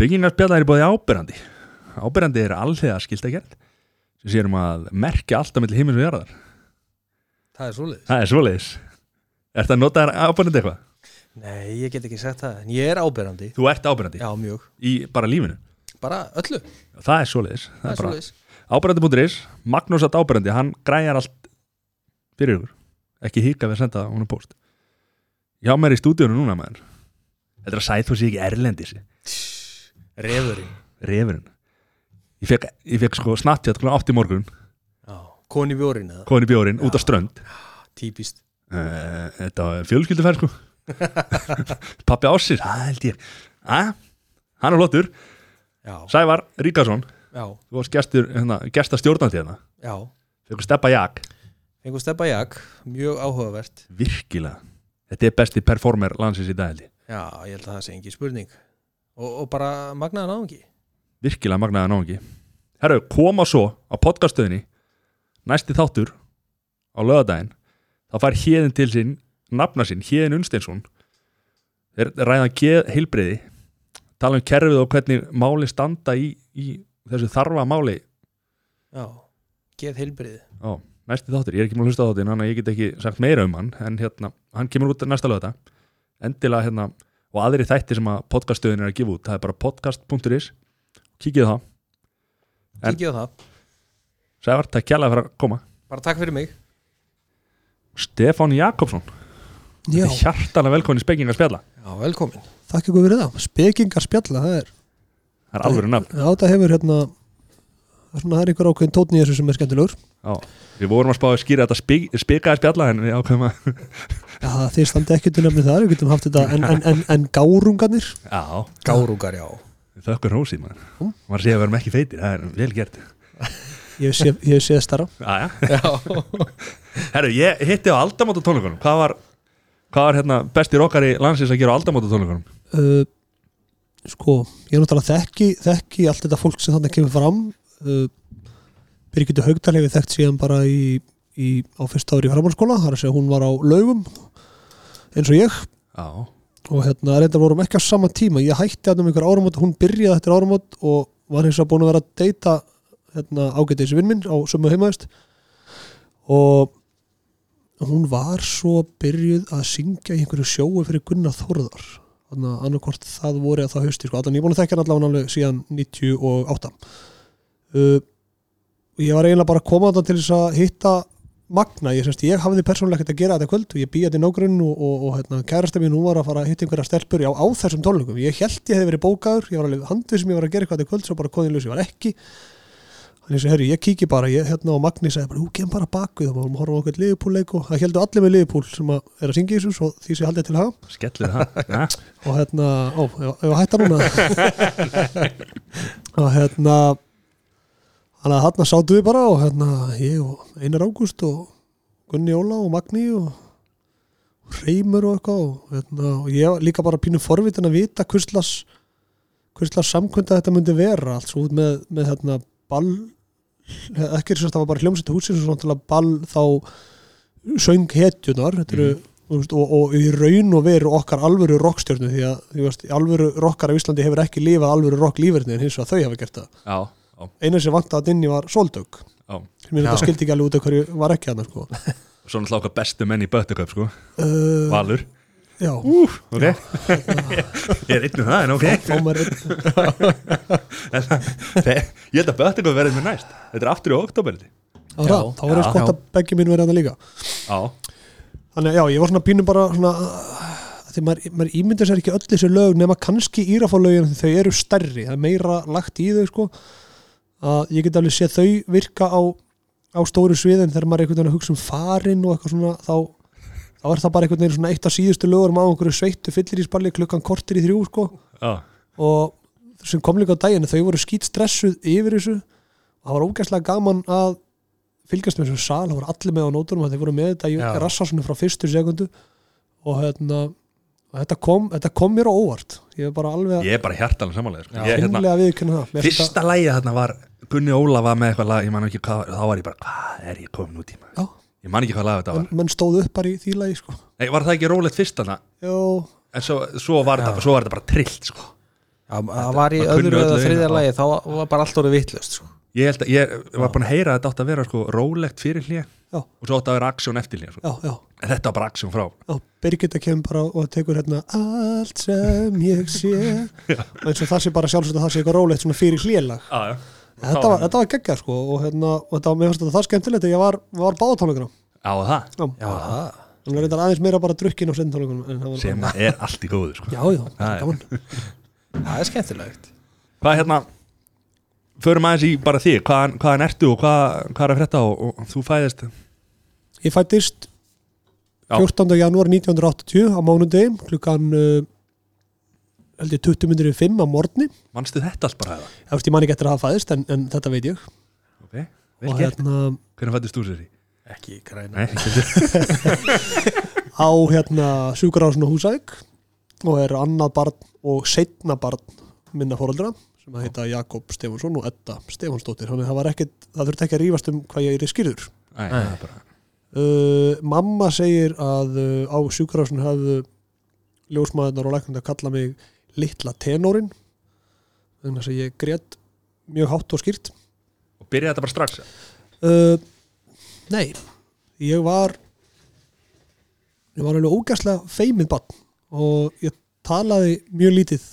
Byggingarspjalla er bóði ábyrrandi Ábyrrandi er allega skildagerð sem sérum að merkja alltaf milli himins og jarðar. Það er svoleiðis. Það er svoleiðis. Ertu að nota þér ábyrrandi eitthvað? Nei, ég get ekki sagt það En ég er áberandi. Þú ert ábyrrandi Já, mjög. Í bara lífinu? Bara öllu. Það er svoleiðis. Það er svoleiðis. Ábyrrandi.is Magnús að ábyrrandi, hann græjar allt fyrir ykkur. Ekki hika við að senda hún um post Já, mér er í stúdíunum núna maður. Þetta er að sæð þú sé ekki erlendis Refurinn. Refurinn. Ég fekk, ég fekk sko snattjátt kl. 8 í morgun. Koni bjórin eða? Í bjórin, út á strönd. Típist. Uh, Þetta var fjölskylduferð sko. Pappi ásir, það held ég. Æ, hann er flottur. Sævar Ríkarsson, Já. Þú varst gestur hérna, gesta stjórnandi hérna. Já. Fekkur steppa jak, Fengur steppa jak. Mjög áhugavert. Virkilega. Þetta er besti performer landsins í dag held ég. Já, ég held að það sé engi spurning Og, og bara magnaðan áhengi Virkilega magnaða náungi. Herru, koma svo á podcaststöðinni Næsti þáttur á lögadaginn þá fær hérðin til sín nafna sín, hérðin Unsteinsson þeir ræða heilbreyði tala um kerfið og hvernig máli standa í, í þessu þarfa máli. Já Geð heilbriði á, næsti þáttur, ég er ekki múin að hlusta á þáttin þannig að ég get ekki sagt meira um hann en hérna, hann kemur út næsta lögða endilega hérna, og aðri þætti sem að podcaststöðin er að gefa út, það er bara podcast.is kíkið á það, á það. Sævar, takk kjærlega fyrir að koma. Bara takk fyrir mig. Stefán Jakobsson. Já, Þetta er hjartalega velkomin í spekingar spjalla Já, velkomin þakka ykkur fyrir það. Spekingar spjalla, það er Það er alveg nafn. Já, það hefur hérna Það er svona, það er ykkur ákveðin tónn í þessu sem er skemmtilegur. Já. Við vorum að spá að skýra þetta spik, spikaði spjalla en við ákveðum að Já, þið standi ekki til nefni þar, við getum haft þetta En, en, en, en gárungarnir. Já, Gárúgar, já. Þökkur hósið maður. Mm. Maður sé að við erum ekki feitir, það er vel gert. Ég hef séð- ég hef séð starra Já, já. Já. Herru, ég hitti á aldamóta tónleikunum. Hvað var, hvað var hérna, besti rockari landsins að gera á aldamóta tónleikunum? uh, Sko, ég er náttúrulega þekki Þekki allt þetta fólk sem þannig kemur fram. Uh, Birgitta Haugdal hefur þekkt síðan bara í, í á fyrsta ári í framhaldsskóla þar að segja hún var á laugum eins og ég. Já, og hérna reyndar vorum ekki á sama tíma. Ég hætti hann um einhver áramót hún byrjaði eftir áramót og var hins vegar búin að vera að deyta hérna, ágætið þessi vinn minn á sömu heimaðist. Og hún var svo byrjuð að syngja í einhverju sjóu fyrir Gunnar Þórðar. Þannig að annarkort það voru að það hausti sko. allan ég er búin að þekka hann allavega alveg síðan 98 uh, og ég var eiginlega bara að koma þetta til þess að hitta Magna, ég, semst, ég hafði persónulega ekkert að gera þetta kvöld. Og ég býjaði nágrunn og, og, og hérna, kærasta mín hún var að fara að hitta einhverja stelpur á, á þessum tónleikum, ég held ég hefði verið bókaður ég var alveg handið sem ég var að gera eitthvað þetta kvöld svo bara konið ljós, ég var ekki. Þannig að herri, ég kíki bara, ég hérna og Magni sagði bara, hú, kem bara bakvið og maður horfa okkur liðupúlleik og það heldur allir með liðupúl sem að er að syngja í þessu svo því sem ég haldið til hafa og hérna, ó, ég var og hann að hérna sátu við bara og hérna ég og Einar Ágúst og Gunni Óla og Magni og Reymur og eitthvað og, hérna, og ég líka bara pínu forvitin að vita hverslas samkvönda þetta myndi vera. Allt svo út með, með hérna ball ekki sérst að það var bara hljómsætti húsins og svona að ball þá söng hetjunar Þú veist, og, og í raun og veru okkar alvöru rockstjörnu því að veist, alvöru rockar af Íslandi hefur ekki lifað alvöru rock lífverðni en hins vegar þau hafa gert það. Já, já, eina sem vant að inni var Soldug já. Sem ég Já. þetta skildi ekki alveg út af hverju var ekki hann sko. Svo náttúrulega okkar bestu menn í Böttuköp sko. Uh, Valur. já, Úf, ok. Ég er einn um það, en ok. Mér Ég held að Böttuköp verði með næst. Þetta er aftur í oktober Já, þá var já. eins gott að beggi mín verið hann líka. Já, þannig að já, ég var svona pínum bara svona því maður, maður ímyndir sér ekki öll þessu lög nema kannski írafálögin þau eru stærri, það er meira lagt í þau sko, að ég get alveg séð þau virka á, á stóru sviðin þegar maður er einhvern veginn að hugsa um farin og eitthvað svona, þá þá er það bara einhvern veginn svona eitt af síðustu lögurum á einhverju sveittu fyllir í spalli klukkan kortir í þrjú sko. Já, og sem kom líka á daginn þau voru skýt stressuð yfir þessu. Og það var ógæslega gaman að fylgjast með þessum sal, það voru allir með á nótunum þeir voru með þetta í Já. rassasunum frá fyrstu sekundu og hérna þetta kom, þetta kom mér á óvart. Ég er bara alveg ég er bara hjartalega samanlega sko. Ég, hérna, Fyrsta lægið þarna var Gunni Óla var með eitthvað lag Ég man ekki hvað, þá var ég bara Hvað er ég komin út í maður Já. Ég man ekki hvað lag þetta var menn, menn stóðu upp bara í því lagi sko. Nei, var það ekki rólegt fyrst þarna Jó, En svo, svo, var, Já. þetta, svo var þetta bara trillt sko. það var í öðru eða þriðja já. lagi þá var bara allt orðið vittlust sko. Ég held að ég var búin að heyra að þetta átt að vera sko rólegt fyrir hlýja Já. og svo átt að vera aksjón eftir hlýja sko. já, já, en þetta var bara aksjón frá já, Birgitta kemur bara og tekur hérna allt sem ég sé og eins og það sé bara sjálfsagt að það sé eitthvað rólegt svona fyrir hlélag ah, já. Þetta var, var geggjað sko og hérna, og þetta var, mér fannst þetta það skemmtilegt ég var, var báðatónleikana á það? Já, það? Hann var reyndar aðeins meira bara drukkin á sendtónleikunum en það var sem er allt í góðu sko. já, já, Það er- gaman. Það er skemmtilegt. Hvað hérna förum aðeins í bara þig, hvaðan, hvaðan ertu og hvað, hvað er að frétta og, og þú fæðist? Ég fættist Já. 14. janúar 1980 á mánudegi klukkan uh, held ég 20 minnir í 5 á morgni. Manstu þetta allt bara eða? ég ég man ekki eftir að hafa fæðist en, en þetta veit ég. Ok, vel og gert. hérna hvernig fættist þú sér í? ekki græna. Nei, ekki á hérna sjúkarásun og húsæk og er annað barn og setna barn minna fóreldra sem að heita Jakob Stefansson og Edda Stefansdóttir þannig að það var ekkit, það þurfti ekki að rífast um hvað ég er í skýrður Nei, það er bara uh, mamma segir að uh, á sjúkarásun hafðu ljósmaðurnar og læknandi að kalla mig litla tenorin þannig að ég grét mjög hátt og skýrt. Og byrjaði þetta bara strax uh, nei ég var ég var alveg ógæslega feimið barn og ég talaði mjög lítið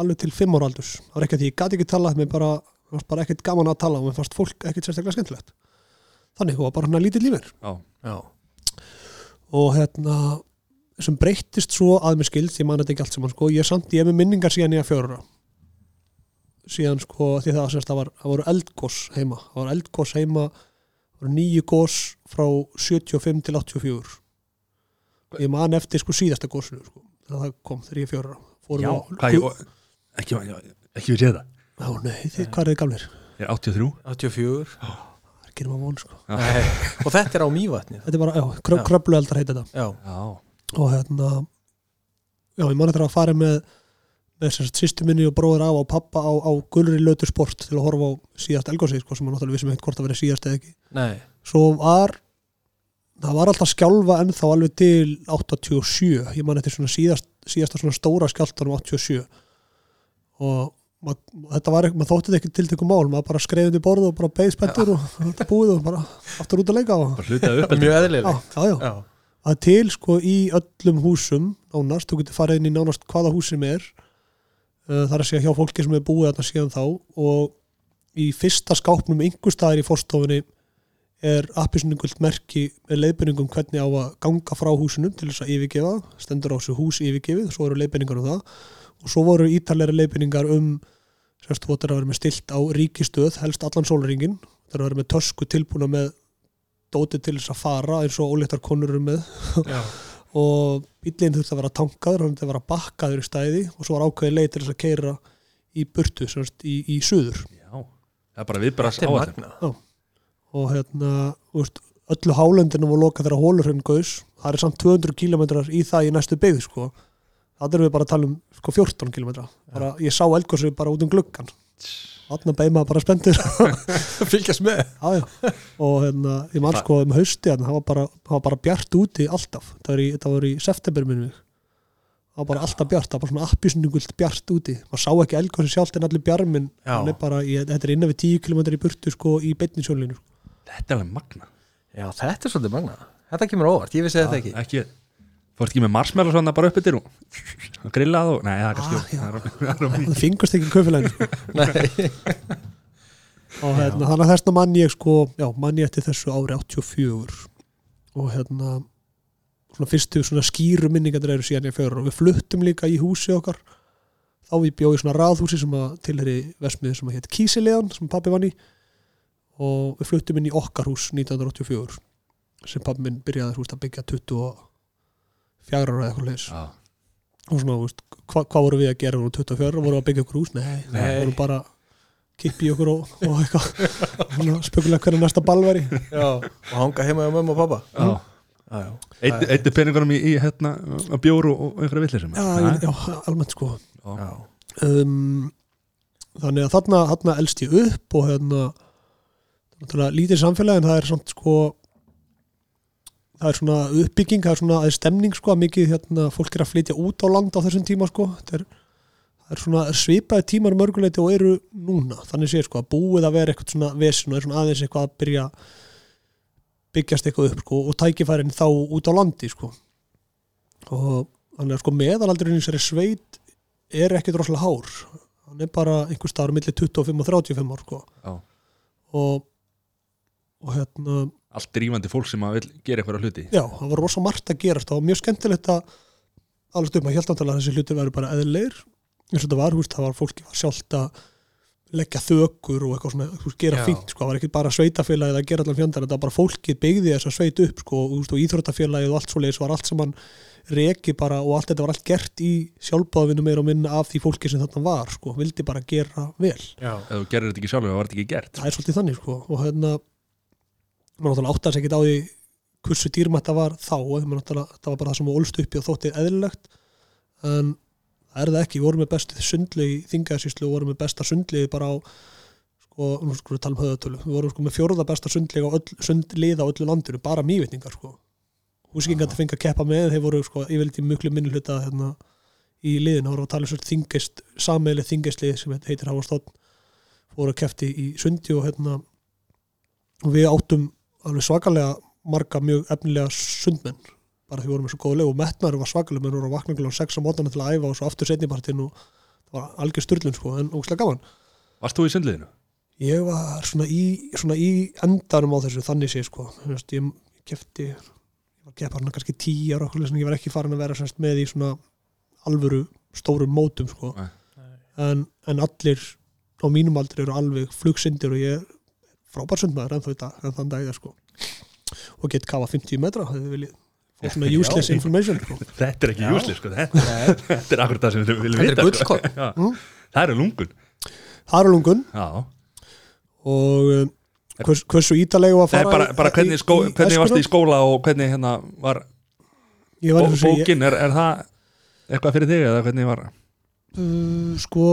alveg til fimm ára aldurs. Það var ekki að því ég gati ekki talað mér bara, fannst bara ekkert gaman að tala og mér fannst fólk ekkert sérstaklega skemmtilegt. Þannig, hún var bara hann lítið lífur já, já, og hérna sem breyttist svo að mér skilst ég man þetta ekki allt saman sko, ég samt, ég er með minningar síðan ég að fjóra ára. síðan sko því það, semst, það, var, það voru eldgós heima það voru eldgós heima voru nýju gós frá 75 til 84 ég man eftir sko síðasta gósinu sko, það kom þegar ég er fjóra já á- hvað ég, og- ekki, ekki við séð það Já, nei, þið, hvað er þið gamlir? ég er 83 84 Það er ekki nema von sko Já. Nei. og þetta er á mývatni Þetta er bara, já, krö, Já. kröflueldar heita þetta já, já, og hérna já, ég man eftir að fara með með þess að sýstu minni og bróður af og pappa á, á gulri lötu sport til að horfa á síðast elgósið, sko, sem að náttúrulega vissum ekkert hvort að vera síðast eða ekki. nei. Svo var það var alltaf skjálfa ennþá alveg til 87, ég man eftir svona síðast, síðasta svona stóra skjálftanum 87 og mað, þetta var maður þótti þetta ekki til tekum mál maður bara skreiði undir borð og bara beið spenntur og þetta búið og bara aftur út að leika og bara hlutaði upp mjög já, eðlilegt já, já, já, að til sko í öllum húsum nánast, þú getur farið inn í nánast hvaða hús sem er uh, það er að segja hjá fólki sem er búið þarna síðan þá og í fyrsta skápnum einhver staðar í forstofunni er appisningult merki með leiðbenningum hvernig á að ganga frá húsinum til þess að yfirgefa, stendur á þessu hús yfirgefið, svo eru leiðbenningar um það. Og svo voru ítalegri leiðbenningar um sérst, þú ættir að vera með stilt á ríkistöð, helst allan sólaringin það er að vera með tösku tilbúna með dótið til þess að fara eins og óléttar konur eru með. Já, og bílinn þurfti að vera tankaður hann þurfti að vera bakkaður í stæði og svo var ákveðið leið til þess að keira í burtu semst, í, í suður. Já, það er bara viðbrast er magna og hérna veist, öllu hálendinu var lokað þegar hólurhraun gaus. Það er samt 200 kilometrar í það í næstu byggð sko. það erum við bara að tala um sko, 14 kilometra bara, ég sá eldgósi bara út um gluggan þarna beig maður bara spendur fylgjast með. Já, já. og hérna, ég man Hva- sko um hausti hérna, það var bara, bara bjart úti alltaf. Það var í, það var í september minnum við það var bara alltaf bjart, það var bara svona appisnugult bjart úti, maður sá ekki elgósi sjálft en allir bjarmin, hann er bara í, þetta er innan við 10 km í burtu sko í beinni sjónlínu þetta er alveg magna já, þetta er svolítið magna þetta kemur óvart, ég vissi þetta ekki. ekki, fórst ekki með marshmallow svona bara upp yfir og grillað og, nei það er kannski Ah, það fingust ekki köfilegin sko. og hérna, þannig að þessna mann ég sko já, mann ég eftir þessu ári 84 og hérna svona fyrstu svona skýru minningar eru síðan ég fyrir og við fluttum líka í húsi okkar. Þá við bjóði svona raðhúsi sem að tilheri vesmiði sem að hétt Kísilegan sem pappi vann í. Og við fluttum inn í okkar hús 1984 sem pappi minn byrjaði þú að byggja 24 ára eða eitthvað leis Já. og svona, þú veist, hva, hvað voru við að gera voru 24 ára, voru að byggja okkur hús? Nei, Nei. við vorum bara kippi í okkur og, og eitthvað. Svona spekulega hvernig næsta ball veri já, og hanga heima hjá mömmu og pappa Já. já, já, Eittu peningunum í, í hérna, að bjóru og, og einhverja villisum já, ég, já, almennt sko. Já, um, þannig að þarna, þarna elst ég upp og hérna lítið samfélag en það er samt sko það er svona uppbygging, það er svona er stemning sko að mikið hérna, fólk er að flytja út á land á þessum tíma sko. Það er, það er svona svipaði tímar mörguleiti og eru núna. Þannig sé sko að búið að vera eitthvað svona vesin og er svona aðeins eitthvað að byrja byggjast eitthvað upp sko og tækifærin þá út á landi sko. Og þannig að sko meðalaldurinn í þessari sveit er ekki droslega hár. Hann er bara einhver staður milli 25 og 35 ár sko. Já. og og hérna allt drífandi fólk sem að vil gera eitthvað hluti. Já, það var rosa margt að gerast það var mjög skemmtilegt að alveg stupma helt náttúrulega að þessi hlutir verður bara eðlilegir. Eins og þetta var, húst, það var fólki var sjálft að leggja þökur og eitthvað svona, húst, gera Já. fínt sko, það var ekki bara sveitafélagið að gera allan fjandar þetta var bara fólkið byggði þess að sveit upp sko, og, og íþróttafélagið og allt svoleiðis var allt saman reki bara og allt þetta var allt gert í sjálfbáðvinu meira og minna af því fólki sem þarna var sko, vildi bara gera vel. Já, ef þú gerir þetta ekki sjálfur, það var þetta ekki gert. Það er svolítið þannig sko og hérna maður náttúrulega áttast ekkert á því hversu dýrmætt það var þá náttúrulega, það var bara það sem ólst upp í og þótti eðlilegt. En það er það ekki, við vorum með bestið sundli í þingaðsíslu og vorum með besta sundlið bara á sko, nú sko við tala um höðatölu við vorum sko með fjórða besta sundlið á öll, sundlið á öllu landinu, bara mývitningar sko. Húskingar til fengi að keppa með þeir voru sko yfirleitt í mjög minni hluta hérna, í liðin, það voru að tala um þingist sameili þingistlið sem heitir Hávarstótt fóru að kefti í sundi og hérna við áttum alveg svakalega marga mjög efnilega sundmenn. Bara því við vorum með svo góða leið og metnaður var svakalega menn voru að vakna klokkan 6 á mótana til að æfa og svo aftur setnipartin og það var algjör styrlun sko en ógslag gaman. Varst þú í sundliðinu? ég var svona í, svona í endanum á þessu þannig sé sko. Þú veist, ég kefti ég var keppa hann kannski 10 ára okkur, ég var ekki farin að vera semst, með í svona alvöru stórum mótum sko. Nei. en, en allir á mínum aldri eru alveg flugsindir og ég frábær sundmaður en, dag, en þann dag sko. og get kafa 50 metra hefði viljið fá svona useless Já. information sko. Þetta er ekki Já. júsli, sko þetta, Nei, þetta er akkurat það sem við viljum Þetta er vita gullkorn. sko. Já. Mm. Það eru lungun það er lungun Já, og um, hvers, hversu ítalegu að Nei, fara bara, bara hvernig, skó, hvernig varst í skóla og hvernig hérna var ég var bókin, er, er það eitthvað fyrir þig eða hvernig var uh, sko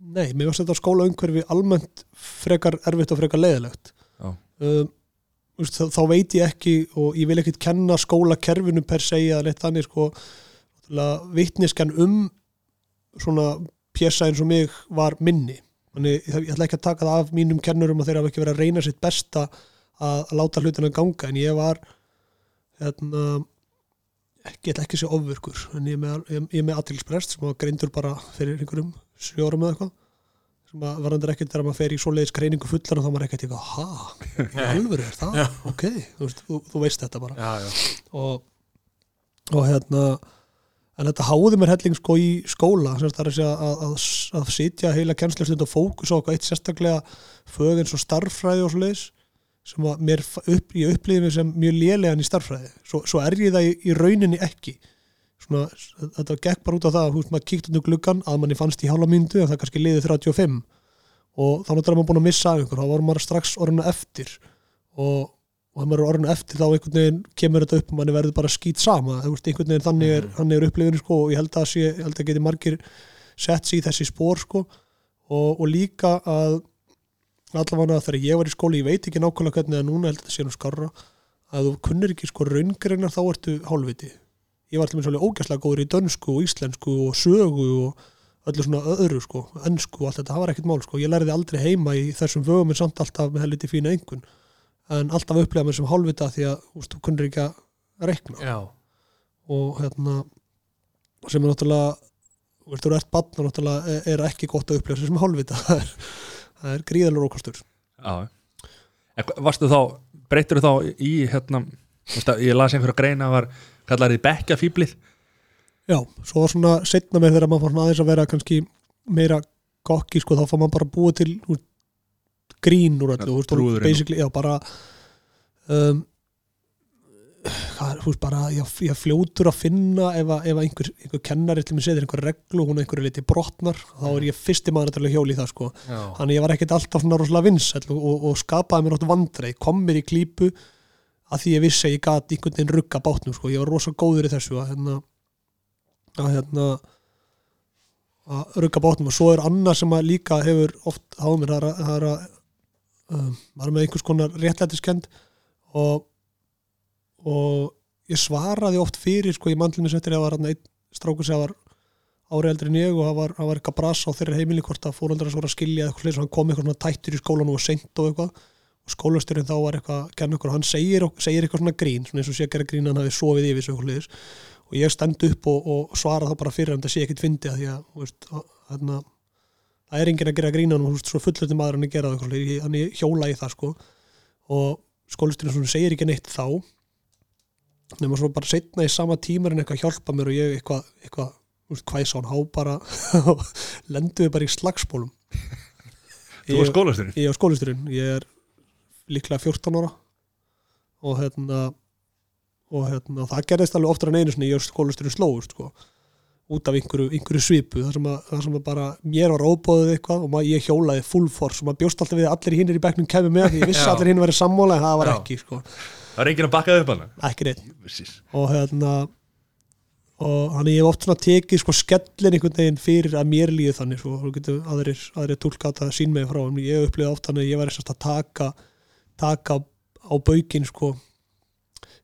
nei, mér varst þetta skóla umhverfi almennt frekar erfitt og frekar leiðilegt um, þá, þá veit ég ekki og ég vil ekkit kenna skólakerfinu per se eða neitt þannig sko. Vitniskan um svona pjessa eins og mig var minni. Þannig ég, ég ætla ekki að taka það af mínum kennurum að þeir hafa ekki verið að reyna sitt besta að, að láta hlutina ganga en ég var hérna ætla ekki segja ofvirkur en ég er með, með aðtilsprest sem var greindur bara fyrir einhverjum sjórum eða eitthvað. Sem að varðandur ekkert þegar maður fer í svoleiðis greiningu fullan og þá maður ekkert eitthvað, ha, alvöru er það? ok, þú, veist, þú, þú veist þetta bara. Já, já, og, og hérna en þetta háði mér helling sko í skóla sem það er að segja að, að, að sitja heila kennslustund og fókus á eitt sérstaklega fög eins og starffræði og svoleiðis sem að mér upp, ég upplýði mig sem mjög lélegan í starffræði svo, svo er ég það í, í rauninni ekki svona, þetta gekk bara út á það að húst maður kíkt undir gluggan að manni fannst í hálfa myndu en það kannski liðið 35 og þá náttúrulega maður búin að missa einhver þá var maður strax orðinu eftir. Og, og þegar maður er orðinu eftir þá einhvern veginn kemur þetta upp og manni verður bara skýt sama. Veist, einhvern veginn þannig er, þannig er upplifinu sko, og ég held að, sé, ég held að geti margir sett sig í þessi spór sko, og, og líka að allavega þegar ég var í skóli ég veit ekki nákvæmlega hvernig er núna held að þetta sé nú skarra að þú kunnir ekki sko raungreinar þá ertu hálfviti ég var alltaf svolítið ógæslega góður í dönsku og íslensku og sögu og öllu svona öðru sko, ennsku og allt þetta, það var ekkert mál sko, ég lærði aldrei heima í þessum vögum en samt alltaf með helviti fína engun en alltaf upplega mér sem hálfvita því að úst, þú kunnir ekki að rekna já, og hérna sem er náttúrulega þú veist, þú ert bann og náttúrulega er- er ekki gott að upplega sem hálfvita. Það er, gríðalur en, hva- Varstu þá, breytir þá í hérna, þú að ég las einhverja greina var, kallar þið bekkjafíblið Já, svo var svona setna mér þegar maður fann aðeins að vera kannski meira gokki, sko, þá fann maður bara búið til úr, grín úr öllu, þú veist, já, bara um, hvað þú veist, bara ég, ég fljótur að finna ef, að, ef að einhver, einhver kennari til mig setur einhver reglu, hún er einhverju liti brotnar, þá er ég fyrsti maður að hjóli það, sko. Já, þannig ég var ekkert alltaf svona rosalega vinsæll og, og, og skapaði mér náttúrulega vandrei kom mér í klípu að því ég vissi að ég gat einhvern veginn rugga bátnum sko. ég var rosalega góður í þessu að hérna að hérna að rugga bátnum. Og svo er annað sem að líka hefur oft á mér það er að, það er um, var með einhvers konar réttlætiskend og og ég svaraði oft fyrir sko í mandlum eftir að var hann einn strákur sem var ári eldri en ég og það var, það var eitthvað bras á þeirra heimili hvort að fóröldrar voru að skilja eitthvað hann kom eitthvað tættur í skólan og var seint og eitthvað skólasturinn þá var eitthvað að kenna okkur og hann segir, segir eitthvað svona grín svona eins og sé að gera grín að hann hafi sofið yfir liðis og ég stend upp og, og svara þá bara fyrir hann það sé ekkit fyndi að því að veist, þarna, það er enginn að gera grín hann svo fullöndi maður hann að gera það eitthvað svoleiðis. hann er hjóla í það sko. Og skólasturinn svona segir ekki neitt þá nema svo bara setna í sama tíma en eitthvað hjálpa mér og ég eitthvað, eitthvað veist, hvað ég sá hann há bara lendu við bara í slagsbólum Þú var skólasturinn ég á skólisturinn, ég er líklega 14 ára. Og hérna og hérna, það gerðist alveg oftar en einu sinni ég á skólisturinn slóðust sko. Út af einhverju, einhverju svipu þar sem, að, þar sem bara mér var óbóðið eitthvað og ég hjólaði full force og maður bjóst alltaf við að allir hinnir í bekknum kemur með því ég vissi allir hinn verið sammála en það var Já. ekki sko, Það er enginn að bakka upp hana ekki neitt. Og hérna og hann ég hef oft svona tekið sko skellin einhvern veginn fyrir að mér líði þannig svo þú getur aðrir, aðrir tólka þetta sín mig frá en ég hef upplifað oft þannig að ég var að taka taka á baukinn sko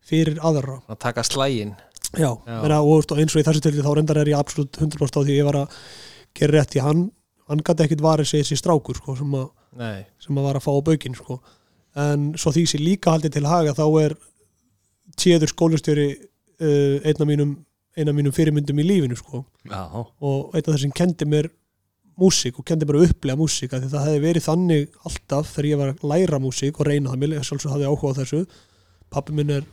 fyrir aðra að taka slægin já, Já. Meina, og, eins og í þessu tilfelli þá reyndar er ég absolutt 100% á því að ég var að gera rétt í hann hann gæti ekkit varið sig þessi strákur sko, sem, Nei, sem að var að fá á baukinn sko. en svo því sem líka haldið til haga þá er tíður skólastjóri uh, einn af mínum mínum fyrirmyndum í lífinu sko. Og einn af þessum kendi mér músík og kendi mér að upplega músík því það hefði verið þannig alltaf þegar ég var að læra músík og reyna það. Mér, ég sjálfsög hafði áhuga á þessu. Pappi minn er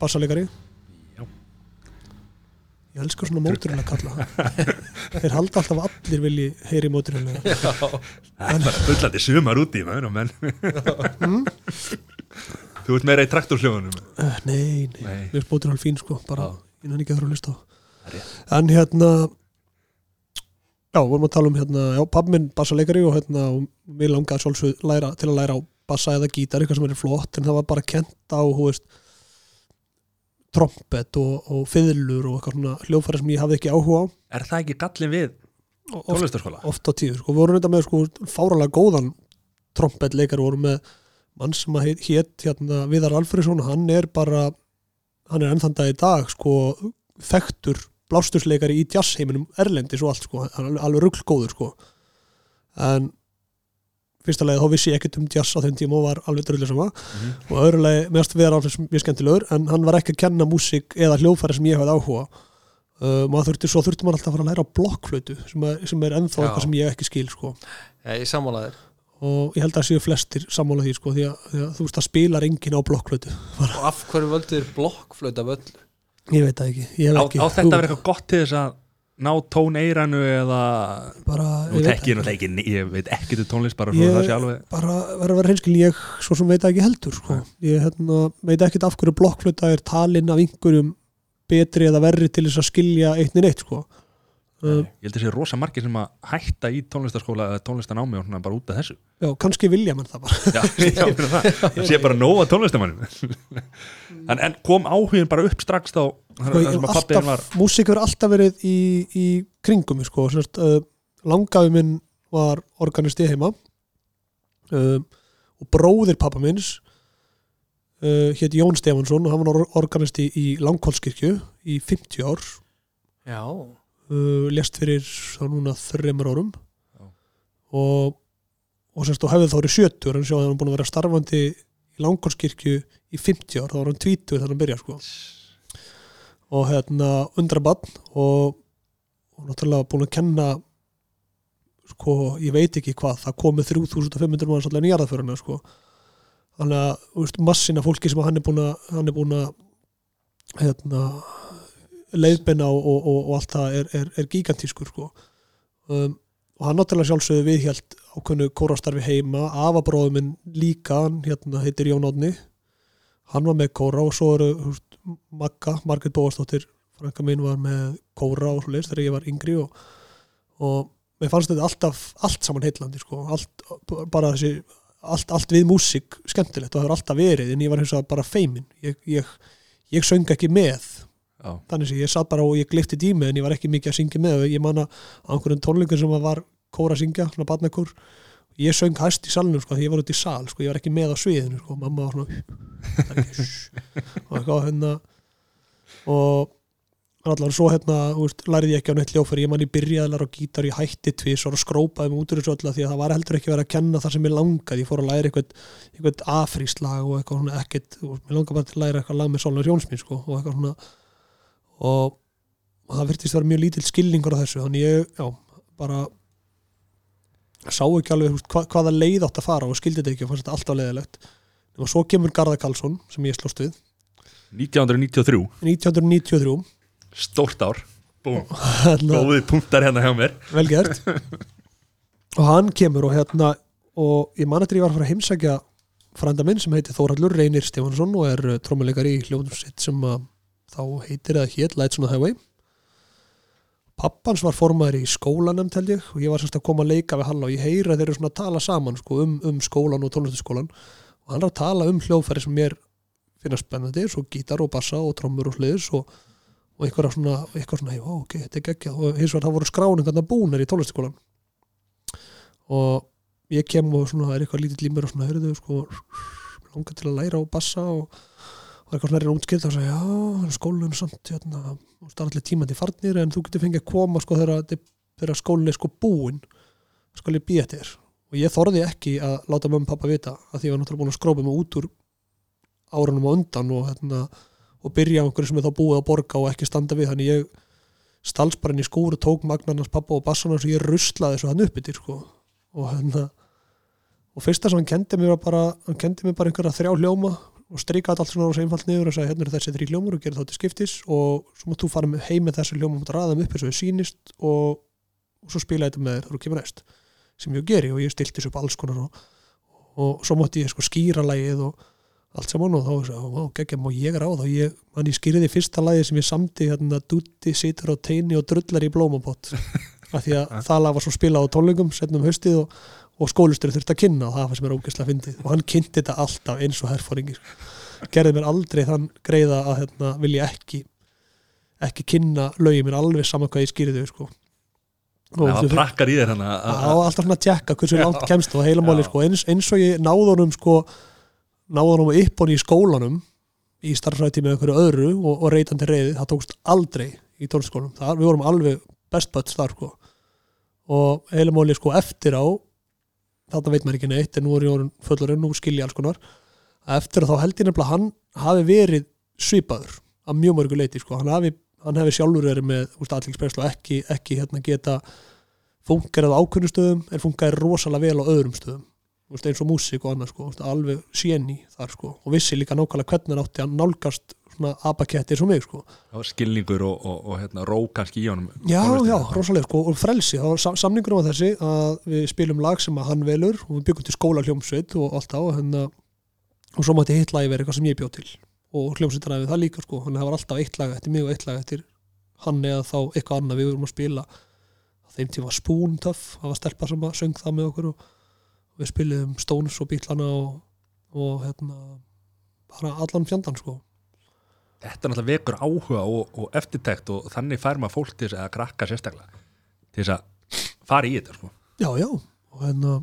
bassalegari ég elskar svona móturinn að kalla. Þeir halda alltaf allir vilji heyri móturinn það er bara fullandi sumar úti maður og menn. Mm? Þú ert meira í traktorsljóðunum. Uh, nei, nei, Nei. mér er móturinn alveg fín sko, bara, ég nenni ekki að þurfa að hlusta á. En hérna já, vorum að tala um hérna já, pappi minn bassaleikari og hérna og mér langaði sjálfsög læra, til að læra á bassa eða gítar, eitthvað sem er flott en það var bara kent á, hú veist trompet og, og fiðlur og eitthvað svona hljófæri sem ég hafði ekki áhuga á Er það ekki gallin við tónlistarskóla? oft á tíu, sko, við vorum þetta með sko fáralega góðan trompetleikar, vorum með mann sem að hét, hérna Viðar Alfredsson, hann er bara hann er ennþann dag í dag sko þekktur blástusleikari í jazzheiminum erlendis og allt sko, hann er alveg, alveg ruglgóður sko. En fyrsta lagi þá vissi ég ekkert um jazz á þeim tíma og var alveg drullu sama. Mhm. og öðru lagi meðast Viðar Alfredsson mjög skemmtilegur en hann var ekki að kenna músík eða hljófæri sem ég hefði áhuga uh, maður þurfti, svo þurfti maður alltaf að fara að læra blokkflötu sem, sem er ennþá eitthvað sem ég ekki skil sko. Ja, ég sammála þér. Og ég held að séu flestir sammála því sko því að, því að þú veist að spilar enginn á blokkflötu og af hverju völdu þér blokkflöta völl ég veit það ekki, ég Á, ekki á þetta vera eitthvað gott til þess að ná tón eiranu eða bara, ég veit náttúrulega ekki, ég veit ekki til tónlist bara Ég- bara verður að vera hinskil ég svo sem veit ekki heldur sko. ég hérna, veit ekkit af hverju blokkflöta er talin af einhverjum betri eða verri til þess að skilja eittni neitt sko. Uh, Ég held að sé rosa margir sem að hætta í tónlistarskóla eða tónlistanámi og svona bara út af þessu. Já, kannski vilja mann það bara. Já, já það, það sé bara nóga tónlistamannum en, en kom áhugin bara upp strax þá? Þar sko, músík hefur alltaf verið í, í kringum sko, uh, langafi minn var organisti heima. Um, og bróðir pappa minns uh, hétt Jón Stefansson og hann var or- organisti í Langholtskirkju í 50 ár. Já, uh, lest fyrir þá núna þreymur árum. Já. og og sérst og hefði þá verið 70 en sjá að hann búin að vera starfandi í Langholtskirkju í 50 ár, þá var hann 20 þegar hann byrja sko. Og hérna undrabann og, og náttúrulega búin að kenna sko, ég veit ekki hvað það komið 3500 manns allavega hann sko. Þannig að, þú veist, massina fólki sem hann er búin að hann er búin að hérna leiðbenna og, og, og, og allt það er, er, er gigantískur sko. Um, og hann náttúrulega sjálfsögðu viðhjælt ákveðnu kórastarfi heima afabróðum minn líka, hérna heitir Jón Átni hann var með kóra og svo eru veist, Magga, Margrét Bóastóttir frænka mín var með kóra og svo leist þegar ég var yngri og, mér fannst þetta alltaf allt saman heitlandi sko, allt, bara þessi allt, allt við músík skemmtilegt og það hefur alltaf verið en ég var hins vegar bara feimin ég, ég, ég söng ekki með Já, þannig sem ég satt bara og ég glifti dími en ég var ekki mikið að syngja með. Ég man að á einhverjum tónleikum sem var kóra að syngja, svona barnakór ég söng hæst í salnum sko, því ég var út í sal sko, ég var ekki með á sviðinu sko, mamma var svona og eitthvað hérna og, allavega svo hérna, þú veist, lærið ég ekki á neitt ljófæri ég man ég byrjaði að læra á gítar, ég hætti tvís og skrópaði mig út úr þessu öllu af því að það var heldur ekki verið að kenna það sem ég langaði, ég fór að læra eitthvað, eitthvað afríslag og eitthvað svona ekkert og mér langaði bara til að læra eitthvað lag með Sólur Jónsmín sko, og eitthvað svona og, það virtist vera mjög lítill skilningur á þessu, þannig ég, já, bara sá ekki alveg hva, hvaða leið átt að fara og skildi þetta ekki og fannst þetta alltaf leiðilegt. Og svo kemur Garðar Karlsson sem ég slóst við. 1993, 1993 stórt ár. Búm, hérna, góði punktar hérna hjá mér. Vel gert. Og hann kemur og hérna og ég man eftir ég var að fara að heimsækja frænda minn sem heitir Þórhallur Reynir Stefansson og er trómuleikari í hljóðum sitt sem að þá heitir eða hétt Lights on the Highway. Pappans var formaður í skólanum og ég var sérst að koma að leika við hann og ég heyra þeir eru svona að tala saman sko, um, um skólan og tónlistaskólan og hann er að tala um hljóðfæri sem mér finna spennandi, svo gítar og bassa og trommur og sliðis og, og eitthvað svona, eitthvað svona, ó, ok, þetta er geggjað. Og hins vegar það voru skráningarna búnar í tónlistaskólan og ég kem og svona, það er eitthvað lítið límur og svona, heyrðu, sko mig langar til að læra á bassa og, og eitthvað svona er útskilt og sagði, já, skólinn er samt, hérna, þú starf allir tímandi farnir en þú getur fengið að koma, sko, þegar, skólinn er sko búinn skal ég býja þér og ég þorði ekki að láta mömmu og pappa vita að því ég var náttúrulega búin að skrópa mig út úr árunum á undan og, hérna, og byrja á einhverju sem er þá búið að borga og ekki standa við þannig ég stals bara inn í skúr og tók magnarnas pappa og bassan og ég ruslaði þessu hann uppið sko. og hérna og fyrsta sem hann kendi mér var bara hann kendi mér bara einhverja þrjá hljóma og strikaði allt svona á þessu einfalt niður og sagði hérna eru þessi þrý hljómur og gera þá til skiptis. Og svo mátt þú fara heim með þessu hljóma og ræða þeim upp eins og þau sýnist og, og svo spila þetta með þér þegar þú kemur næst sem ég geri og ég stilti þessu upp alls konar og, og svo mátti ég sko skýra lagið og allt saman og þá sagði, geggjum og ég er á þá ég, ég skýriði fyrsta lagið sem ég samti hérna Dutti situr á teini og drullar í blómabott af því að það lag var svo spilað á tónlingum setnum haustið og, og skólustur þurfti að kynna og það sem er ógeðslega fyndið. Og hann kynnti þetta alltaf eins og herfóringi gerði mér aldrei þann greiða að hérna, vilja ekki ekki kynna lögið mér alveg saman hvað ég skýriði sko. það var prakkar í þér hérna það var alltaf svona að tjekka hversu langt kemst og heilamáli sko, eins, eins og ég náði honum sko, náði honum upp honum í skólanum í starfræðtími með einhverju öðru og, og reytandi reyði, það tókst aldrei í tónskólanum, það, við vorum alveg best buds þar sko. Og heilamáli sko eftir á þetta veit maður ekki neitt, en nú er ég orðin fullurinn, nú skilja alls konar. Eftir að þá held ég nefnilega hann hafi verið svipaður að mjög mörgu leiti sko, hann hafi, hann hafi sjálfur verið með allingspreslu og ekki, ekki hérna geta fungerað á ákveðnum stöðum en fungerað rosalega vel á öðrum stöðum. Eins og músík og annað sko, alveg séni þar sko, og vissi líka nákvæmlega hvernig hann átti að nálgast svona abaketti eins og mig sko. Var skilningur og, og, og hérna, ró kannski í honum. Já, já, rosalega sko, og frelsi, það var sam samningur um þessi að við spilum lag sem að hann velur og við byggum til skóla hljómsveit og allt á og, hérna, og svo mátti hitt lagi vera eitthvað sem ég bjóð til og hljómsveitar við það líka sko, hann var alltaf eitt lag eftir mig og eitt lag eftir hann eða þá eitthvað annað við vorum að spila. Á þeim tíma Spoon Tough, það var stelpa sem söng það með okkur og við spiliðum Stones og Beatlana og, og hérna bara allan fjandan sko Þetta náttúrulega vekur áhuga og, og eftirtekt og þannig fær maður fólk til þess að krakka sérstaklega til þess að fara í þetta sko. Já, já, og hérna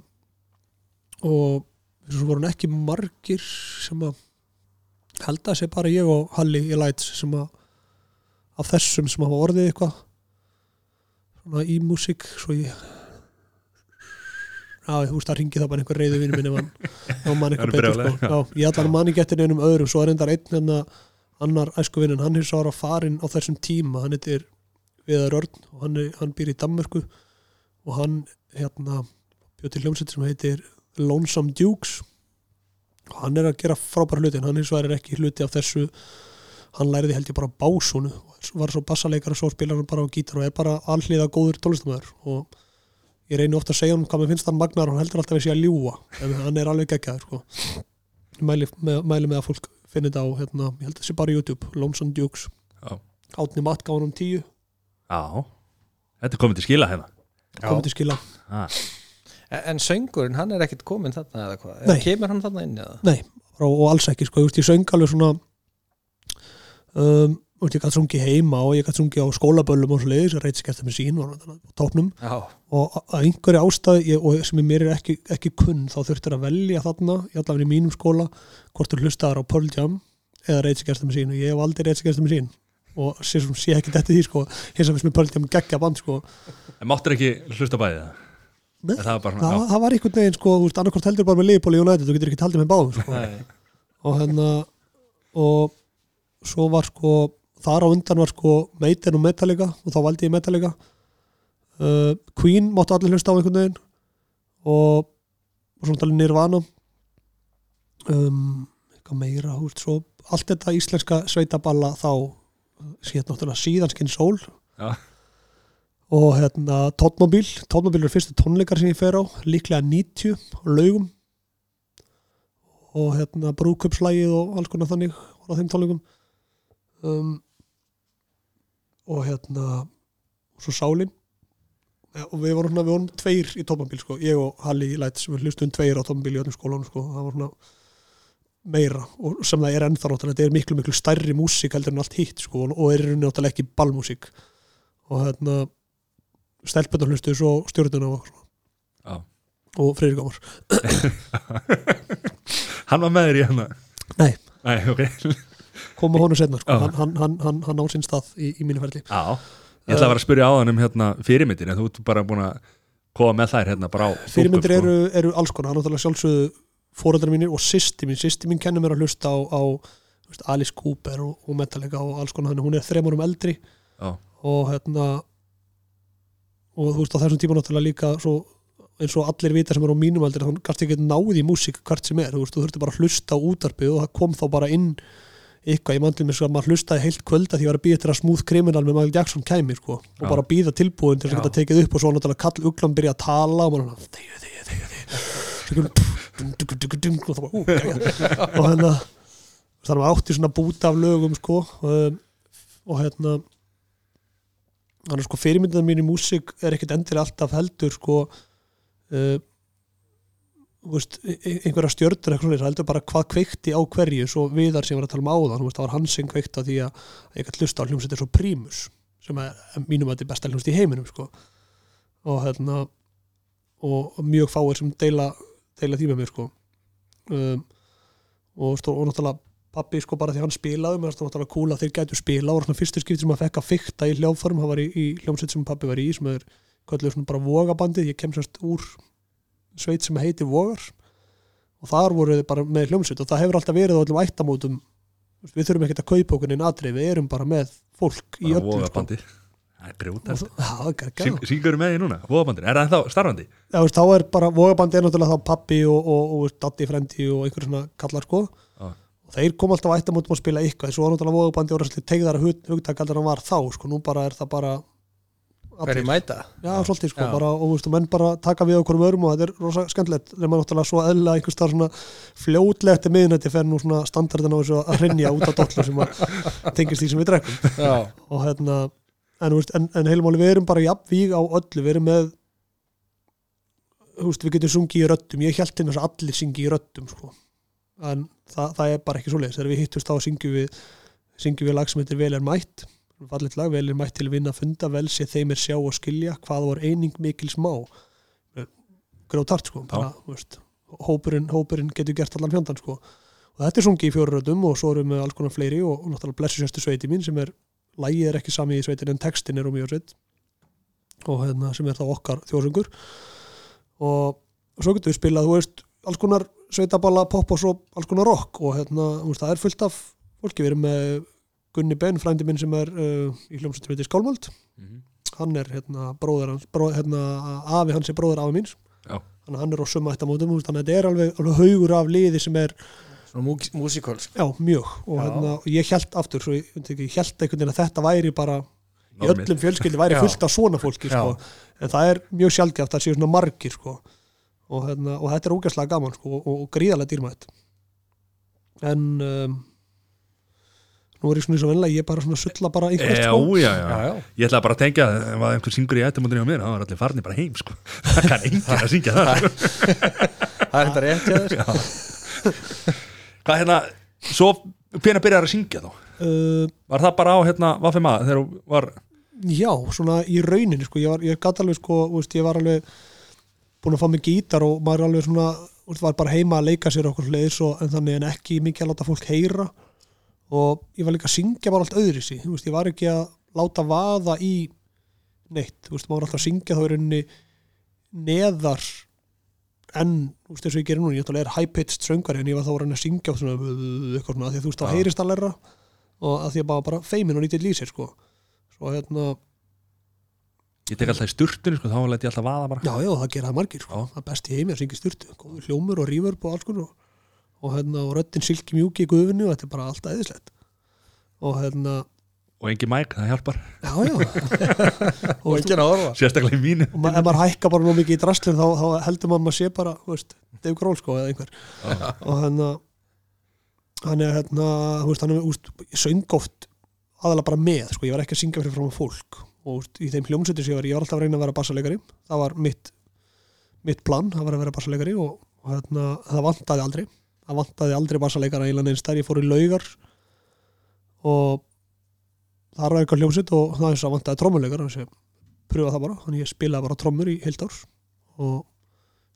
og þess að voru ekki margir sem að held að sé bara ég og Halli í Lights sem að af þessum sem hafa orðið eitthvað svona í músík svo ég Já, þú veist, það ringi það bara einhver reyðu vinnu minni þá mann eitthvað er betur sko. Já, ég allan mann ekki eftir einum öðrum, svo er endar einn hérna annar æsku vinnin, hann er svo ára farin á þessum tíma, hann heitir Viðar Örn og hann, hann býr í Danmörku og hann hérna bjóð til hljómsveit sem heitir Lonesome Dukes. Og hann er að gera frábæra hluti en hann eins og er ekki hluti af þessu. Hann læriði held ég bara básunu var svo bassaleikar og svo spilar hann bara á gítar og er bara allíða góður tónlistamöður og ég reyni ofta að segja hann hvað mér finnst hann magnar og hann heldur alltaf að sé að ljúa en hann er alveg geggjaður sko. Ég mæli, mæli með að fólk finni þetta á hérna, ég held að það sé bara YouTube Lonesome Dukes. Átni Matt gaf hann um tíu Já, þetta er komið til skila hérna komið til skila ah. En, en söngurinn, hann er ekkert kominn þarna eða hvað? Nei. Kemur hann þarna inn eða? Nei, og, og alls ekki sko, ég, veist, ég söng alveg svona um, veist, ég gætt sungi heima og ég gætt sungi á skólaböllum og svo leiðis, reytis gert það með sín og á tóknum Já, og að einhverju ástæð ég, og sem ég mér er ekki, ekki kunn þá þurftir að velja þarna, ég allavega í mínum skóla hvort þú hlustaðar á Pearl Jam eða reytis gert það með sín. Og ég hef aldrei reytis gert það með sín. Og sé, sem sé ekki þetta því sko. Hins að við sem er pöldjum geggja band sko. En máttur ekki hlusta bæði það? Nei, Það var bara það, var einhvern veginn sko, annarkvort heldur bara með Leopold United, þú getur ekki haldið með báðum sko. Nei. og hérna og svo var sko þar á undan var sko Maiden og Metallica og þá valdi ég Metallica. Uh, Queen máttu allir hlusta á einhvern veginn og, og svona talið Nirvana. Um, eitthvað meira veist, svo allt þetta íslenska sveitaballa þá síðan náttúrulega síðanskinn sól Já. og hérna Tóttmobil, Tóttmobil er fyrstu tónleikar sem ég fer á, líklega 90 á laugum. Og hérna brúköpslægið og alls konar þannig á þeim tónleikum. Um, og hérna svo Sálin og við vorum, við vorum tveir í tómabil sko. ég og Halli Lætt sem við hlustum tveir á tómabil í öllum skólanum sko. það var svona meira og sem það er ennþá náttúrulega þetta er miklu miklu stærri músík heldur en allt hitt sko, og- er náttúrulega ekki ballmúsík og hérna stelpunnar hlustu svo stjórnuna og, Já. og Freyri Gámar hann var með þér í hana Nei. Nei, ok koma honum setna sko. Hann, hann, hann, hann, hann á sinn stað í, í mínu ferli. Já, ég ætla að vera að spyrja á hann um hérna, fyrirmyndir en þú ert bara búin að koma með þær hérna bara á fyrirmyndir brúðkaup, eru, eru alls konar, hann náttúrulega sjálfsögðu fóreldrar mínir og sýsti mín. Sýsti mín kennir mér að hlusta á, á veist, Alice Cooper og, og Metallica og alls konar, hún er þrem árum eldri. Já. og hérna og þú veist á þessum tíma náttúrulega líka svo, eins og allir vita sem eru á mínum aldrei þannig kannski ekki náði í músík hvert sem er. Þú veist, þú þurfti bara að hlusta á útarpið og það kom þá bara inn eitthvað, ég mandlið mér svo að maður hlustaði heilt kvölda því ég var að býða til að smúð kriminal með Michael Jackson kæmi sko, og bara býða tilbúin til að Já. geta tekið upp og svo náttúrulega kall uglan byrja að tala og maður hann, þegju, þegju, þegju, þegju. Og það bara, ú, gæja. Og hérna þannig að átti svona búta af lögum sko um, og hérna þannig að sko fyrirmyndan mín í músík er ekkert endilega alltaf heldur sko uh, veist, e- e- einhverja stjörnur eitthvað svona, heldur bara hvað kveikti á hverju svo viðar sem var að tala um áðan veist, það var hans sem kveikti á því að gætt hlusta á hljómsveit svo Primus sem er mínum að þetta er besta hljómsveit í heiminum sko. Og hérna og mjög fáir sem deila deila því með mér sko. Um, og, og náttúrulega pappi sko bara því hann spilaði mér það náttúrulega cool að þeir gætu spila og var svona fyrstu skipti sem að fekk að fykta í hljóðform hann var í, í hljómsveit sem pappi var í sem er kölluð svona bara vogabandið. Ég kem sérst úr sveit sem heitir Vogar og þar voru þið bara með hljómsveit og það hefur alltaf verið á öllum ættamótum við þurfum ekkert að kaupa okkur inn atrið við erum bara með fólk í bara öllum sko. vóðabandi Það er geggjað. Syngur með því núna, vóðabandir, er það ennþá starfandi? Já, þá er bara, vogabandi er náttúrulega þá pappi og, og, og Datti frendi og einhver svona kallar sko Já. og þeir kom alltaf á ættamótum að spila eitthvað svo var náttúrulega vogabandi og tegðara hugtak aldrei hann var þá, sko, nú bara er það bara hverju mæta. Já, svolítið sko, Já. bara, og veist, og menn bara taka við okkur um örum og þetta er rosa skemmtilegt. Nema náttúrulega svo eðla einhvers staðar svona fljótlegt til miðnætti fer nú svona standardin á þessu að hrinja út af dollu sem að tengist því sem við drekkum. Já, og hérna en, en, en heilumáli við erum bara jafnvíg á öllu, við erum með þú veist, við getum sungið í röddum. Ég held til þess að allir syngi í röddum sko. en það, það er bara ekki svo leiðis þegar við hittust þá syngjum við syngjum við lag sem heitir Vel er mætt fallit lag, Vel er mætt til vinna að funda vel sé þeim er sjá og skilja hvað var eining mikil smá grótart sko bara, veist, hópurinn, hópurinn getur gert allan fjandan sko. Og þetta er sungið í fjóru röddum og svo erum við alls konar fleiri og, og náttúrulega blessu sérstu sveiti mín sem er lægið er ekki sami í sveitin en textin er um mjög sveit og hérna sem er þá okkar þjóðsöngur. Og svo getur við spilað, þú veist, alls konar sveitaballa, pop og svo alls konar rock. Og hérna, það er fullt af fólki, við erum með Gunni Ben, frændi minn sem er uh, í hljómsveitum heitir Skálmöld, Mhm. hann er hérna bróður hans, bróð, hérna afi hans er bróður afi míns, Já. þannig að hann er á sömu ættamótum, þú veist, þannig að þetta er alveg, alveg haugur af liði sem er músíkólsk Já, mjög og Já. hérna, og ég held aftur svo ég, ég, ég held einhvern veginn að þetta væri bara í öllum fjölskyldi væri fullt af svona fólki sko. en það er mjög sjálfgeft að séu svona margir sko. og, hérna, og þetta er ógæslega gaman sko, og, og gríðarlega dýrmætt en um, nú er ég svona eins og venlega ég er bara svona sulla bara einhvert Já, sko. já, já, já, já, Ég ætla bara að tengja að einhver syngur í ættumundinu á mér þá er allir farnir bara heim sko. Það kann enginn að syngja það sko. það er þetta rétt hjá þér Hvað hérna, svo hvenær byrjar að syngja þá? uh, Var það bara á hérna Vaffema þegar þú var Já, svona í rauninni sko, ég, var, ég gat alveg sko, veist, ég var alveg búin að fá mig gítar og maður alveg svona var bara heima að leika sér okkur hliðis og, en þannig en ekki mikið að láta fólk heyra og ég var líka að syngja bara allt öðru sí ég var ekki að láta vaða í neitt, þú veist, maður var alltaf að syngja þá er rauninni neðar en, þess að ég gerir núna. Ég er high-pitched söngari en ég var þá að syngja svona, eitthvað svona, því að þú veist, þá heyrist að læra. Og að því að bara, bara feimin og lítið lýsir, sko. Svo hérna, Ég tek alltaf í sturtunni sko, þá læt ég alltaf vaða bara. Já, já, það gera það margir, sko. Það best í heimi að syngja styrtu, góður hljómur og rífur og alls konar og, og hérna, og röddin silki mjúki í guðvinni og þetta er bara allt eðislegt og hérna, og engin mæk, það hjálpar. Já, já. Og, að horfa sérstaklega í mínu. Og ma ef maður hækka bara nú mikið í draslinn þá, þá heldur maður að maður sé bara Dave Grohl sko eða einhver. Og hérna hann er hérna, þú veist, hann er úst, söngoft aðalega bara með sko, ég var ekki að syngja fyrir frá fólk. Og úst, í þeim hljómsveitir sem ég var, ég var alltaf að reyna að vera bassalegari það var mitt mitt plan, það var að vera bassalegari og, og hérna, það vantaði aldrei það vantaði aldrei bassalegara eiginlega neins þar ég fór í laugar og þar var eitthvað hljómsveit og það er svo vantaði trommulegar þannig að ég pröfa það bara, þannig ég spilaði bara trommur í heilt árs og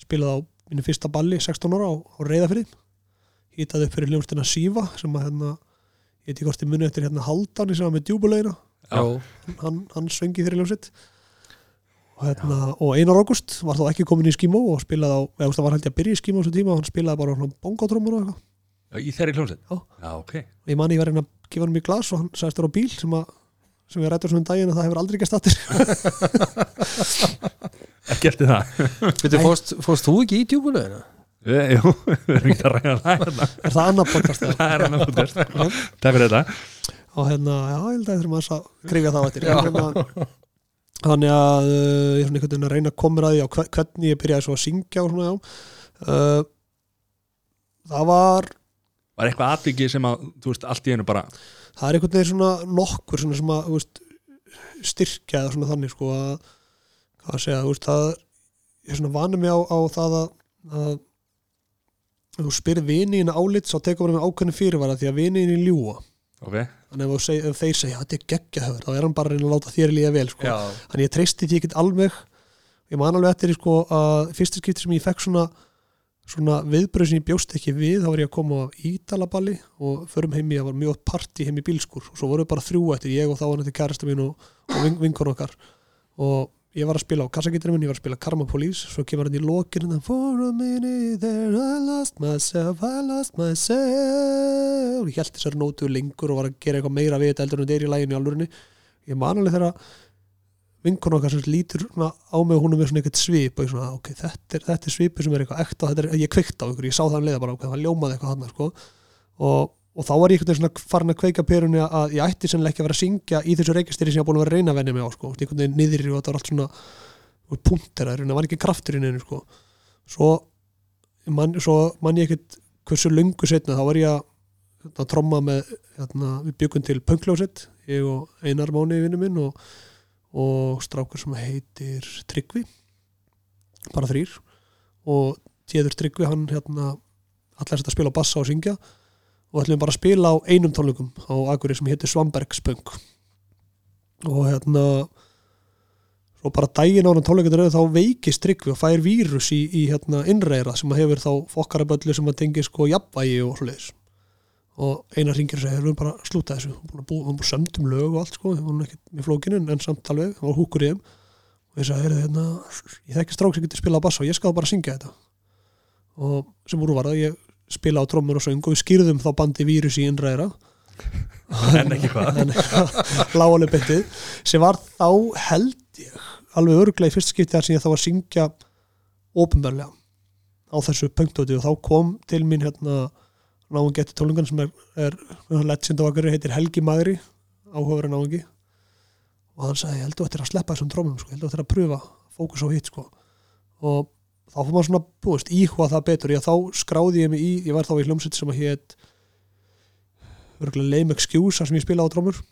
spilaði á mínu fyrsta balli 16 ára á, á reyðafrið hýtaði upp fyrir hljómsveitina Síva sem að hérna ég veit ekki hvort ég muni eftir hérna Haldáni sem var með djúbulegina hann, hann söngi þeirri hljómsveit og, hérna, og Einar Ágúst var þá ekki komin í skímó og spilaði á, eða þú veist, það var held ég að byrja í skímó á þessu tíma og hann spilaði bara svona bongotrómur og eitthvað. Já, í þeirri hljómsveit? Já. Já, ok. Og ég man ég var að reyna að gefa hann mér glas og hann sagðist þér á bíl sem að sem ég rættur svona um daginn að það hefur aldrei ekki stattir Ekki eftir það. Veitu, fórst, fórst þú ekki í djúbulöðina? Við- Jú, við erum ekki að ræða það hérna. er það annar podcast? Það er hann að podcast Takk fyrir þetta. Og hérna, já, ég held að þurfum að að krifja það á hérna, þannig að uh, ég er svona einhvern veginn að reyna að koma að því á hve- hvernig ég byrjaði svo að syngja og svona, uh, það var Var eitthvað atviki sem að, þú veist, allt í einu bara það er einhvern veginn svona nokkur svona sem að veist, styrkja eða svona þannig sko að hvað að segja, þú veist, það ég er svona vanið mig á, á það að, að þú spyrir vini inn álit þá tekur maður með ákveðin fyrirvara því að vini inn í ljúa Ok, þannig ef, seg, ef þeir segja að þetta er geggjahöfur þá er hann bara að reyna að láta þér líða vel sko. Þannig ég treysti því ekkert alveg. Ég man alveg eftir sko, að fyrsta skipti sem ég fekk svona, svona viðbröð sem ég bjóst ekki við þá var ég að koma á Ítalaballi og förum heim í, það var mjög partí heim í bílskur og svo voru bara þrjú eftir ég og þá var þetta kærasta mín og, og vin, vinkon okkar. Og ég var að spila á kassagítarinn minn, ég var að spila Karma Police svo kemur hann í lokin hérna, For a minute there I lost myself I lost myself og ég held þessar nótu lengur og var að gera eitthvað meira við þetta heldur en þetta er í læginu í alvörinni ég man alveg þegar vinkon okkar sem lítur á mig og hún er með svona eitthvað svip og ég svona, ok, þetta er, þetta er svipu sem er eitthvað ekta, er, ég kvikt á ykkur, ég sá það um leiða bara, ok, það ljómaði eitthvað hann sko. og, og þá var ég einhvern veginn svona farin að kveika perunni að ég ætti sennilega ekki að vera að syngja í þessu reykjastýri sem ég var búin að vera að reyna að venja mig á sko, einhvern veginn niðri og þetta var allt svona punkteraður, það var ekki kraftur í neinu sko. svo man, svo man ég ekkert hversu löngu setna, þá var ég að, að tromma með, hérna, við byggum til punkljósett, ég og Einar Máni vinnu minn og og strákur sem heitir Tryggvi bara þrýr og Téður Tryggvi hann hérna allar að spila bassa og syngja og ætlum bara að spila á einum tónleikum á Akureyri sem heitir Svambergspöng og hérna svo bara daginn á hann tónleikundur þá veikist Tryggvi og fær vírus í, í hérna innreira sem að hefur þá fokkaraböllu sem að tengi sko jafnvægi og svoleiðis. Og einar ringir og segir, við erum bara að slúta þessu. Að búið, hún búin að sömdum lög og allt sko, hún er ekki með flókinu en, samt alveg, hún var húkur í þeim. Og ég sagði, heyrðu, hérna, ég þekki strák sem getur spilað á bassa og ég skal bara syngja þetta. Og sem úr var það, ég spila á trommur og söng og við skýrðum þá bandi vírus í innræðra en ekki hvað? En lágaleg byttið sem var þá held ég alveg örglega í fyrsta skipti þar sem ég þá var að syngja ópenbarlega á þessu punktóti. Og þá kom til mín hérna náðum getur tónlingan sem er, er legend á akkur heitir Helgi Magri áhugaverið náðungi og hann sagði, ég held þú ættir að sleppa þessum trómum sko, ég held þú ættir að pröfa fókus á hitt sko. og þá fór maður svona búist íhuga það betur, ég þá skráði ég mig í ég var þá í hljómsveit sem að hétt örgulega Lame Excuse þar sem ég spila á trómur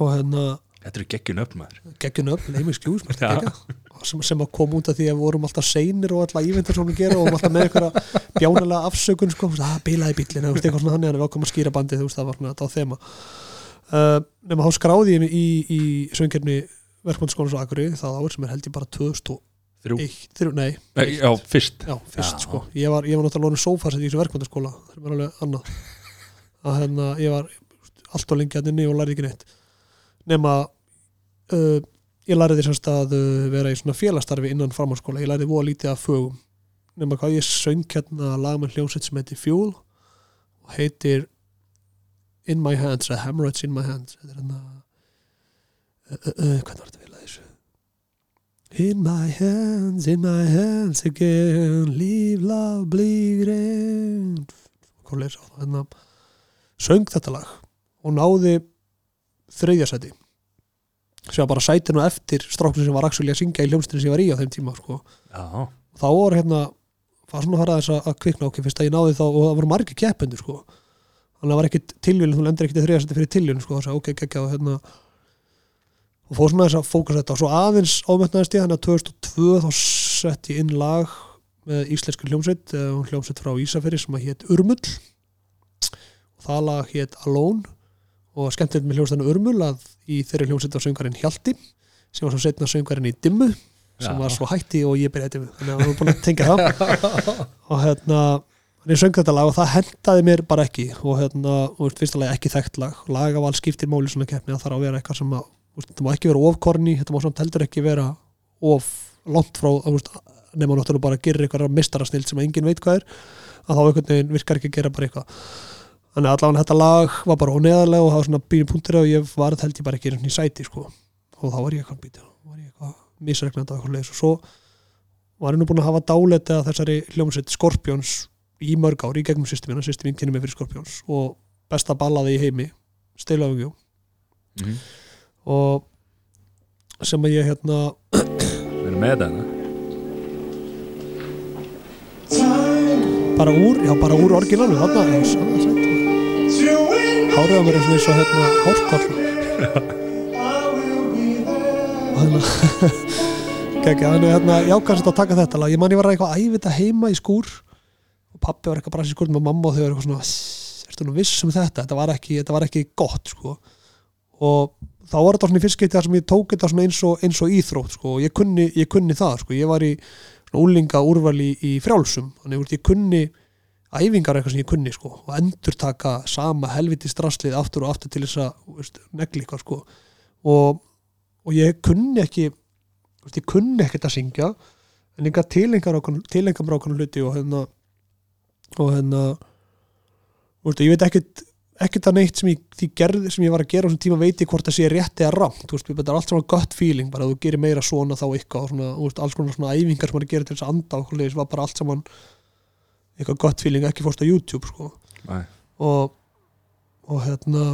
og hérna Þetta eru geggjun upp maður. Geggjun upp, Lame Excuse mætti Já. gegja sem, sem að kom út af því að við vorum alltaf seinir og alltaf sem við gera og alltaf með einhverja bjánalega afsökun sko, þú veist, að bilaði bílinn eða þú veist, eitthvað svona hann er að við ákvæm að skýra bandið þú veist, það var svona þetta á þema. Uh, nema þá skráði ég mig í, í söngjarni verkmyndaskólan svo Akureyri það áður sem er held ég bara 2001 Þrjú. Þrjú, nei, Nei, Já, fyrst. Já, fyrst Já. sko. Ég var, ég var náttúrulega lónið sófasett í þessu verkmyndaskóla það er mér alveg annað. Að hérna, ég var allt og lengi að inni og lærði ekki neitt. Nema uh, ég lærði semst að uh, vera í svona félastarfi innan framhalskóla, ég lærði voða lítið af fögum. Nema hvað ég söng hérna lag með hljómsveit sem heitir Fuel og heitir In My Hands, eða Hemorrhoids In My Hands. Þetta er hérna uh, uh, uh, hvernig var þetta In my hands, in my hands again Leave love bleeding Hvað lesa á það hérna. Söng þetta lag og náði þriðja seti sem bara sætinu eftir stráknum sem var actually að syngja í hljómsdýri sem ég var í á þeim tíma sko. Þá voru hérna var svona að fara þess að kvikna okkur fyrst að ég náði þá og það voru margir keppendur sko. þannig að það var ekkit tilvílun þú lendir ekkit í þriðja seti fyrir tilvílun sko, að ok, ekki og hérna og fór svona þess að fókus þetta. Og svo aðeins ámötnaðist ég þannig að 2002 þá sett ég inn lag með íslensku hljómsveit eh, hljómsveit frá Ísaferi sem að hétt Urmull. Og það lag hétt Alone. Og skemmtilegt með hljómsveitinu Urmull að í þeirri hljómsveit var söngarinn Hjalti sem var svo setna söngarinn í Dimmu sem Já. var svo hætti og ég byrjaði Dimmu þannig að við erum búin að tengja það. Og hérna hann ég söng þetta lag og það hendaði mér bara ekki. Og hérna, og fyrsta lagi ekki þekkt lag. Lagaval skiptir máli svona keppni það þarf að vera eitthvað sem að, þetta má ekki vera ofkorni þetta má samt heldur ekki vera of langt frá, nema náttúrulega bara að gera eitthvað mistarasnild sem enginn veit hvað er að þá einhvern veginn virkar ekki að gera bara eitthvað þannig að allavega þetta lag var bara óneðarlega og það var svona bínu punktur og ég var held ég bara ekki í sæti sko. og þá var ég eitthvað býta var ég eitthvað misregnandi á eitthvað leis og svo var ég nú búin að hafa dálæti að þessari hljómsveit Scorpions í mörg ár í gegnum systemina, systeminn kynni mig fyrir Scorpions og besta ballaði í heimi Mhm. Og sem að ég hérna við erum með þetta bara úr, já bara úr orginalnu þarna, hárið á mér er svona eins og hérna og hérna Kekja, þannig að hérna, já kannski að taka þetta lag. Ég man ég var að eitthvað þetta heima í skúr og pappi var eitthvað í skúr með mamma og þau var eitthvað svona "Sss, ertu nú viss um þetta, þetta var ekki, þetta var ekki gott sko. Og þá var þetta svona í fyrst skipti þar sem ég tók þetta svona eins og, eins og íþrótt sko og ég kunni, ég kunni það sko, ég var í úlinga úrvali í frjálsum þannig að ég kunni æfingar eitthvað sem ég kunni sko og endur taka sama helviti strasslið aftur og aftur til þess að negli eitthvað sko. Og, og ég kunni ekki veist, ég kunni ekkert að syngja en ég gæti tilengar ákvæmum hluti og hérna og hérna ég veit ekkert ekkert að neitt sem ég, gerð, sem ég var að gera á þessum tíma veit ég hvort það sé rétt eða rámt þú veist, þetta er allt svona gott feeling bara að þú gerir meira svona þá eitthvað svona, veist, alls konar svona æfingar sem maður er að gera til þess að anda og hvernig var bara allt saman eitthvað gott feeling, ekki fórst á YouTube sko. Og og hérna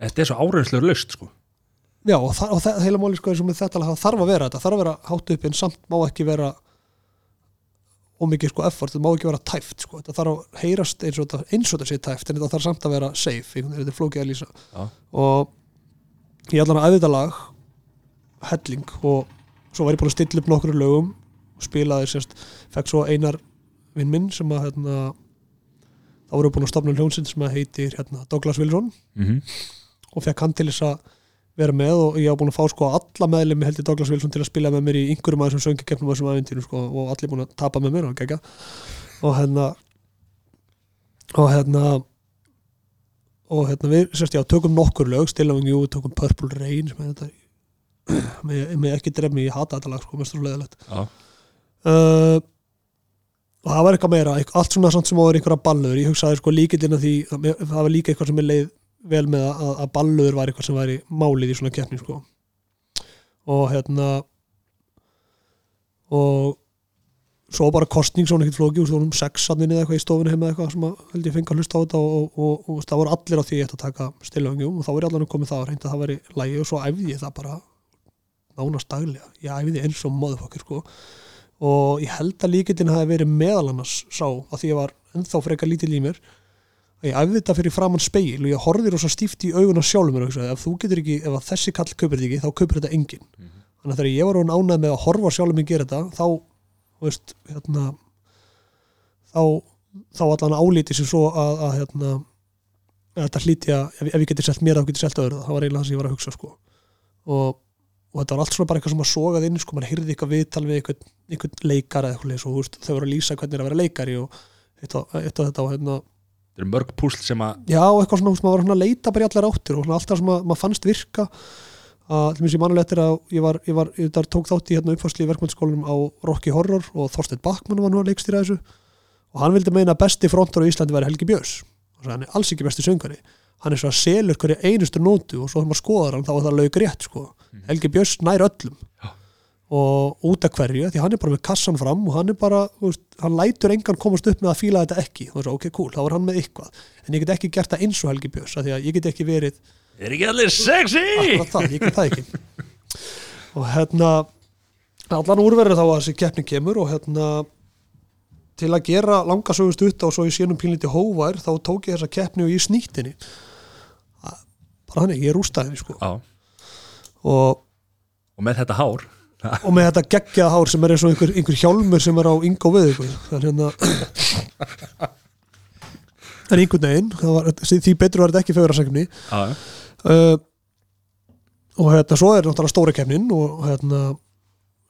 Þetta er svo áreinslegur löst sko. Já, og, það, og það, heila máli sko þarf að vera þetta, þarf að vera hátt upp en samt má ekki vera ómikið sko effort, það má ekki vera tæft sko, þetta þarf að heyrast eins og þetta, og þetta sé tæft en þetta þarf samt að vera safe, þetta er flókið að lýsa Já. og ég allan að þetta lag helling og svo var ég búin að stilla upp nokkru lögum og spilaði sérst, fekk svo einar vinn minn sem að hérna, þá voru búin að stopna hljónsinn sem að heitir hérna, Douglas Wilson mm -hmm. og fekk hann til þess að vera með og ég á búin að fá sko alla meðlemi heldur Douglas Wilson til að spila með mér í einhverjum af þessum söngikeppnum og þessum aðvindinu sko og allir búin að tapa með mér og gegja og hérna og hérna og hérna við sérst já tökum nokkur lög Still Jú, tökum Purple Rain sem er þetta með, með ekki drefni, ég hata þetta lag sko, mest svo leðilegt Já, uh, og það var eitthvað meira allt svona samt sem er einhverja ballur ég hugsaði sko líkildina því það var líka eitthvað sem er leið vel með að, að ballur var eitthvað sem væri málið í svona keppni sko. og hérna og svo bara kostning svona ekkert flóki, veist, það vorum sexanninni eða eitthvað í stofinu heima eitthvað sem að held ég fengi að hlusta á þetta og, og, og, og, og það voru allir á því að ég ætti að taka stilöfingjum og þá ég allan að komið það og reynda að það væri lægi og svo æfði ég það bara nánast daglega, ég æfði eins og móðufokkir sko og ég held að líkildin hafi verið meðal annars sá að því ég var ennþá frekar lítil í mér að ég æfði þetta fyrir framann speil og ég horfði rosa stíft í auguna sjálfum mér og hugsaði, ef þú getur ekki, ef þessi kall kaupir þetta ekki, þá kaupir þetta enginn. Þannig að þegar ég var hún ánægð með að horfa á sjálfum mig gera þetta, þá veist, hérna þá, þá allan álíti sem svo að, að hérna þetta hlíti að, ef, ef ég geti selt mér þá geti selt öðru, það var eiginlega það sem ég var að hugsa sko. og, og þetta var allt svona bara eitthvað sem að sogað inn, sko, maður heyrði eitthvað viðtal við eitthvað, eitthvað leikar eða eitthvað og þau voru að lýsa hvernig er að vera leikari og og, eitt og þetta og hérna, þetta eru mörg púsl sem að já, eitthvað svona, maður var svona að leita bara í allar áttir og svona alltaf sem að, maður fannst virka. Að, til mér sem mannuleg eftir að ég var, ég var, ég tók þátt í hérna uppfærslu í verkmyndsskólanum á Rocky Horror og Þorsteinn Bakmann var nú að leikstýra þessu. Og hann vildi meina að besti frontur á Íslandi væri Helgi Björns. Og hann er alls ekki besti söngari hann er svo að selur hverju einustu nótu og svo þegar maður skoðar hann þá er það laug rétt sko. Helgi Björns nær öllum. Og út af hverju því hann er bara með kassan fram og hann er bara veist, hann lætur engan komast upp með að fíla þetta ekki. Og svo ok cool, þá er hann með eitthvað. En ég get ekki gert það eins og Helgi Björns því að ég get ekki verið er ekki allir sexy? Akkurat það, ég get það ekki. Og hérna allan úrverður þá að þessi keppni kemur og hérna til að gera langa sögust út og svo í sínum pínlíti hóvær þá tók ég þessa keppni og ég snýttinni bara þannig, ég rústaði henni sko. Og, og með þetta hár og með þetta geggjað hár sem er eins og einhver, einhver hjálmur sem er á yngo við ykkur þannig hérna en einhvern veginn. Það því betur var þetta ekki fegurasegni Já, uh, og hérna svo er náttúrulega stóra keppnin og hérna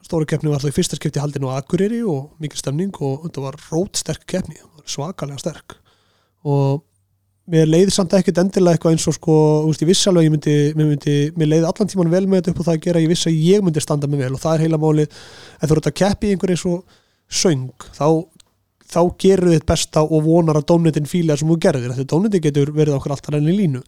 stóra keppnin var alltaf í fyrsta skipti haldin á Akureyri og mikil stemning og þetta var rótsterk keppni, svakalega sterk. Og mér leiði samt ekkert endilega eitthvað eins og sko, þú veist, ég vissi alveg ég myndi, mér myndi mér leiði allan tíman vel með þetta upp og það að gera. Ég vissi að ég myndi standa mig vel og það er heila máli ef þú ert að keppi í einhver eins og söng, þá þá gerur þitt besta og vonar að dómnendin fíla sem þú gerðir, því dómnendin getur verið okkur alltaf enn í línu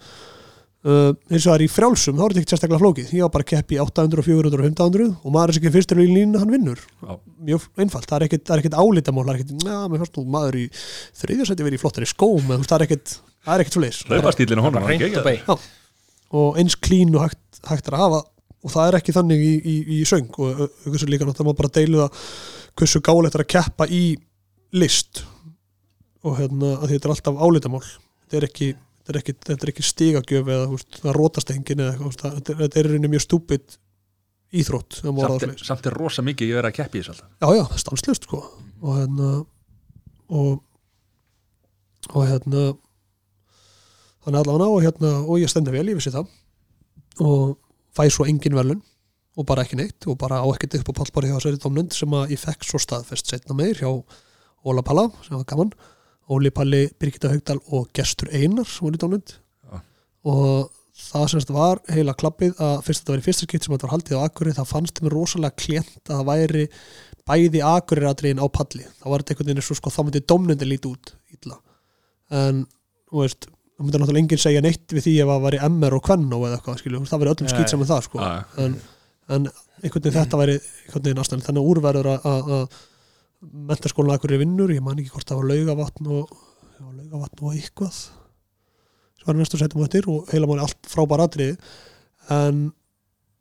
uh, eins og það er í frjálsum, þá er þetta ekki sérstaklega flókið. Ég var bara að keppi 800 og 400 og 500 og maður er ekki fyrstur í línu, hann vinnur. Já. mjög einfalt, það er er ekkit álitamál það er ekkit, já, mér fannst nú maður í þriðjasæti verið í flottari skóm, en þú veist, það er ekkit það er ekkit svo ekki og eins klín og hægt, hægt er að hafa og það er ekki þannig í, í, í söng. Og hversu líka náttúrulega bara deilu það hversu gáleitt er að keppa í list. Og hérna að þetta er alltaf álitamál. Þetta er ekki, þetta er ekki, þetta er ekki stigagjöf eða veist, það rótast engin eða veist, það- þetta er, er í rauninni mjög stúpid íþrótt samt, það er- samt er rosa mikið ég verið að keppi í þessu alltaf. Já já, stanslust sko. Og hérna og, og hérna þannig allavega og hérna og ég stendi vel, ég vissi það. Og fæ svo engin velun og bara ekki neitt og bara á ekkert upp á pallbari hjá þessari domnund sem að ég fekk svo staðfest setna meir hjá Óla Palla sem var gaman, Óli Palli Birgitta Haugdal og Gestur Einar var í domnund Já. og það semst var heila klappið að fyrst þetta var í fyrsta skipt sem þetta var haldið á Akureyri það fannst mér rosalega klient að það væri bæði Akureyratriðin á palli. Þá var þetta einhvern veginn svo sko þá myndi domnundi lítið út illa. En þú veist, það myndi náttúrulega enginn segja neitt við því ef það væri MR og Kvennó eða eitthvað skilju, það væri öllum skýt saman það sko. En, en einhvern veginn þetta væri einhvern veginn aðstæðan þannig að úrverður að- að að mentaskólan akkur er vinnur, ég man ekki hvort það var laugavatn og, laugavatn og eitthvað. Sem var næstu setjum á eftir og heila máli allt frábær atriði. En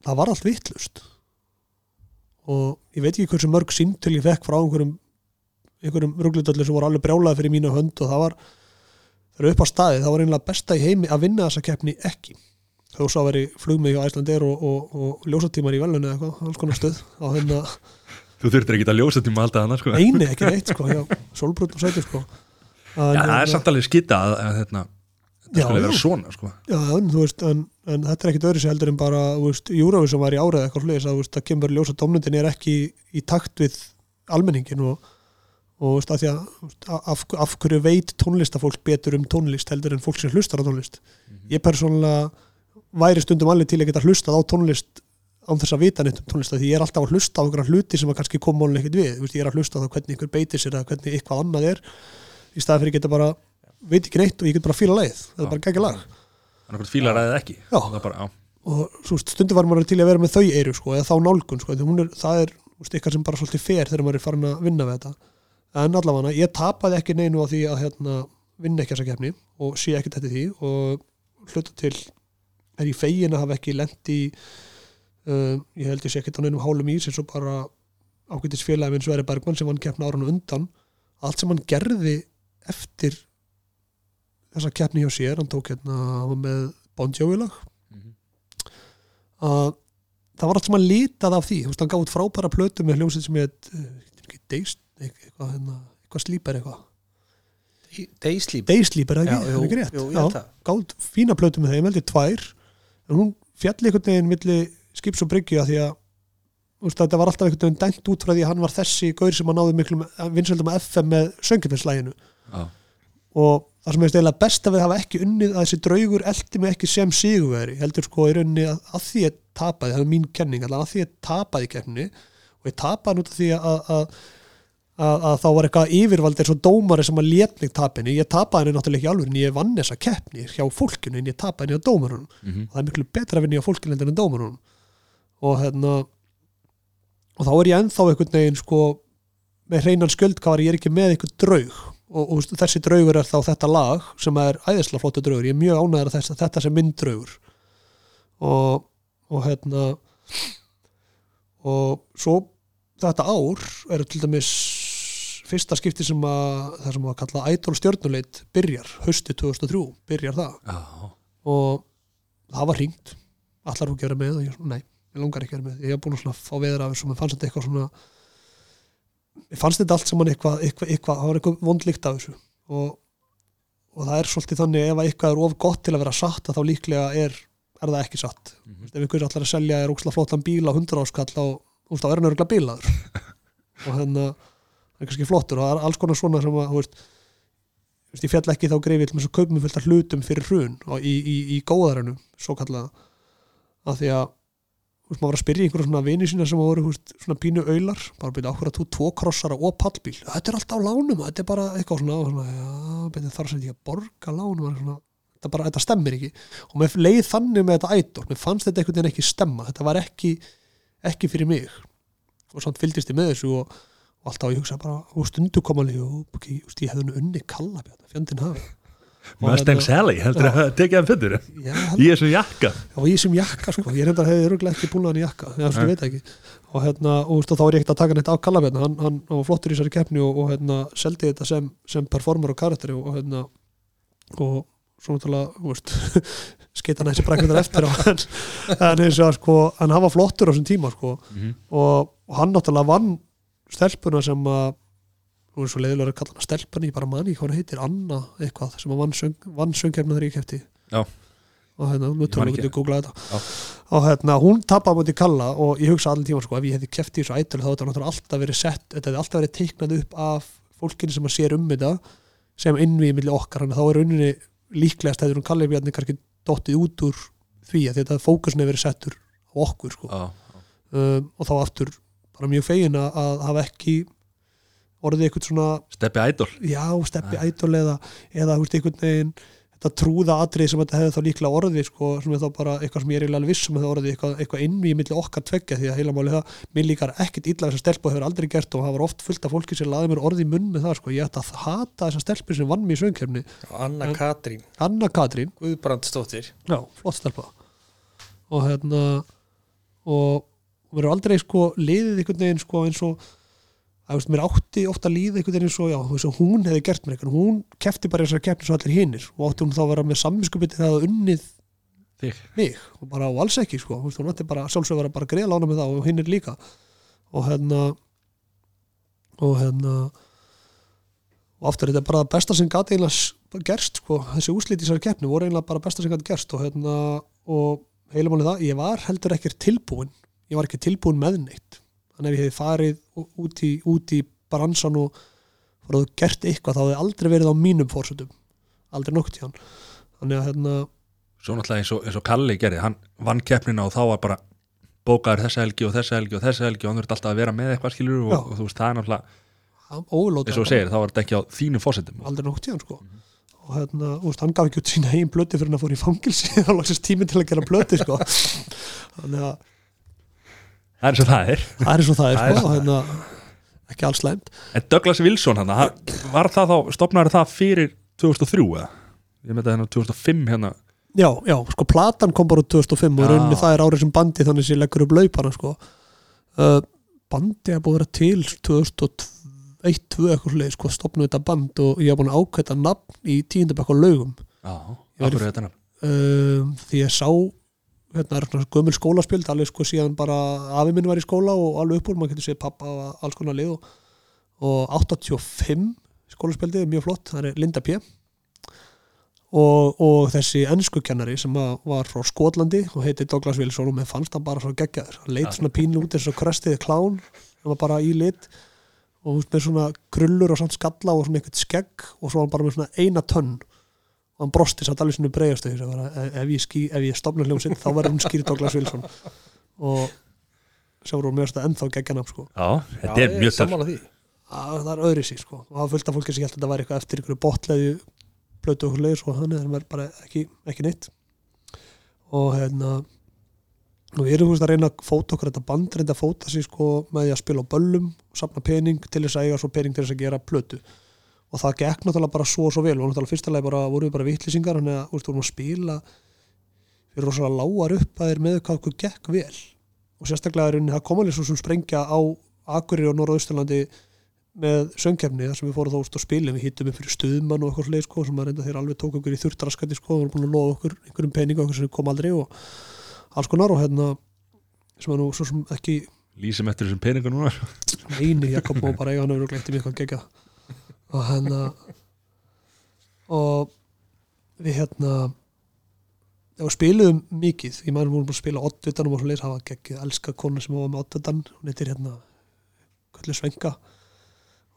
það var allt vittlust og ég veit ekki hversu mörg síntil ég fekk frá einhverjum einhverjum ruglutöldur sem voru alveg brjálaði fyrir mína hönd og það var þegar upp á staði, það var einlega besta í heimi að vinna þessa keppni ekki. Þó svo að veri flugmið hjá Æslandir og, og, og ljósatímar í velunni eða eitthvað, alls konar stöð á hérna, þú þurftir ekki að ljósa tíma alltaf annars sko. eini ekki neitt sko, já, solbrútt og sæti sko en, Já, það er samt alveg skita að, að hérna, þetta skulle vera svona sko. Já, en, veist, en, en þetta er ekkit öðru sér heldur en bara, þú veist, Júrafi sem var í árið eitthvað fleis að, þú veist, að kemur ljósa domnundin er ekki í, í takt við almenningin og, og að því að af, af hverju veit tónlistafólk betur um tónlist heldur en fólk sem hlustar á tónlist ég persónulega væri stundum alveg til að geta hlustað á tónlist án þess að vita neitt um tónlist því ég er alltaf að hlusta á einhverja hluti sem að kannski koma málun ekkert við, þú veist, ég er að hlusta á það hvernig einhver beitir sér eða hvernig eitthvað annað er. Í staði fyrir að geta bara, veit ekki neitt og ég get bara fíla leið, það er bara geggjað lag. Þannig að fílar eða ekki. Já. það er bara, og svo veist, stundum var maður til að vera með þau eiru sko, eða þá nálgun, sko, er, það er eitthvað sem bara svolítið fer þegar maður er farin að vinna við þetta. En allavega, ég tapaði ekki neinu á því að hérna, vinna ekki þessa kefni og sé ekki þetta því og hluta til er ég fegin að hafa ekki lent í uh, ég held ég sé ekki á neinum hálum ís eins og bara ágætis félagi minn Sverri Bergmann sem hann keppna árunum undan. Allt sem hann gerði eftir þessa keppni hjá sér, hann tók hérna hann var með Bon Jovi lag. Mhm. að það var allt sem að litað af því. Þú veist, hann gáði út frábæra plötu með hljómsveit sem heit, Days eitthvað, hérna, eitthvað slíper eitthvað. Er Já, það er ekki rétt? út fína plötu með þeim, heldur tvær. En hún fjalli einhvern veginn milli skips og bryggju að því að veist, þetta var alltaf einhvern veginn dæmt út frá því að hann var þessi gaur sem að náði miklum vinsöldum FM með söngjumesslæginu já, og það sem er steyla best að við hafa ekki unnið að þessi draugur eldi mig ekki sem sigurveri heldur sko í rauninni að, að því ég tapaði, það er mín kenning allan að því ég tapaði í keppni og ég tapaði nút af því að, að, að, að þá var eitthvað yfirvald eins og dómari sem að lét mig tapinni ég tapaði henni náttúrulega ekki alveg en ég vann þessa keppni hjá fólkinu en ég tapaði henni á dómarunum. Mhm. og það er miklu betra að vinna hjá fólkinu en dómarunum og hérna og þá er ég ennþá einhvern veginn sko með hreinan skjöldkafar, ég er ekki með einhvern draug. Og, og þessi draugur er þá þetta lag sem er æðislega flottu draugur. Ég er mjög ánægður að þetta sem minn draugur. Og, og hérna og svo þetta ár er til dæmis fyrsta skipti sem að það sem að kalla Idol stjörnuleit byrjar, hausti 2003 byrjar það. Já, og það var hringt. Allar þú gera með og ég, svona, nei, ég langar ekki að vera með ég hef búin að fá veður af þessu mér fannst þetta eitthvað svona mér fannst þetta allt saman eitthvað, eitthvað, eitthvað það var eitthvað vondlíkt af þessu. Og, og það er svolítið þannig ef að eitthvað er of gott til að vera satt að þá líklega er, er það ekki satt. Mhm. ef einhver allar að selja er óksla flottan bíl á 100 áskall á, þú veist, þá er hann örgulega bílaður. Og hérna það er kannski flottur og það er alls konar svona sem að þú veist, þú veist, ég fjall ekki þá að kaupum fullt af hlutum fyrir hrun og í, í, í góðarannu svo kallaða að því að maður var að spyrja einhverja svona vini sína sem voru veist, svona pínu aular. Bara byrja áhverja þú tvo krossara og pallbíl? Þetta er alltaf á lánum, þetta er bara eitthvað svona, og svona já, byrja þar sem ég borga lánum og svona, þetta, bara, þetta stemmir ekki. Og mér leið þannig með þetta ædol mér fannst þetta einhvern veginn ekki stemma. Þetta var ekki, ekki fyrir mig. Og samt fylgdist ég með þessu og, og alltaf ég hugsa bara, og stundu komali og okay, just, ég hefði unni kalla fjandinn hafi. Og Mustang Sally, heldur að tekið hann fyrir Í þessum jakka. Og ég sem jakka sko, ég reyndar hefði öruglega ekki búin hann í jakka, ég Nei. veit ekki. Og, hérna, og, þá er ég ekkert að taka neitt á Kallabjarna hann, hann var flottur í þessari keppni og, og hérna, seldi þetta sem, sem performer og karakteri og, hérna, og svo náttúrulega þú veist, skeita hann þessi brækvindar eftir en, en eins og sko, hann var flottur á þessum tíma sko, Mhm. og, og hann náttúrulega vann stelpuna sem að nú er svo leiðilega að kalla hana stelpuna ég bara mani hvað hann heitir, Anna eitthvað sem að vann, söng, vann söngjarna þegar ég kefti Já. og hérna, nú ekki. við að googla þetta Já. og hérna, hún tapaði á móti Kalla og ég hugsa allir tíma sko, ef ég hefði keft í þessu ædol þá þetta náttúrulega alltaf verið sett þetta hefði alltaf verið teiknað upp af fólkinu sem að sér um þetta sem innvíði milli okkar, að þá er rauninni líklegast hefur hún Kalli Bjarni kannski dottið út úr því að þetta fókusin hefur verið settur á okkur sko Já, um, og þá aftur bara mjög fegin að hafa ekki orðið eitthvað svona Steppi Idol. Já, steppi Nei. ædol eða, eða veist, einhvern veginn þetta trúða atrið sem þetta hefði þá líklega orðið sko, sem er þá bara eitthvað sem ég er eiginlega alveg viss um að það orðið eitthvað, eitthvað innví milli okkar tveggja því að heila máli það, mér líkar ekkert illa þessa stelpu og hefur aldrei gert og það var oft fullt af fólki sem laði mér orðið í munn með það sko, ég ætti að hata þessa stelpu sem vann mér í söngkefni Anna En- Katrín. Anna Katrín, Guðbrandsdóttir. Já, flott stelpa. Og hérna og mér er aldrei sko liðið einhvern veginn sko eins og að mér átti ofta að líða einhvern veginn eins og já, veist, og hún hefði gert mér eitthvað. Hún kefti bara þessar keppni svo allir hinnir og átti hún þá að vera með samvinskupið það að unnið Þig. mig? Og bara á alls ekki sko, hún átti bara sjálfsög að vera bara greiða lána með það og hinnir líka. Og hérna og hérna og aftur þetta er bara það besta sem gæti eiginlega gerst sko, þessi úslit í þessari keppni voru eiginlega bara besta sem gæti gerst. Og hérna og heilumáli það, ég var heldur ekki tilbúin, ég var ekki tilbúin með neitt þannig ef ég hefði farið út í, út í bransan og farið og gert eitthvað þá hefði aldrei verið á mínum fórsöndum aldrei nokkuð til hann þannig að hérna, Svo náttúrulega eins og, eins og Kalli gerði Hann vann keppnina og þá var bara bókaður þessa helgi og þessa helgi og þessa helgi og hann þurfti alltaf að vera með eitthvað skilur og, og þú veist, það er náttúrulega eins og þú segir, þá var þetta ekki á þínum fósettum aldrei nokkuð til hann sko. Og hérna, úst, hann gaf ekki út sína eigin blöti fyrir hann að fór í fangilsi þá lagsist tíminn til að gera blöti sko. Þannig að Það er eins og það er. Það er svo það er Það er sko og hérna, ekki alls slæmt. En Douglas Wilson hann, var það þá, stopnaði það fyrir 2003 eða? Ég með þetta hérna 2005 hérna. Já, já, sko platan kom bara úr 2005 og Já. rauninni það er árið sem bandi þannig sem ég leggur upp laupana sko. Uh, bandi er búið að vera til 2001, 2002 eitthvað leið sko, stopnum þetta band og ég hef búin að ákveða nafn í tíundabæk á laugum. Já, akkur er þetta nafn? Um, því ég sá hérna svona gömul skólaspjöld alveg sko síðan bara afi minn var í skóla og alveg upp úr, maður getur séð pappa og alls konar lið og, og 85 skólaspjöldið er mjög flott, það er Linda P og, og þessi ennskukennari sem var frá Skotlandi og heiti Douglas Wilson og mér fannst hann bara svo geggjaður hann leit Ja. svona pínu út eins og krestiði klán hann var bara í lit og með svona krullur og samt skalla og svona eitthvað skegg og svo var hann bara með svona eina tönn og hann brosti samt alveg svona breiðastu ef ég, ég stofna hljómsinn þá verður hún skýrt Douglas Wilson. Og sem voru mér að ennþá geggjana sko. Já, þetta er mjög töff sammála því. Að það er öðri sig sko. og það af fólki sem held að þetta væri eitthvað eftir einhverju botleðu blötu og leis og hann er bara ekki, ekki neitt. Og hérna og við erum þú veist að reyna að fóta okkur þetta band reynda að fóta sig sko með því að spila á böllum og sapna pening til þess að eiga svo pening til þess að gera plötu og það gekk náttúrulega bara svo og svo vel. Og náttúrulega fyrstulega bara voru við bara vitlýsingar þannig að veist, vorum að spila við erum rosalega lágar upp að þeir með hvað okkur gekk vel. Og sérstaklega er það komalega svo sem sprengja á Akureyri og Norra-Austurlandi með söngkefni þar sem við fórum þá úst að spila við hittum upp fyrir stuðmann og eitthvað sko, sem að reynda þeir alveg tók okkur í þurftraskandi sko, og voru búin að lofa okkur einhverjum pening og okkur sem kom aldrei og alls konar og hérna sem er nú svo sem ekki Lýsum eftir þessum peninga núna. Eini Jakob má bara eiga hann hefur glemt í mig eitthvað gegja og hérna og við hérna já, spiluðum mikið. Ég maður vorum búin að spila oddvitanum og svo leys hafa geggið elska konu sem var með oddvitan hún heitir hérna Köllu Svenga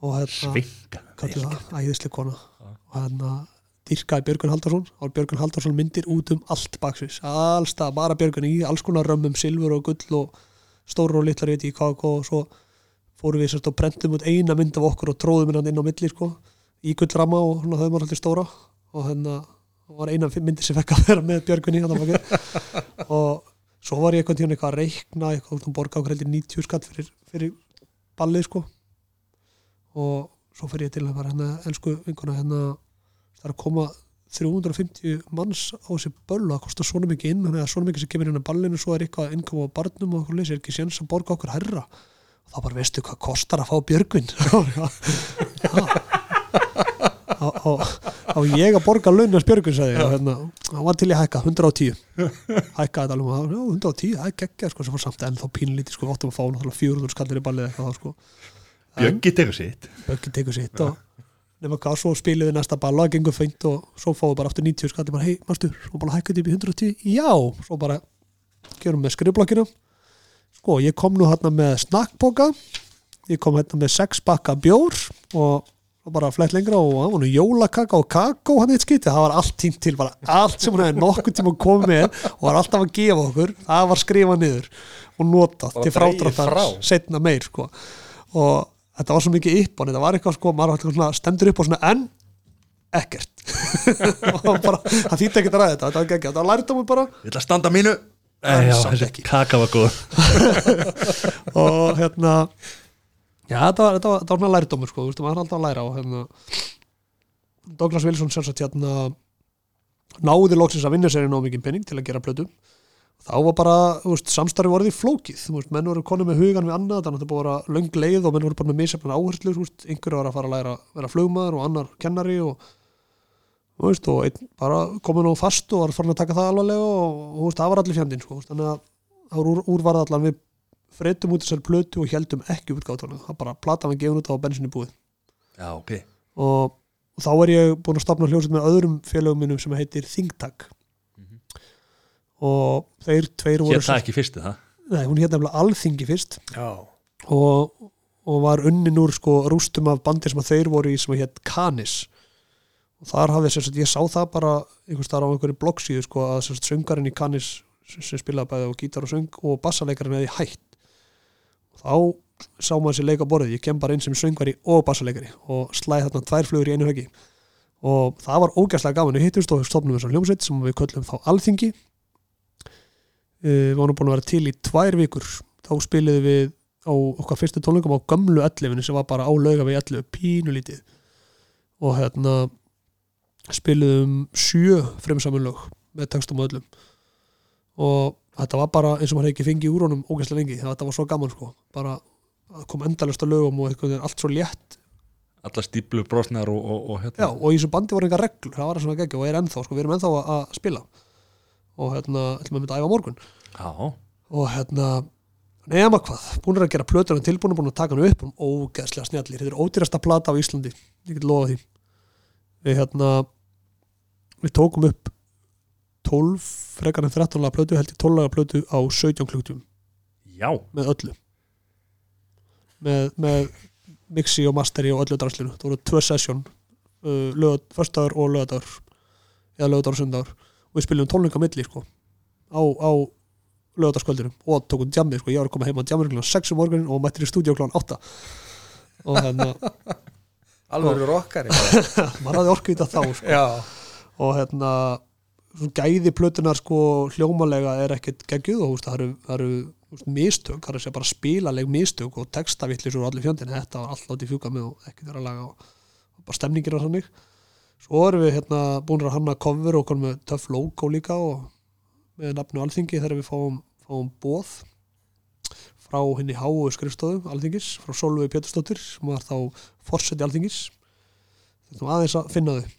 og hérna það æðislega kona. Og hérna dyrkaði Björgun Haldarsson og Björgun Haldarsson myndir út um allt baksins alls það, bara Björgun í alls konar römmum silfur og gull og stóru og litlar ég veit í hvað og svo fórum við sérst og prentum út eina mynd af okkur og tróðum hennan inn á milli sko, í gullrama og hérna höfum við alltaf stóra. Og hérna var eina myndi sem fekk að vera með Björgun í og svo var ég eitthvað tíðan eitthvað að reikna eitthvað um borga okkur heldur 90 skatt fyrir, fyrir ballið sko. Og svo fer ég til að vera hérna elsku vinkona hérna það er að koma 350 manns á þessi böll og það kostar svona mikið inn þannig að svona mikið sem kemur inn á ballinu svo er eitthvað innkoma á barnum og okkur leysi er ekki séns að borga okkur herra þá bara veistu hvað kostar að fá Björgvin. Á ég að borga launast Björgvin sagði ég og hérna, hann var til í að hækka 110 hækkaði þetta alveg og já, 110, það er geggja sko, sem var samt ennþá pínlítið sko, við áttum að fá náttúrulega 400 skallir í ballið eitthvað sko. Bjöggi tekur sitt. Böggi tekur sitt og nema hvað, svo spilum við næsta balla, gengur feint og svo fáum við bara aftur 90 skall, bara hei, mástu, svo bara hækkaði upp í 110, já, svo bara gerum með skrifblokkina sko, ég kom nú hérna með snakkboka ég kom hérna með 6 bakka bjór og bara flett lengra og það var nú jólakaka og kakó hann eitt skiti, það var allt tínt til bara allt sem hún hefði nokkuð tíma komið með og var alltaf að gefa okkur, það var skrifað niður og notað til frádráttar frá. setna meir sko. Og þetta var svo mikið upp og þetta var eitthvað sko, maður svona stendur upp og svona en ekkert. Og bara, það þýtti ekkert að ræða þetta. Þetta var ekki, þetta var lærdómur bara. Ég ætla að standa mínu Nei, já, þessi kaka var góð. Og hérna já, þetta var, þetta var, þetta var lærdómur sko, þú veist, maður er alltaf að læra og hérna Douglas Wilson sem sagt hérna náði loksins að vinna sér í nóg mikið penning til að gera plötu. Þá var bara, þú veist, samstarfi voruð í flókið. Þú veist, menn voru konið með hugan við annað þannig að þetta búið að vera löng leið og menn voru bara með misjafnan áherslu, þú veist, einhverju var að fara að læra að vera flugmaður og annar kennari og veist, og einn bara komið nú fast og var farin að taka það alvarlega og, veist, það var allir fjandinn, sko, þannig að það var úr, úrvarða allan við freytum út þessari plötu og heldum ekki útgáttuna það bara platan var gefin út á bensinni búið. Já, ok. Og, og þá er ég búin að stopna hljóset með öðrum félögum minnum sem heitir Think Tank og þeir tveir voru Hér það ekki fyrst það nei, hún hétt nefnilega Alþingi fyrst. Já, og, og var unnin úr sko rústum af bandi sem að þeir voru í sem að hétt Canis og þar hafði sagt, ég sá það bara einhvers þar á einhverju bloggsíðu sko að sagt, söngarinn í Canis sem, spilaði bæði á gítar og söng og bassalekarinn hefði hætt. Og þá sá maður sér leika borðið, ég kem bara inn sem söngari og bassaleikari og slæði þarna tvær flugur í einu höggi. Og það var ógæslega gaman. Við hittust og stofnum þessar hljómsveit sem við köllum þá Alþingi. Eh, við varum búin að vera til í tvær vikur. Þá spiliðum við á okkar fyrstu tónleikum á gömlu 11 sem var bara á lauga við 11 pínulítið. Og hérna spiliðum sjö fremsamunlög með textum og öllum. Og þetta var bara eins og maður hefði ekki fengið úr honum ógæslega lengi þetta var svo gaman sko. Bara að koma endalist á lögum og eitthvað allt svo létt. Alla stíplu brosnar og, og, og Já, hérna og í þessu bandi voru enga reglur, það var svona geggjum og er ennþá, sko, við erum ennþá að, að spila. Og hérna, ætlum að mynda að æfa morgun. Já, og hérna nema hvað, búin að gera plötur en tilbúin búin að taka hann upp um ógeðslega snjallir þetta er ódýrasta plata á Íslandi ég get lofa því. Við hérna við tókum upp 12 frekar en 13 laga plötu held ég 12 laga plötu á 17 klukktum já. Með öllu. Með, með mixi og masteri og öllu drastlinu það voru tvö sesjón uh, föstaður og lögadagur eða lögadagur og sundagur og við spilum tónleika milli sko á, á lögadagskvöldinum og tókum djamið sko, ég var að koma heim á djamið kl. 6 um morgunin og mættir í stúdíu kl. 8 og hérna alveg eru rockari. Maður hafði orku í þetta þá sko. já, og hérna gæði plötunar sko hljómalega er ekkert geggjuð og það eru, það eru veist, mistök, það er bara spilaleg mistök og textavillis og allir fjöndin þetta var alltaf átt í fjúka með og ekkert verið að laga og, bara stemningir og þannig. Svo erum við hérna búin að hanna cover og konum með töff logo líka og með nafnu alþingi þegar við fáum, fáum bóð frá henni háu skrifstofu alþingis, frá Solveig Pétursdóttir sem var þá forseti alþingis. Þetta var aðeins að finna þau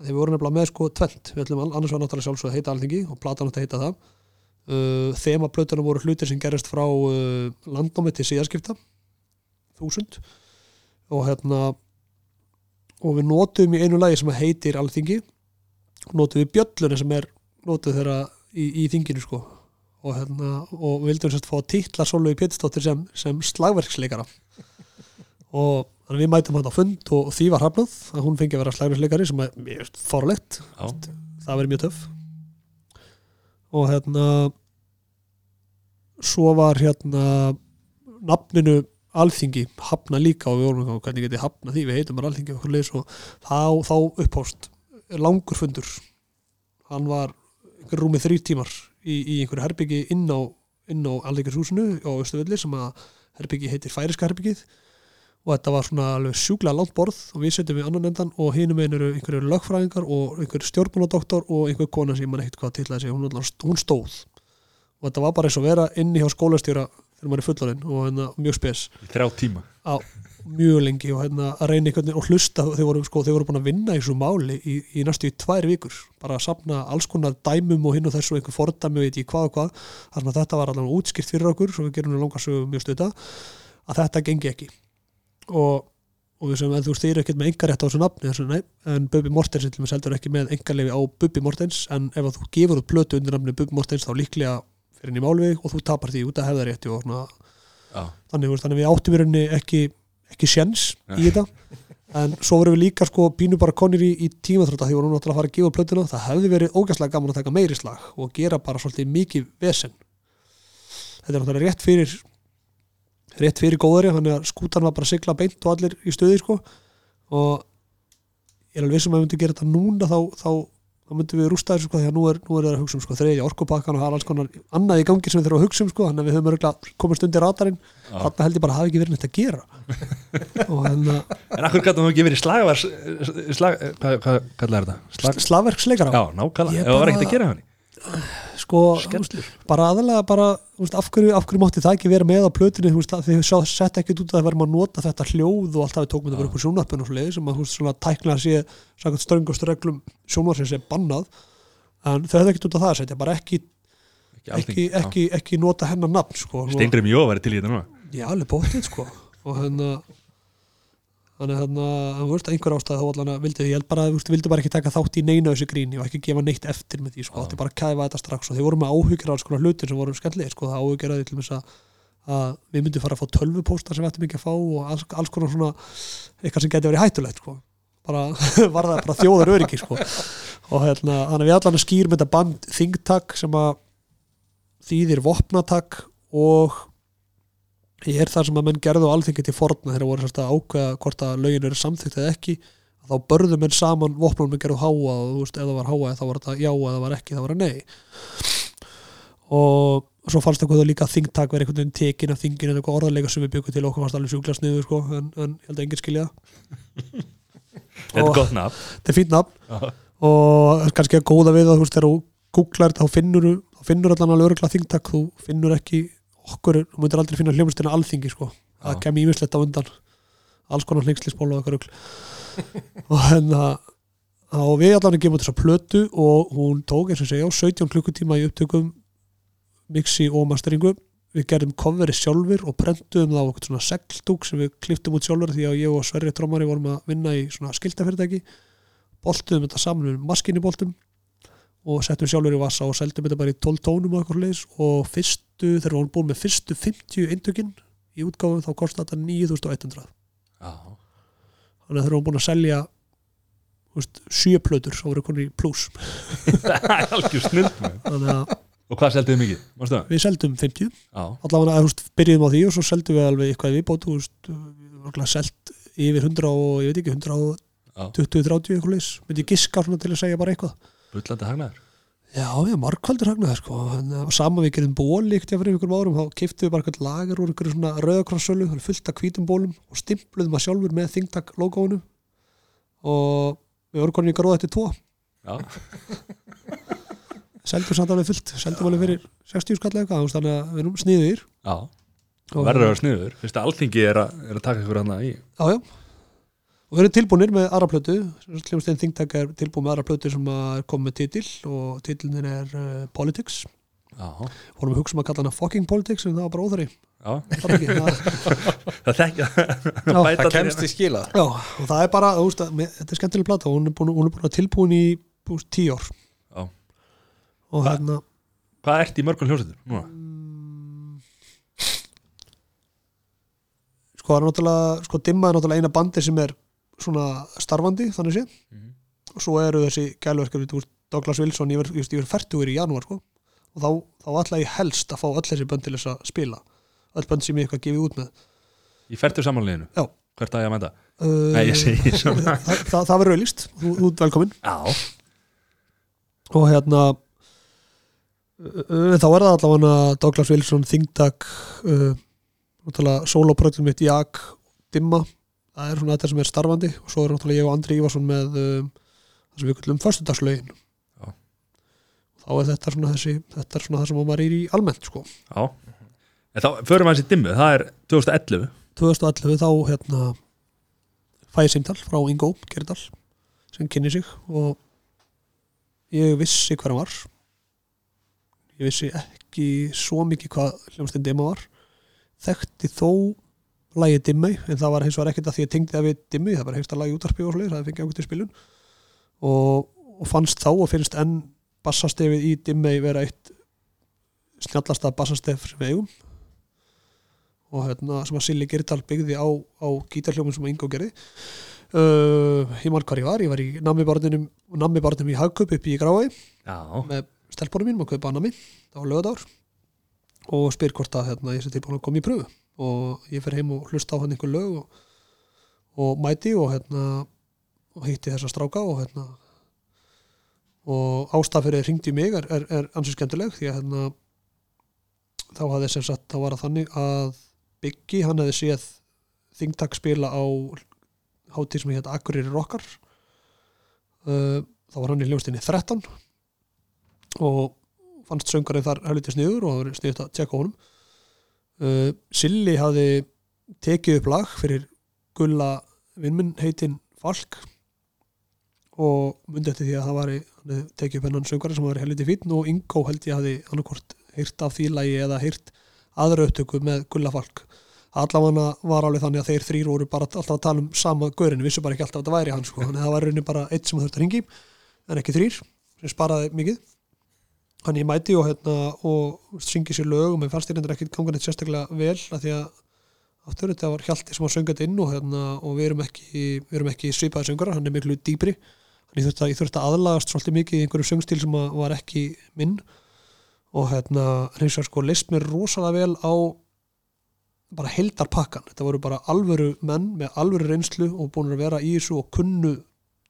þegar við vorum nefnilega með sko tvent við ætlum annars var náttúrulega sjálfsög að heita alþingi og platan átti að heita það. Uh, þema plötunum voru hlutir sem gerist frá uh, landnámi til síðaskipta þúsund. Og hérna og við notum í einu lagi sem heitir alþingi notum við bjöllunni sem er notuð þeirra í, í þinginu sko. Og hérna og við vildum sérst fá að titla Sólvegi Pétursdóttir sem, sem slagverksleikara. Og þannig við mætum hann á fund og því var hafnað að hún fengi að vera slagverksleikari sem er mjög fórlegt Já. það verið mjög töff. Og hérna svo var hérna nafninu alþingi hafna líka og við vorum hvernig getið hafna því? Við heitum bara alþingi og okkur leis og þá, þá upphóst langur fundur. Hann var rúmið þrý tímar í, í einhverju herbyggi inn á, á alþingarshúsinu á Östuvelli sem að herbyggi heitir Færiska herbyggið og þetta var svona alveg sjúklega langt borð og við setjum við annan endan og hinum einn eru einhverju lögfræðingar og einhverju stjórnbúnadoktor og einhver kona sem mann ekkert hvað tillaði sig hún, hún stóð. Og þetta var bara eins og vera inni hjá skólastjóra þegar maður er fullorinn og hérna, mjög spes. Þrjá tíma. Á mjög lengi og hérna að reyna einhvern veginn og hlusta þau voru, sko, þau voru búin að vinna í þessu máli í, í næstu í tvær vikur. Bara að sapna alls konar dæmum og hinn og þessu einhver fordæmi veit ég hvað og hvað. Þar sem þetta var allavega útskýrt fyrir okkur svo við gerum nú langa sögu mjög stuta að þetta gengi ekki og, og við sem að þú styrir ekkert með engarétt á þessu nafni þessu, nei, en Bubi Mortens dæmis heldur ekki með engarlefi á Bubi Mortens en ef þú gefur út plötu undir nafni Bubi Mortens þá líklega fyrir í málveg og þú tapar því út að hefðarétti og svona Já. þannig, veist, þannig við áttum í rauninni ekki, ekki sjens í þetta. En svo vorum við líka sko pínu bara konir í, í tímaþrótta því vorum við náttúrulega að fara að gefa plötuna. Það hefði verið ógæslega gaman að taka meiri slag og gera bara svolítið mikið vesen. Þetta er náttúrulega rétt fyrir rétt fyrir góðari þannig að skútan var bara að sigla beint og allir í stöði sko. Og ég er alveg vissum að við myndum gera þetta núna þá, þá, þá myndum við rústa þessu sko því að nú er, nú er það að hugsa um sko þriðja orkupakkan og það er alls konar annað í gangi sem við þurfum að hugsa um sko þannig að við höfum örgulega komist undir radarinn. Já. þarna held ég bara að hafi ekki verið neitt að gera. Og hérna En akkur gætum við ekki verið slagvars slag, hvað, hvað kallar þetta? Slag, slagverksleikara já, nákvæmlega, það var ekkert að gera hann sko, Skemmslur bara aðalega bara, veist, af hverju, af hverju mátti það ekki vera með á plötunni, þú veist, að þið sett ekkert út að það verðum að nota þetta hljóð og alltaf við tókum þetta bara upp úr sjónvarpinu og svo leiði sem að, þú veist, svona tæknilega sé samkvæmt ströngustu reglum sjónvarpinu sé bannað. En þau hefðu ekkert út af það að setja, bara ekki, ekki, ekki, ekki nota hennar nafn, sko. Stengri mjög væri til í þetta núna. Já, alveg bóttið, sko. Og hérna þannig hérna, þú veist, einhver ástæð þá allan að vildi ég held bara, þú veist, vildi bara ekki taka þátt í neina þessu gríni og ekki gefa neitt eftir með því, sko, Já. átti bara að kæfa þetta strax og þeir voru með áhyggjur á alls konar hlutir sem voru skemmlega, sko, það áhyggjur að því til þess að, að við myndum fara að fá tölvupósta sem við ættum ekki að fá og alls, alls konar svona eitthvað sem geti verið hættulegt, sko. Bara, var það bara þjóðar öryggi, sko. Og hérna, þannig að við allan að skýrum þetta band þingtak sem að þýðir vopnatak og ég er það sem að menn gerðu á alþingi til forna þegar voru að ákveða hvort að lögin eru samþykkt eða ekki. Þá börðu menn saman vopnum með gerðu háa og þú veist, ef það var háa þá var þetta já, ef það var ekki þá var það nei. Og svo fannst það hvað líka þingtak verið einhvern veginn tekin af þingin eða eitthvað orðarleika sem við byggum til okkur fannst alveg sjúklega sniðu sko, en, en ég held að enginn skilja. Þetta er Og- gott nafn. þetta er fínt nafn. Og kannski að góða við það þú veist, þegar þú googlar þá finnur þá finnur allan alveg örgulega þingtak þú finnur ekki okkur, myndir aldrei finna hljómsdina alþingi sko, það kem ímislegt á undan. Alls konar hlingslisból og eitthvað rugl. Og hérna og við allan gefum þessa plötu og hún tók eins og segja á 17 klukkutíma í upptökum mixi og masteringu. Við gerðum coveri sjálfur og prentuðum það á eitthvað svona segldúk sem við kliftum út sjálfur því að ég og Sverri Trómari vorum að vinna í svona skiltafyrirtæki. Boltuðum þetta saman með maskiniboltum og settum sjálfur í vassa og seldum þetta bara í 12 tónum og eitthvað leis og fyrstu, þegar við vorum búin með fyrstu 50 eintökin í útgáfum þá kostar þetta 9100 Já, þannig að þeir eru búin að selja veist, sjö plötur sem voru konur í pluss Og hvað selduðu mikið? Mástu við seldum 50 Já, allavega veist, byrjuðum á því og svo seldum við alveg eitthvað við varum selt yfir 100 og ég veit ekki 120-30 já, eitthvað leys, myndi ég giska til að segja bara eitthvað bullandi hagnaður. Já, við margkvældur hagnaði sko. Saman við gerum ból líkt fyrir einhverjum árum þá kiftum við bara eitthvað lager úr einhverju svona er fullt af hvítum bólum og stimpluðum að sjálfur með ThinkTac logoinu og við vorum konið í gróða eftir tvo. Já, seldum samt alveg fullt, seldum alveg fyrir 60 skall eitthvað, þannig að við erum sniðir já. Verður að vera sniður Fyrst að alþingi er að, er að taka ykkur hana í. Já, já og við erum tilbúinir með aðra plötu. Hljómsdegin ThinkTac er tilbúin með aðra plötu sem er komið með titil og titilin er uh, Politics. Vorum að hugsa um að kalla hana Fucking Politics en það var bara óþari já. Það var ekki, það, Það þekkja Það kemst í skila. Já, og það er bara, veist, að, með, þetta er skemmtileg plata og hún er búin, hún er búin að tilbúin í veist, tíu ár. Já. og Hva- hérna Hvað ert í mörgum hljósetur? Núna? mm, sko, það er náttúrulega sko, Dimma er náttúrulega eina bandi sem er svona starfandi, þannig sé. Mhm. og svo eru þessi veist, Douglas Wilson ég verð, ég verð færtugur í janúar, sko. Og þá, þá ætla ég helst að fá öll þessi bönd til þess að spila. Öll bönd sem ég eitthvað gefið út með. Í færtur samanleginu? Já. Hvert að ég að mæta? uh, Nei, ég segi svona. það, það, það verður auðlist, þú, þú ert velkomin Já, og hérna uh, þá er það allavega Douglas Wilson, ThinkTac uh, náttúrulega soloprojektum mitt Jak, Dimma það er svona þetta sem er starfandi og svo er náttúrulega ég og Andri Ívarsson með um, það sem við kallum föstudagslögin. Já. þá er þetta svona þessi þetta er svona það sem maður er í almennt sko. Já. En þá förum við þessi dimmu, það er 2011 2011 þá hérna fæði símtal frá Ingo Gerdal sem kynni sig og ég vissi hver hann var. Ég vissi ekki svo mikið hvað hljómsdyn Dimma var. Þekkti þó lagi Dimmi en það var hins vegar ekkert að því að tengdi það við Dimmi það var heimst að lagi útarpi og svoleiðis það fengið ákveð til spilun. Og, og fannst þá og finnst enn bassastefið í Dimmi vera eitt snjallasta bassastef sem við eigum. Og hérna, sem að Silli Gerdal byggði á, á gítarhljóminn sem Ingo gerði. Uh, ég mann hvar ég var ég var í nammibarninum nammibarninum í Hagkaup upp í Grái með stelpunum mínum að kaupa nammi það var lögadagur og spyr hvort að hérna, ég sé tilbúin að koma í pröfu og ég fer heim og hlusta á hann einhver lög og, og mæti og hérna og hitti þessa stráka og hérna og ástaf fyrir hringdi í mig er, er, er ansið skemmtileg því að hérna þá hafði sem sagt, þá var það þannig að Biggi, hann hefði séð Þingtak spila á hátíð sem hétt Akureyri Rockar. Uh, þá var hann í hljóstinni 13 og fannst söngarinn þar helviti sniður og það var sniðut að tjekka honum uh, Silli hafði tekið upp lag fyrir gulla vinnminn heitinn Falk. Og myndi eftir því að það var tekið upp hennan söngarinn sem var helviti fín og Ingo held ég hafði annarkort heyrt af því lagi eða heyrt aðra upptöku með gulla Falk. Allavega var alveg þannig að þeir þrýr voru bara alltaf að tala um sama gaurinu, vissu bara ekki alltaf að þetta væri hann sko, þannig að það var rauninni bara eitt sem þurfti að ringi en ekki þrýr, sem sparaði mikið hann ég mæti og, hérna, og syngi sér lög og mér fannst þér ekki gangan eitt sérstaklega vel að því að aftur þetta var hjalti sem var söngat inn og, hérna, og við erum ekki, ekki svipaði söngar, hann er miklu dýbri ég þurfti, að, ég þurfti að aðlagast svolítið mikið í einhverju söngstíl sem að var ekki minn. Og hérna hreins og sko leist mér rosalega vel á bara heldarpakkan, þetta voru bara alvöru menn með alvöru reynslu og búin að vera í þessu og kunnu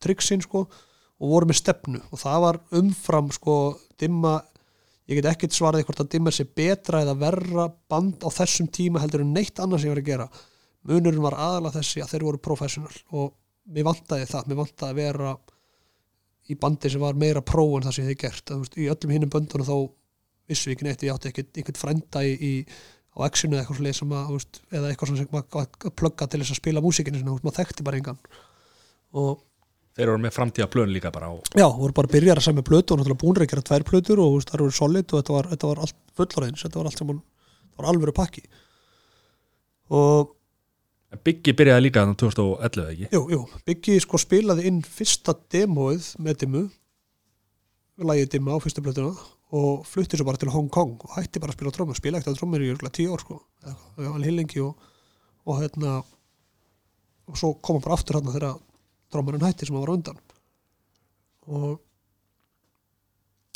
triksin sko og voru með stefnu. Og það var umfram sko dimma, ég get ekkert svaraði hvort að dimma sé betra eða verra band á þessum tíma heldur en neitt annars ég var að gera. Munurinn var aðalega þessi að þeir voru professional og mér vantaði það, mér vantaði að vera í bandi sem var meira pró en það sem ég hefði gert, að, veist, í öllum hinnum böndunum þá vissu við ekki neitt, ég átti ekkert, frænda í, í á exinu eða eitthvað svoleiðis sem að, veist, eða eitthvað sem maður að plugga til þess að spila veist, maður þekkti bara engan. Og þeir eru með framtíða plön líka bara á já, voru bara byrjar að semja plötu og náttúrulega búinir að gera tvær plötur og það eru solid og þetta var, þetta var allt fullorðins, þetta var allt saman það var alvöru pakki. Og Biggi byrjaði líka þannig 2011 ekki? Jú, jú, Biggi sko spilaði inn fyrsta demóið með dimmu lagið dimma á fyrstu plötuna og flutti svo bara til Hong Kong og hætti bara að spila trómur, spila ekkert á trómur í tíu ár sko, og var heilengi og, og hérna og svo kom hann bara aftur hérna þegar trómurinn hætti sem hann var undan. Og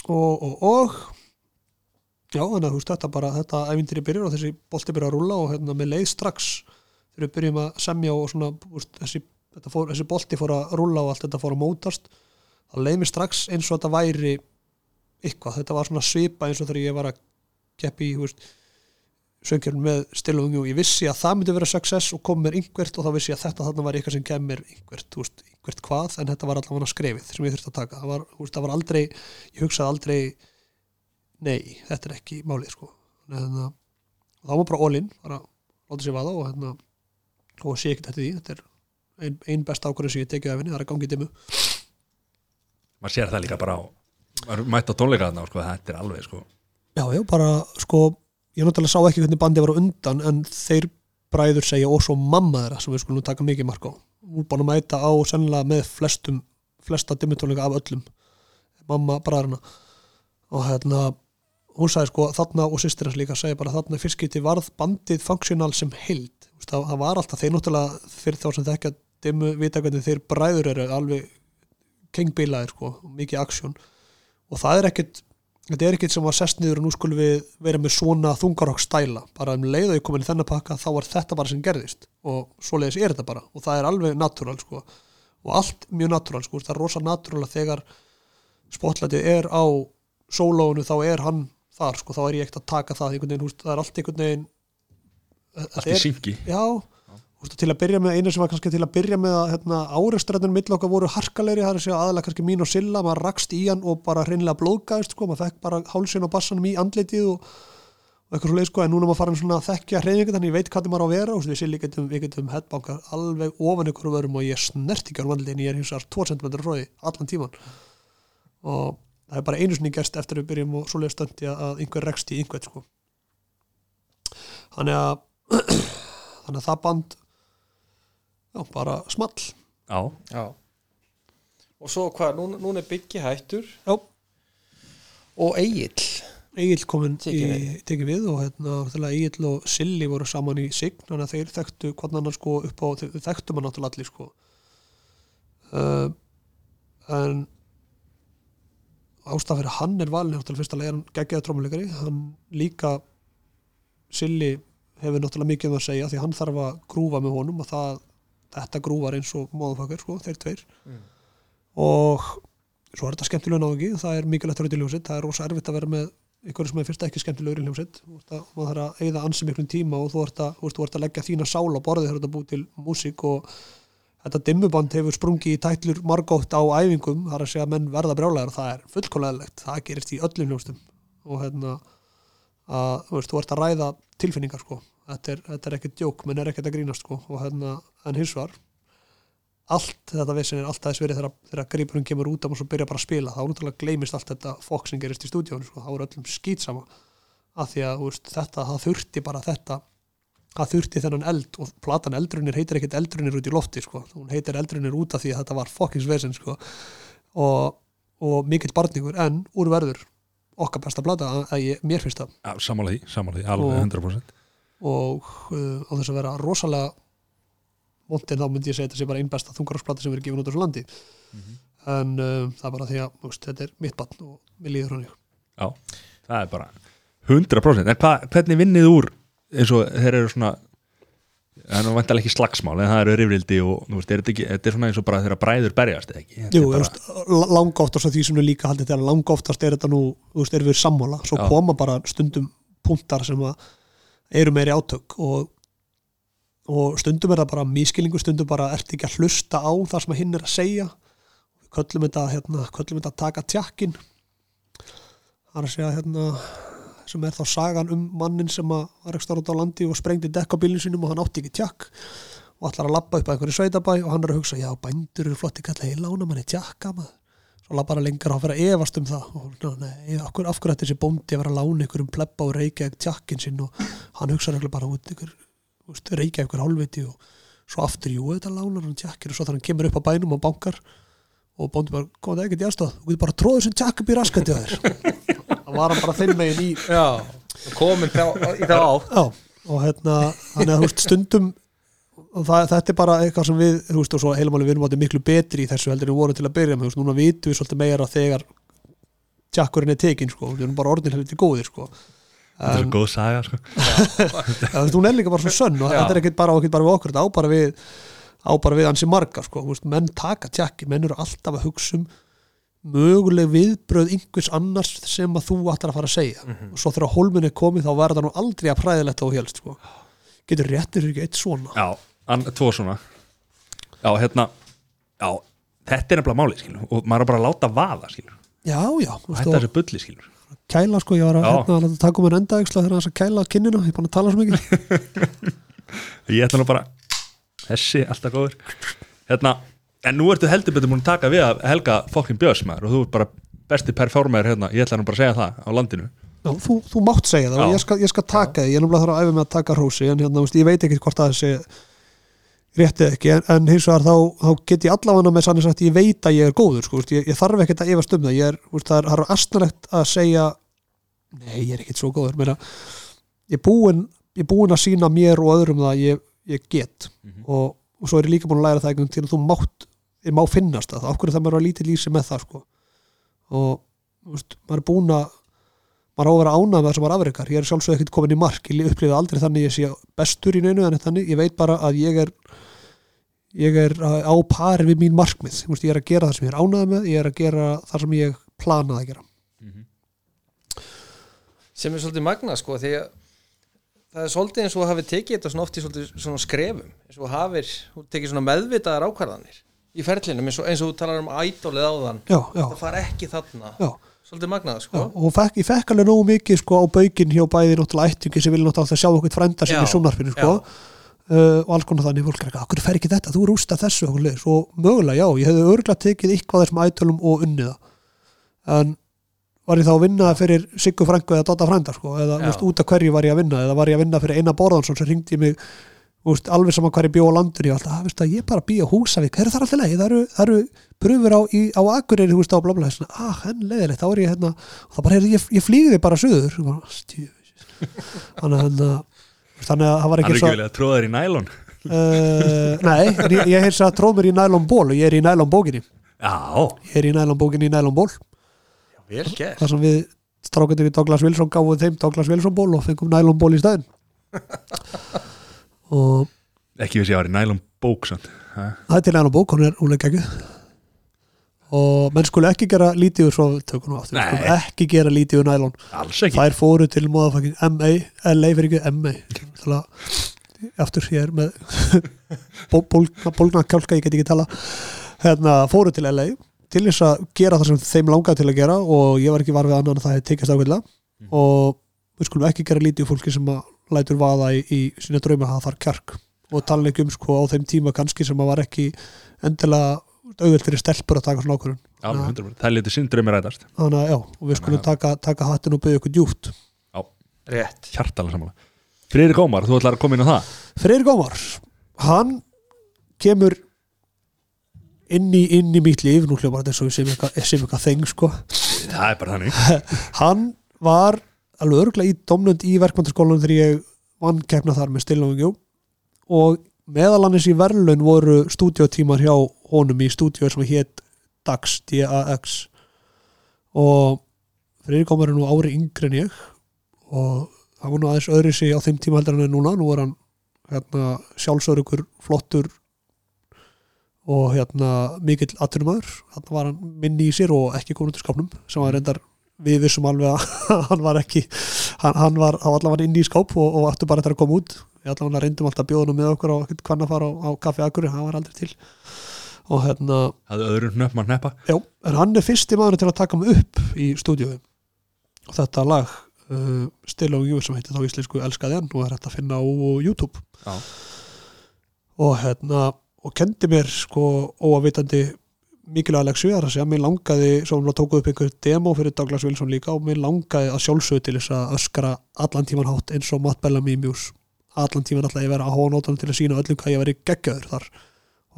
og, og, og já, þannig að þú veist þetta bara, þetta ævindir byrjar og þessi bolti byrjar að rúlla og hérna með leið strax þegar við byrjum að semja og svona veist, þessi, fór, þessi bolti fór að rúlla og allt þetta fór að mótast það leið mér strax eins og þetta væri eitthvað, þetta var svona svipa eins og þegar ég var að keppi í söngjarn með stilungu og ég vissi að það myndi vera success og kom mér yngvert og þá vissi ég að þetta þarna var eitthvað sem kem mér yngvert, veist, yngvert hvað en þetta var allavega skrefið sem ég þurfti að taka. Það var, veist, það var aldrei, ég hugsaði aldrei nei, þetta er ekki málið sko, en það þá var bara all-in, bara láta sér vaða og hérna, og sé ekkert þetta því þetta er ein, ein besta ákvörðu sem ég tekið af henni, það er að gangi í dimmu. Maður sér það líka bara á maður mætti á tónleika þarna og sko, þetta er alveg sko. Já, já, bara sko ég náttúrulega sá ekki hvernig bandi var á undan en þeir bræður segja og svo mamma þeirra sem við skulum taka mikið mark á. Hún búin að mæta á sennilega með flestum flesta dimmutónleika af öllum mamma bræðurna og hérna hún sagði sko þarna og sýstir hans líka sagði bara þarna fyrstskipti varð bandið funksjónal sem heild. Það, það var alltaf þeir náttúrulega fyrir þá sem þekkja dimmu vita hvernig þeir bræður eru alveg kengbílaðir sko, mikið aksjón og það er ekkit þetta er ekkit sem var sest niður og nú skulum við vera með svona þungarokk stæla. Bara um leið og ég komin í þennan pakka þá var þetta bara sem gerðist. Og svoleiðis er þetta bara. Og það er alveg natúral sko. Og allt mjög natúral sko, það er rosa natúral að þegar spotlightið er á sólóinu þá er hann þar sko, þá er ég ekkert að taka það veginn, húst, það er allt einhvern veginn allt í syngi Já, til að byrja með, einu sem var kannski til að byrja með að hérna, árestræðinu mill okkar voru harkalegri, það er að segja aðalega kannski mín og Silla, maður rakst í hann og bara hreinlega blóðgæðist, sko, maður fekk bara hálsin og bassanum í andlitið og, og eitthvað svo leið, sko, en núna maður farin svona að þekkja hreyfingu þannig ég veit hvað maður á að vera, og við Silli getum, getum headbankar alveg ofan ykkur vörum og ég snert ekki á andlitin, ég er hins vegar 2 cm fróði allan tíman og það er bara einu sinni gerst eftir við byrjum og svo leið stöndi að einhver rekst í einhvern, sko. Þannig að þannig að það band já, bara small. Já, Já. Og svo hvað, núna, núna er byggi hættur. Já. Og Egil Egil kominn í Tekið við. og hérna náttúrulega Egil og Silli voru saman í sign þannig að þeir þekktu hvernig hann sko upp á þau þekktu maður náttúrulega allir sko. Uh, en ástaf fyrir hann er valin náttúrulega fyrst að leiða hann geggjaða trómuleikari hann líka Silli hefur náttúrulega mikið um að segja því hann þarf að grúfa með honum og það, þetta grúfar eins og móðufakar sko, þeir tveir. Mm. og svo er þetta skemmtilega náðungi það er mikilvægt rauð í hljómsitt, það er rosa erfitt að vera með ykkur sem er fyrst ekki skemmtilegur í hljómsitt maður þarf að eigða ansi miklum tíma og þú ert að, þú ert að leggja þína sál á borðið þegar þú ert að búið til músík og þetta dimmuband hefur sprungið í tætlur margótt á æfingum, það er að segja að menn verða brjálæður og það er fullkomlega það gerist í öllum hljómstum og hérna að þú veist, þú ert að ræða tilfinningar sko, þetta er, þetta er ekkert djók menn er ekkert að grínast sko. Og hérna, en hins var allt þetta vissin er allt þess verið þegar, þegar grípurinn kemur út og svo byrja bara að spila þá náttúrulega gleymist allt þetta fokk sem gerist í stúdíónu sko, þá er öllum skýtsama af því að veist, þetta, það þurfti bara þetta það þurfti þennan eld og platan eldrunir heitir ekkert eldrunir út í lofti sko. hún heitir eldrunir út af því að þetta var fokkins vesinn sko. og, og mikill barningur en úr verður okkar besta plata að, að ég, mér finnst það. Sammála því, alveg Og- 100% og uh, á þess að vera rosalega montin þá myndi ég segja þetta sé bara einn besta þungarásplata sem verið gefin út á þessu landi. En uh, það er bara því að veist, þetta er mitt barn og mér líður hann já, það er bara 100% en hva, hvernig vinnið úr eins og þeir eru svona það er nú vantilega ekki slagsmál en það eru rifrildi og veist, er þetta, ekki, þetta er svona eins og bara þeirra bræður berjast ekki? Jú, er bara, bara... langoftast af því sem er líka haldið þegar langoftast er þetta nú, þú veist, erum við sammála svo Já. koma bara stundum punktar sem að eru meiri átök og, og stundum er það bara mískilingu, stundum bara ert ekki að hlusta á það sem hinn er að segja. Köllum þetta, hérna, að taka tjakkin það er að segja hérna sem er þá sagan um mannin sem var ekki stáð út á landi og sprengdi dekk á bílinn sinum og hann átti ekki tjakk og ætlar að labba upp að einhverju sveitabæ og hann er að hugsa, já, bændur eru flotti kalla, ég lána manni tjakka maður svo labbar hann lengra og fyrir að efast um það. Og nei, af hverju af hverju ætti þessi bóndi að vera að lána einhverjum plebba og reykja tjakkin sinn? Og hann hugsa reglulega bara út þú veist, reykja einhver hálfviti og svo aftur, jú, þetta lánar hann tjakkin og svo þegar hann kemur upp á bænum og bankar og bóndi bara, það ekkert í aðstóð þú getur bara tróðið sem tjakk upp í raskandi á þér. Var hann bara þinn megin í Já, komin þá, í þá á Já, og hérna þannig að þú veist stundum og það, þetta er bara eitthvað sem við þú veist og svo heilumáli við erum átti miklu betri í þessu heldur við vorum til að byrja með, þú veist, núna vitum við svolítið meira þegar tjakkurinn er tekin sko, við erum bara orðin helviti góðir sko þetta er en, svo góð saga sko. þú veist, hún er líka bara svo sönn og Já. þetta er ekkert bara, ekkert bara við okkur, þetta á bara við á bara við ansi marga sko, þú veist, menn taka tjakki, menn eru alltaf að hugsa um möguleg viðbröð einhvers annars sem að þú ætlar að fara að segja Mhm. og svo þegar hólminn er komið þá verður það nú aldrei að præðilegt og helst sko. getur réttir ekki eitt svona já, tvo svona. Já, hérna já, þetta er nefnilega máli skilur. Og maður er bara að láta vaða skilur. Já, já, og er þessi bulli skilur. kæla sko, ég var að, hérna, að láta taka um en endaðiksla þegar hans að kæla kinnina, ég er búin að tala svo mikið. Ég ætla nú bara þessi, alltaf góður. Hérna, en nú ertu heldur betur múin að taka við að helga fokkin björs maður og þú ert bara besti performer hérna, ég ætla nú bara að segja það á landinu. Já, þú, þú mátt segja það ég skal, ég skal taka því, ég er náttúrulega þarf að æfa með að taka hrósi en hérna, veist, ég veit ekki hvort það sé réttið ekki, en, hins vegar þá, þá get ég allavega með sannig sagt ég veit að ég er góður, sko, ég, ég þarf ekkert að efast um það, ég er, veist, það er, það er astnalegt að segja nei, ég er ekkert svo góður, meina ég er búin, ég er búin að sína mér og öðrum það að ég, ég get Mhm. og, og svo er ég líka búin að læra það einhvern að þú mátt, ég má finnast það, af hverju það maður að lítið lýsi með það sko. og veist, maður er búin að maður á að vera ánað með það sem maður afreikar ég er sjálfsög ekkert komin í mark, ég upplifði aldrei þannig ég sé bestur í neinu en þannig. Ég veit bara að ég er ég er á pari við mín markmið. Ég er að gera það sem ég er ánað með ég er að gera það sem ég planaði að gera. Sem er svolítið magna sko því að það er svolítið eins og þú hafið tekið þetta svona oft í svona skrefum eins og hafið, þú tekið svona meðvitaðar ákvarðanir í ferlinum eins og, eins og þú talar um ædólið áðan. Já, já, það fara ekki þarna. Já, svolítið magnað já. sko og fekk, ég fekk alveg nógu mikið sko á baukinn hjá bæði náttúrulega ættingi sem vil náttúrulega alltaf sjá okkur frænda sem Já, í sjónarfinu sko já. uh, og alls konar þannig fólk er ekki, okkur fer ekki þetta, þú rústa þessu okkur leis og mögulega, já, ég hefði örgulega tekið eitthvað þessum ætölum og unnið það en var ég þá að vinna fyrir Siggu Franku eða Dotta Frænda sko, eða Já. út af hverju var ég að vinna eða var ég að vinna veist, alveg saman hverju bjó á landinu ég var alltaf, "Ah, veistu, ég er bara að býja húsavík. Er það alltaf leið, það eru, það eru pröfur á, í, á Akureyri, veist, á blabla svona, ah, henn leiðilegt, þá er ég hérna og það bara, heyrðu, ég, ég flýði bara suður. Ég bara, þannig að hérna, þannig að það var ekki er svo ekki viljað að tróða þér í nælon. Uh, nei, ég, ég heilsa að tróð mér í nælon ból og ég er í nælon bókinni ég er í nælon bókinni í nælon ból vel þar sem við strákandir í Douglas Wilson gáum þeim Douglas Wilson ból og fengum nælon ból í staðinn og ekki vissi ég var í nælon bók samt. Ha? það er til nælon bók, hún er er geggjuð og menn skulu ekki gera lítið úr svo Nei. skulu ekki gera lítið úr ekki þær fóru til móðafakking MA, LA fyrir ekki MA að aftur ég er með bó- bólgna, bólgna kjálka, ég get ekki tala hérna, fóru til LA til þess að gera það sem þeim langaði til að gera og ég var ekki var við annan að það hefði tekist ákveðlega Mm. og við skulum ekki gera lítið úr fólki sem að lætur vaða í, í sína drauma að það þarf kjark. Og tala ekki um sko á þeim tíma kannski sem að var ekki endilega auðvöld fyrir stelpur að taka svona ákvörðun. 100% það er litið syndrömi rætast. Þannig að já, og við skulum taka, taka hattin og byggja okkur djúpt. Rétt. Hjartalega samanlega Friðrik Ómar, þú ætlar að koma inn á það? Freyr Gómar hann kemur inn í, inn í mitt líf. Nú hljómar þetta eins og eitthvað, sem eitthvað þeng sko. það er bara þannig. Hann var alveg örgulega í domnund í verkmyndaskólanum þegar ég vann keppna þar með stilnáðingjó og meðal annars í verðlaun voru stúdíotímar hjá honum í stúdíu sem hétt DAX, D-A-X og Freyr Gómar er nú ári yngri en ég. Og það var nú aðeins öðru sig á þeim tíma heldur en hann núna, nú er hann hérna, sjálfsörugur flottur og hérna mikill atvinnumæður, hann var hann minni í sér og ekki komin út í skápnum sem var reyndar við vissum alveg að hann var ekki hann, hann var á allavega inn í skáp og, og ættu bara eftir að koma út. Við allavega reyndum alltaf hann með okkur og hvernig að fara á, á kaffi Akuri, hann var aldrei til. Og hérna, það er öðrum nöfn að neppa já, en hann er fyrsti maður til að taka mig upp í stúdíu og þetta lag uh, Still on You sem heitir þá íslensku Elskaði hann og er hægt að finna á YouTube. Já. og hérna og kendi mér sko óavitandi mikilvæga leksju þar að segja, mér langaði svo hún tókuð upp einhver demo fyrir Douglas Wilson líka og mér langaði að sjálfsögðu til þess að öskra allan tíman hátt eins og Matt Bellamy í Muse allan tíman alltaf ég vera að hóa nótanum til að sína öllum hvað ég veri geggjöður þar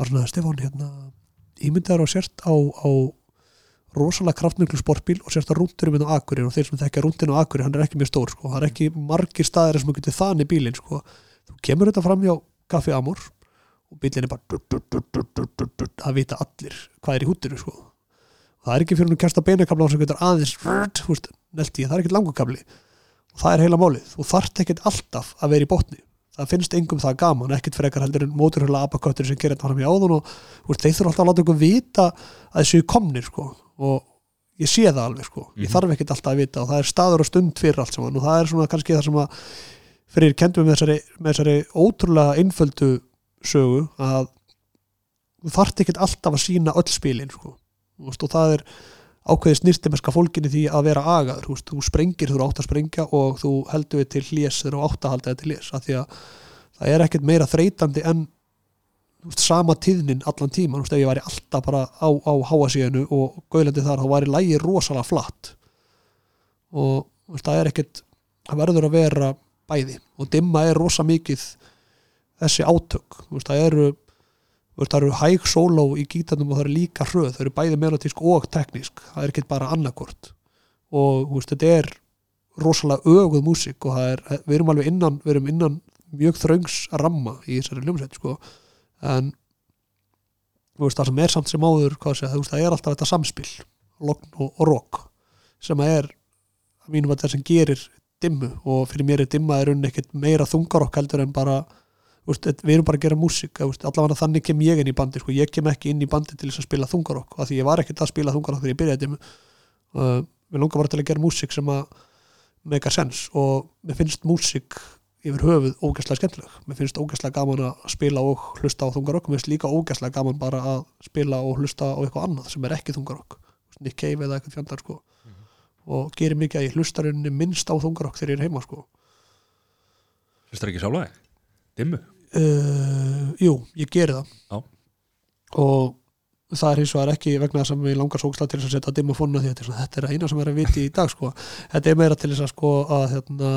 var svona Stefán hérna ímyndaður og sért á, á rosalega kraftmiklu sportbíl og sérst að rúndurum inn á Akurinn og þeir sem þekkja rúndin á Akurinn, hann er ekki mjög stór sko. það er ekki margir staðir sem getur þannig bílinn sko. þú kemur þetta fram hjá Kaffi Amor og bílinn er bara það vita allir hvað er í húttinu sko. það er ekki fyrir hún að kjasta beinakabla sem getur aðeins nelti, það er ekkert langukabli og það er heila málið, þú þarft ekkert alltaf að vera í botni. Það finnst engum það gaman, ekkert frekar heldur en móturhjóla abaköttur sem gerir þetta fram í áðun og úr, þeir þurfa alltaf að láta ykkur vita að þessu komnir sko. Og ég sé það alveg sko, ég Mhm. þarf ekkert alltaf að vita og það er staður og stund fyrir allt saman. Og það er svona kannski það sem að fyrir kendum með þessari, með þessari ótrúlega einföldu sögu að þú þarft ekkert alltaf að sína öll spilin sko. Og það er ákveðið snirtimeska fólkinni því að vera agaður þú, þú sprengir þú átt að sprengja og þú heldur við til hlés þegar þú átt að halda þetta til hlés það er ekkert meira þreytandi en veist, sama tíðnin allan tíma veist, ef ég væri alltaf bara á, á háasíðinu og gauðlendi þar þá væri lægi rosalega flatt. Og veist, það er ekkert það verður að vera bæði. Og dimma er rosa mikið þessi átök. Veist, það eru það eru hæg sóló í gítarnum og það eru líka hröð, það eru bæði melodísk og teknísk, það er ekki bara annarkort og veist, þetta er rosalega öguð músík og það er, við erum alveg innan, erum innan mjög þröngs ramma í þessari hljómsveit sko. en veist, það sem er samt sem áður sé, veist, það er alltaf þetta samspil logn og, og rock sem að er að mínum að það sem gerir dimmu. Og fyrir mér er dimma er unni ekkert meira þungarokk heldur en bara veist, við erum bara að gera músík allavega þannig kem ég inn í bandi sko. ég kem ekki inn í bandi til þess að spila þungarokk af því ég var ekkert að spila þungarokk þegar ég byrjaði uh, við langar bara til að gera músík sem að mega sens og mér finnst músík yfir höfuð ógæslega skemmtileg. Mér finnst ógæslega gaman að spila og hlusta á þungarokk. Mér finnst líka ógæslega gaman bara að spila og hlusta á eitthvað annað sem er ekki þungarokk. Nick Cave eða eitthvað fjandar sko. og gerir mikið að ég hlusta Dimmu? uh, Jú, ég geri það Já. og það er hins vegar ekki vegna þess að við langar sóksla til að setja dimmafónuna því að þetta er, að eina sem er að viti í dag sko. þetta er meira til þess að sko að hérna,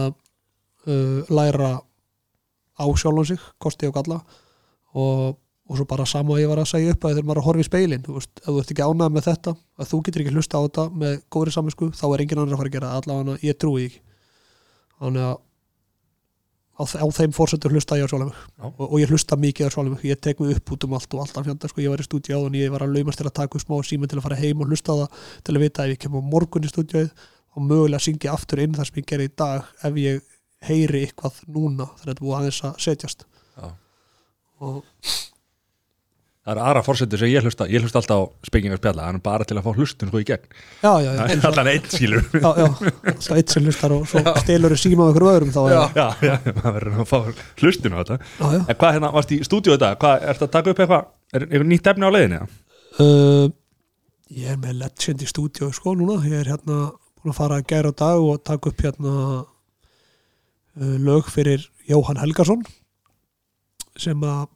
uh, læra á sjálfum sig, kosti og galla og, og svo bara sama að ég var að segja upp að þegar maður er að horfa í speilin þú veist, ef þú ert ekki ánægð með þetta að þú getur ekki hlusta á þetta með góðri saminsku þá er engin annar að fara að gera allavega ég trúi ekki þannig að á, á þeim fórsetur hlusta ég á Já. og, og ég hlusta mikið á mig ég tek mig upp út um allt og alltaf fjandar sko, ég var í stúdíu áðan, ég var að laumast til að taka smá síma til að fara heim og hlusta á það til að vita ef ég kem á morgun í stúdíuð og mögulega syngja aftur inn þar sem ég gerði í dag ef ég heyri eitthvað núna þannig að þetta búið aðeins að setjast Já. og Það er aðra fórsetur sem ég hlusta, ég hlusta alltaf á spekingar spjalla, hann er bara til að fá hlustun sko í gegn. já, já, já, Það er allan einn skilur. já, já alltaf eitt sem hlustar og svo stelur síma á ykkur öðrum þá Já. Já, já, maður verður að fá hlustun á þetta. já, já. En hvað hérna, varst í stúdíu þetta, hvað, ertu að taka upp eitthvað, er eitthvað nýtt efni á leiðinni? eða? Uh, ég er með legend í stúdíu sko núna, ég er hérna búin að fara að gæra dag og taka upp hérna uh, lög fyrir Jóhann Helgason sem að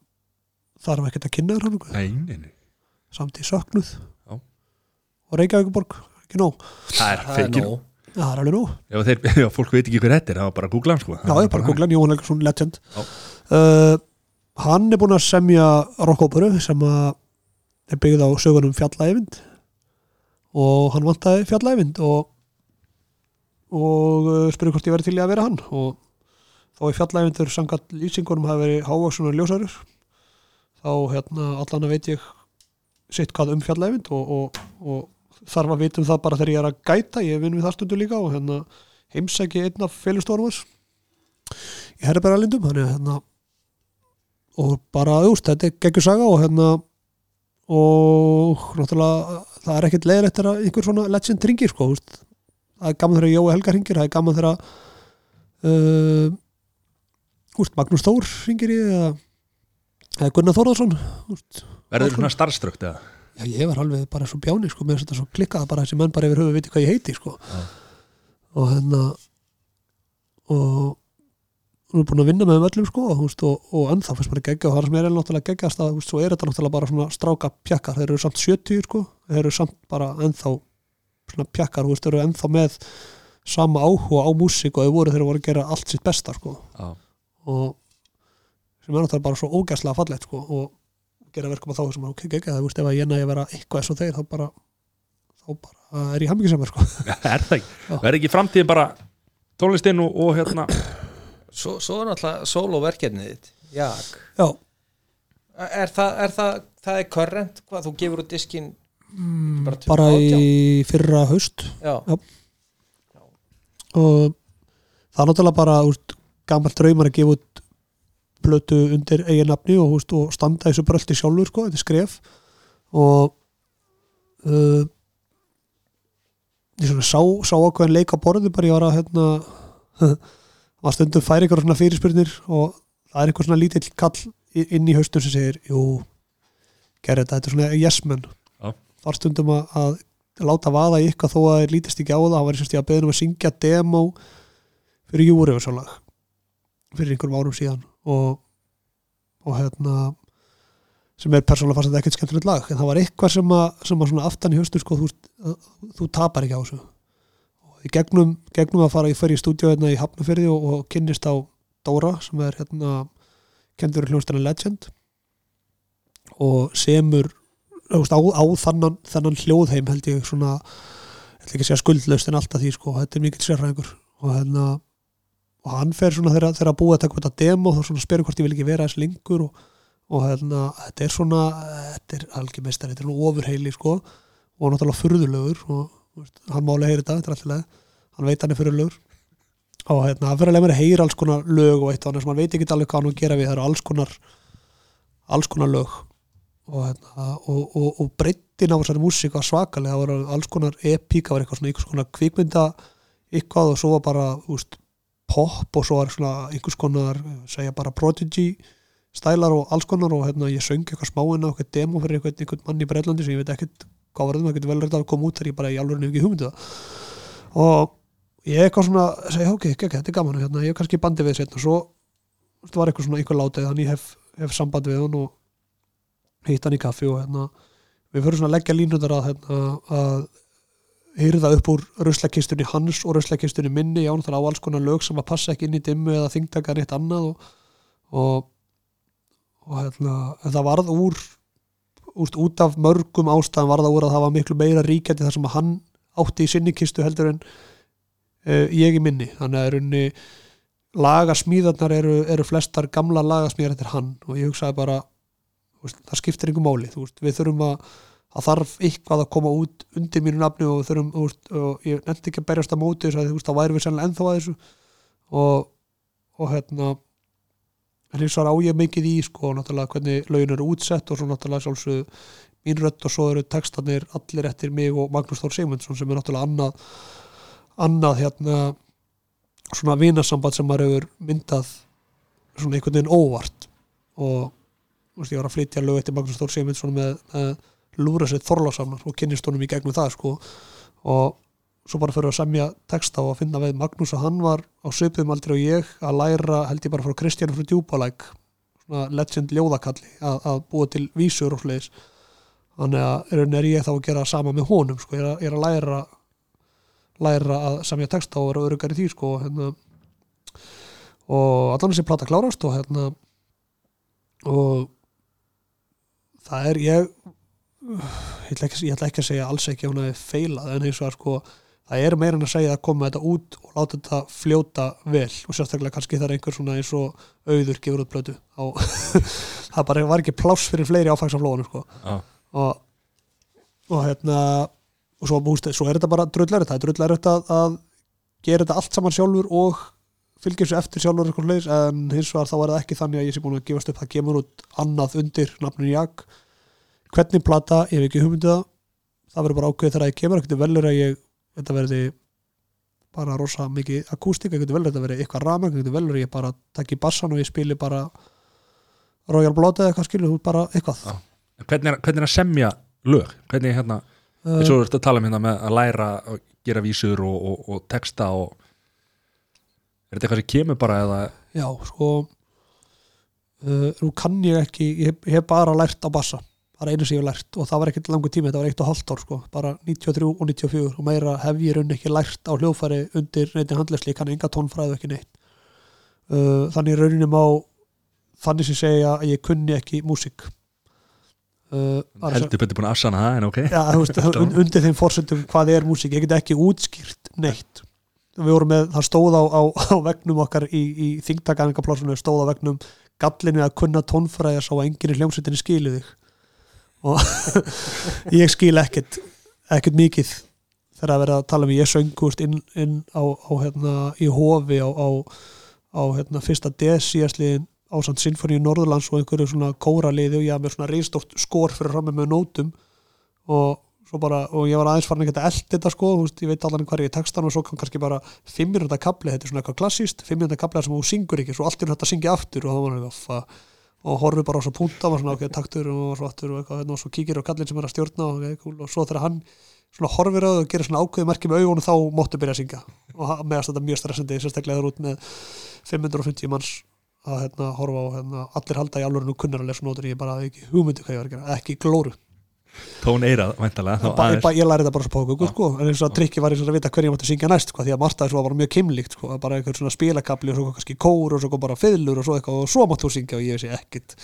þarf ekkert að kynna þér hann Nei, nei, nei. samt í söknuð. Já. og Reykjavíkuborg, ekki nóg. Það er það er Já, það er alveg nóg, Ef, þeir, ef fólk veit ekki hver þetta er, það var bara að googla hann sko. já ég bara googla hann Jóhann Helgason legend. Já. uh, hann er búin að semja rockóperu sem að er byggð á sögunum fjallæfind og hann vantaði fjallæfind og og uh, spurði hvort ég verið til í að vera hann. Og þá er fjallæfindur samkvæmt lýsingunum hafi verið hávaksunar ljósarur þá hérna allan veit ég sitt hvað um fjallæfind og, og, og þarf að vita um það bara þegar ég er að gæta. Ég vinn við það stundu líka og hérna heimsæki einn af félagstormars í herrbæra-lindum hérna og bara, veist, þetta er geggjur saga og hérna og náttúrulega það er ekkert leiðilegt þegar einhver svona legend ringir sko, veist. Það er gaman þegar Jói Helgar ringir, það er gaman þegar uh, Magnús Þór ringir í eða, eða Gunnar Þórðarsson þú Verður svona starfströkt eða? já, ég var alveg bara svo bjáni sko, með þetta svo klikkað bara þessi menn bara yfir höfu viti hvað ég heiti sko. Já. og hérna og hún er búin að vinna með þeim öllum sko, og, þú og, ennþá fyrst bara geggja og það er sem er náttúrulega geggjast að þú svo er þetta náttúrulega bara svona stráka pjakkar þeir eru samt 70 sko, þeir eru samt bara ennþá svona pjakkar þú þeir eru ennþá með sama áhuga á músík og þeir voru þeir voru að gera allt sitt besta sko Já. og sem er náttúrulega bara svo ógæslega fallegt sko og gera verkum að þá sem ok, ekki, það, þú veist, ef að ég næði að vera eitthvað eins og þeir þá bara þá bara er ég hamingisamur sko. er það ekki, Já. verður ekki framtíðin bara tónlistinn og, og hérna? Svo, svo er náttúrulega soloverkefnið þitt Jak já, er það, er það, það er current hvað þú gefur út diskin bara, bara 2018? í fyrra haust. Já, og það er náttúrulega bara úst, gammal draumar að gefa út plötu undir eigin nafni og, úst, og standa þessu bröldi sjálfur sko, þetta er skref. Og uh, ég svona sá, sá ákveðin leik á borði bara ég var að hérna var stundum færi ykkur svona fyrirspyrnir og það er eitthvað svona lítill kall inn í haustum sem segir jú, gerði þetta, þetta er svona yes men Já. þar stundum að, að láta vaða í eitthvað þó að þeir lítist ekki á það hann var sem stíð að beðnum að syngja demo fyrir Júri fyrir einhverjum árum síðan og, og hérna sem er persónulega fast að þetta ekkert skemmtilegt lag. En það var eitthvað sem að, sem að aftan í höstu sko, þú, þú tapar ekki á þessu. Og í gegnum, gegnum að fara í fyrir stúdíu hérna í Hafnafyrði og, og kynnist á Dóra sem er hérna kendur í hljónstæna Legend. Og semur veist, á, á þannan, þannan hljóðheim held ég svona ég ætla ekki að segja skuldlaust en alltaf því sko, þetta er mikill sérfræðingur. Og hérna og hann fer svona þegar, þegar að búa að taka þetta demo þá svona spyrir hvort ég vil ekki vera þess lengur og, og hérna, þetta er svona þetta er algjör meistar, þetta er nú ofurheili sko, og náttúrulega furðulegur og veist, hann máli heyri þetta, þetta er alltaf hann veit hann er furðulegur. Og hérna, hann fyrir að lemja að heyra alls konar lög og eitt og annars, hann veit ekki alveg hvað hann að gera við það eru alls konar alls konar lög. Og, hérna, og, og, breyttin á þessari músík var svakalega, það voru alls konar epík, það var eitthvað svona einhvers konar kvikmynda eitthvað og svo var bara úst, pop og svo var svona einhvers konar, segja bara prodigy stælar og alls konar og hérna, ég söng eitthvað smáina og eitthvað demo fyrir einhvern, einhvern mann í Breitlandi sem ég veit ekkert hvað var það, það getur vel reynd að koma út þegar ég bara í alveg nefnir ekki hugmyndu það. Og ég eitthvað svona segja, ok, ok, þetta er gaman hérna, ég hef kannski bandi við þessi og svo veist, var eitthvað svona einhver látið þannig hef, hef samband við hann og hitt hann í kaffi og hérna við fyrir svona að leggja línundar að hérna, að hýrða upp úr ruslakistunni hans og ruslakistunni minni já, náttúrulega á alls konar lög sem að passa ekki inn í dimmu eða þingtaka neitt annað og, og, og hérna, það varð úr úst, út af mörgum ástæðan varð það úr að það var miklu meira ríkjandi þar sem að hann átti í sinni kistu heldur en uh, ég í minni. Þannig að er unni lagasmíðarnar eru, eru flestar gamla lagasmíðar eftir hann og ég hugsaði bara veist, það skiptir einhver máli þú veist, við þurfum að það þarf eitthvað að koma út undir mínu nafni og þurfum, veist, og ég nefndi ekki að berjast að móti þess að þú veist, þá væri við sannlega ennþá að þessu. Og, og hérna eins og á ég mikið í sko, náttúrulega hvernig lögin eru útsett og svo náttúrulega sjálfsög mín rödd og svo eru textarnir allir eftir mig og Magnús Þór Sigmundsson sem er náttúrulega annað annað hérna svona vinasamband sem maður hefur myndað svona einhvern veginn óvart. Og veist, ég var að flytja lög eftir Magnús Þór Sigmundsson með, með lúra sér þorlásamnar og kynnist honum í gegnum það sko. Og svo bara fyrir að semja texta og að finna við Magnús að hann var á söpum aldrei og ég að læra held ég bara frá Kristján frá Djúbalæk svona legend ljóðakalli að, að búa til vísur og sliðis þannig að er ég þá að gera sama með honum sko, ég er að, ég er að læra læra að semja texta og vera örugar í því sko hérna, og allan þessi plata klárast og hérna og það er ég ég ætla ekki, ég ætla ekki að segja alls ekki að hún hefði feilað en eins og að sko það er meira en að segja að koma þetta út og láta þetta fljóta vel. Og sérstaklega kannski það er einhver svona eins og auður gefur út blötu það bara var ekki pláss fyrir fleiri áfangsaflóðunum sko. Já. og, og hérna og svo, búst, svo er þetta bara drullarið það er drullarið að, að gera þetta allt saman sjálfur og fylgjum sér eftir sjálfur en hins vegar þá er það ekki þannig að ég sé búin að gefast upp. Það kemur út annað undir nafninu Jak hvernig plata, ég hef ekki hugmyndið það. Það verður bara ákveð þegar ég kemur ekkert velur að ég, þetta verði bara rosa mikið akústik ekkert velur þetta verði eitthvað rama, ekkert velur ég bara takki bassan og ég spili bara Royal Blood eða eitthvað skilur, þú bara eitthvað. Já. hvernig er, hvernig er að semja lög? Hvernig er hérna, eins og þú ert að tala um hérna með að læra að gera vísur og, og, og texta og er þetta eitthvað sem kemur bara eða Já, sko uh, nú kann ég ekki ég hef, ég hef bara lært á bassa bara einu sem ég hef lært og það var ekkert langur tími þetta var eitt og halvt ár sko, bara 93 og 94 og meira hef ég raun ekki lært á hljófæri undir neitt handlæsli, ég kann enga tónfræðu ekki neitt. Uh, þannig rauninni má þannig sem segja að ég kunni ekki músík. Uh, heldur betur búin að afsana það en ok. Þú veist, un- undir þeim fórsendum hvað er músík, ég get ekki útskýrt neitt. Við vorum með, það stóð á, á, á vegnum okkar í, í þingtakaðingaplássinu stóð á vegnum gallinu að kunna tónfræðar svo að enginn í hljómsveitinni skilu þig og ég skil ekkert ekkert mikið þegar að vera að tala um ég söngust inn, inn á, á hérna, í hofi á, á, hérna, fyrsta DS síðastliðin á samt Sinfoníu Norðurlands og einhverju svona kóraliði og ég haf með svona reynstort skor fyrir fram með nótum og bara, og ég var aðeins farin að geta eld þetta sko, veist, ég veit allan hverju ég textan og svo kom kannski bara fimm minúta kapli þetta er svona eitthvað klassíst, fimm minúta kapli sem þú syngur ekki, svo allt er þetta að syngja aftur og það var eitthvað og horfið bara á svo punta og svona ok, taktur og svo aftur og eitthvað hérna, og svo kíkir á kallin sem er að stjórna og, okay, cool, og svo þegar hann svona horfir á það og gerir svona ákveði með augunum þá máttu byrja að syngja. Og meðast þetta mjög stressandi, sérstaklega þegar út með 550 manns að hérna, horfa á hérna, allir halda í alvörinu kunnar að lesa nótur, ég bara ekki hugmyndi hvað ég var að gera, ekki glóru tón eirað, væntalega ég, ég læri þetta bara svo póku sko, en eins og að trikki var eins og að vita hverju ég mátti syngja næst sko, því að Marta svo var mjög kimlikt sko, bara einhver svona spilakabli og svo kannski kór og svo bara fiðlur og svo eitthvað og svo máttu syngja og ég vissi ekkit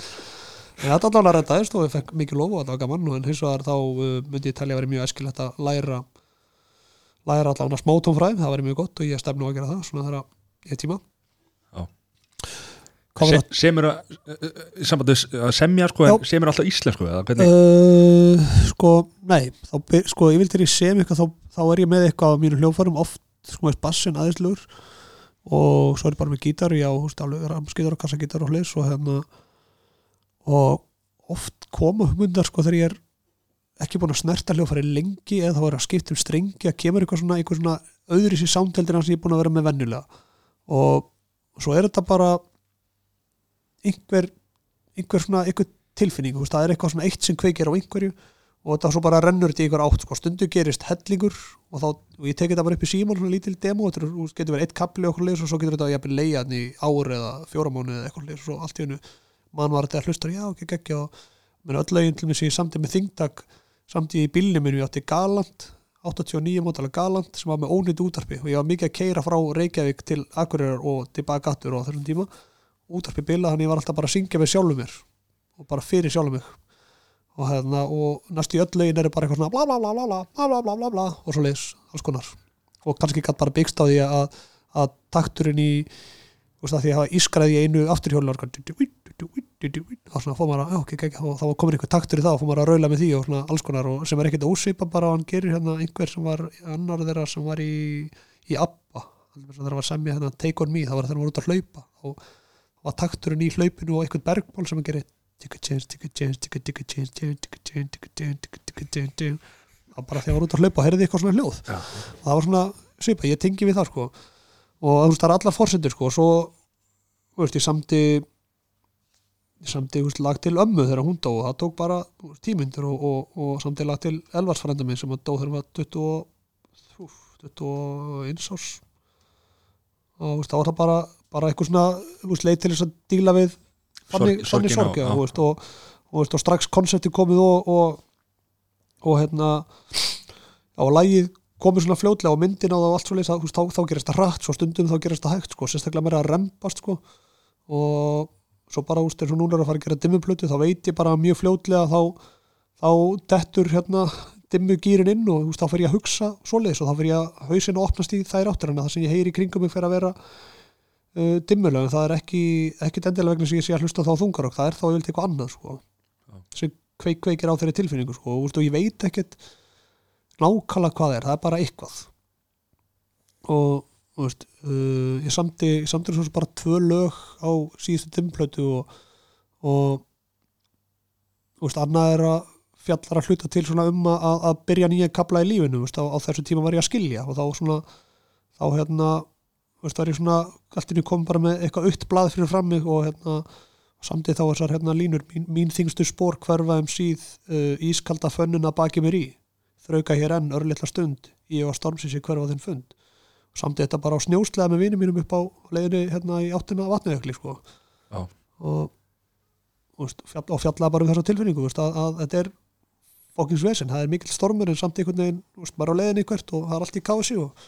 en þetta allan að reddaðist og ég fekk mikið lofu og þetta var gaman. En hins vegar þá uh, myndi ég telja að vera mjög eskilegt að læra læra allan að smótónfræðum, það væri mjög gott og ég stefnu að gera það svona þegar ég tíma. var Se, semur að, í sambandi við að semja sko, Já. semur alltaf íslensku Uh, sko, nei þá, sko, ég vil til ég sem eitthvað þá, þá er ég með eitthvað á mínu hljófarum oft sko, veist, bassin aðeinslugur og svo er ég bara með gítar já, ramskítar og kassagítar og hlis og hérna og oft koma hugmyndar sko þegar ég er ekki búin að snerta hljófari lengi eða þá er að skipta um strengi að kemur eitthvað svona, eitthvað svona öðri sér sándheldina sem ég er búin að vera með venjulega. Og svo er þetta bara einhver einhver svona, einhver tilfinning veist, það er eitthvað svona eitt sem kveikir á einhverju og þetta svo bara rennur þetta í einhver átt sko. stundu gerist hellingur og, þá, og ég teki þetta bara upp í símón svona lítil demo þetta getur verið eitt kapli okkur leis og svo getur þetta jafnir leiðan í ár eða fjóramánu eða eitthvað leis og allt í hennu mann var þetta að hlusta já geggja og menn öll lögin til mér sem ég samtið með þingdag samtið í bílnum minn ég átti Galant 89 mótala Galant sem var með ónýtt útarpi og ég var mikið að keira frá Reykjavík til Akureyrar og tilbaka aftur á þessum tíma útarpi bila þannig ég var alltaf bara að syngja með sjálfum mér og bara fyrir sjálfum mig. Og, hérna, og næstu í öll lögin eru bara eitthvað svona bla bla bla bla bla bla bla bla og svo leiðis alls konar. Og kannski gætt bara byggst á því að, að takturinn í veist að því að hafa ískraði í einu afturhjólu og svona fór maður að já, ok, ok, og þá var komin einhver taktur í það og fór maður að raula með því og svona alls konar og sem er ekkert ósvipa bara og hann gerir hérna einhver sem var annar þeirra sem var í, í ABBA. Þegar það var semja hérna Take On Me það var þegar hann var út að hlaupa og var takturinn í hlaupinu og einhvern bergból sem hann gerir var bara þegar hann var út að hlaupa og heyrði eitthvað svona hljóð Já. og það var svona svipa, ég tengi við það sko og þú veist það er allar forsendur sko og svo, þú veist, ég samti ég samti veist, lag til ömmu þegar hún dó og það tók bara tímyndir og, og, og samti lag til elvarsfrænda minn sem að dó þegar hann var 20 og- úff, 21 árs og þú veist, þá var það bara bara eitthvað svona, leið til þess að díla við þannig, Sorg- þannig sorgina sorg já, og- og, og, veist, og strax konsepti komið og og, og hérna á lagið komið svona fljótlega og myndin á það og allt svo leys þá, þá gerast það hratt, svo stundum þá gerast það hægt sko, sérstaklega meira að rempast sko og svo bara úst eins og núna er að fara að gera dimmuplötu þá veit ég bara mjög fljótlega þá, þá dettur hérna dimmugýrin inn og úst, þá fer ég að hugsa svoleiðis og þá fer ég að hausinn að opnast í þær áttir en það sem ég heyri kringum mig fer að vera uh, dimmulega en það er ekki, ekki endilega vegna sem ég sé að hlusta þá þungar og það er þá ég eitthvað annað sko. Já. sem kveik, kveikir á þeirri tilfinningu sko. Og, og ég veit ekkert nákvæmlega hvað er, það er bara eitthvað. Og veist, uh, ég samti ég samti svo bara tvö lög á síðustu dimplötu og, og veist, annað er að fjallar að hluta til um að, að byrja nýja kapla í lífinu, veist, á, á þessu tíma var ég að skilja. Og þá svona þá hérna, veist, var ég svona allt inni kom bara með eitthvað aukt blað fyrir fram mig og hérna samtið þá þessar hérna línur, mín, mín þingstu spór hverfa um síð uh, ískalda fönnuna baki mér í. Þrauka hér enn örlitla stund ég var stormsins í hverfa þinn fund. Og samt þetta bara á snjóslega með vinum mínum upp á leiðinni hérna í áttina vatnajökli sko. Og, og, fjall, og fjallaði bara um þessa tilfinningu veist, að, að þetta er fokkins vesen, það er mikill stormur en samt einhvern veginn, bara á leiðinni hvert og það er allt í kási og,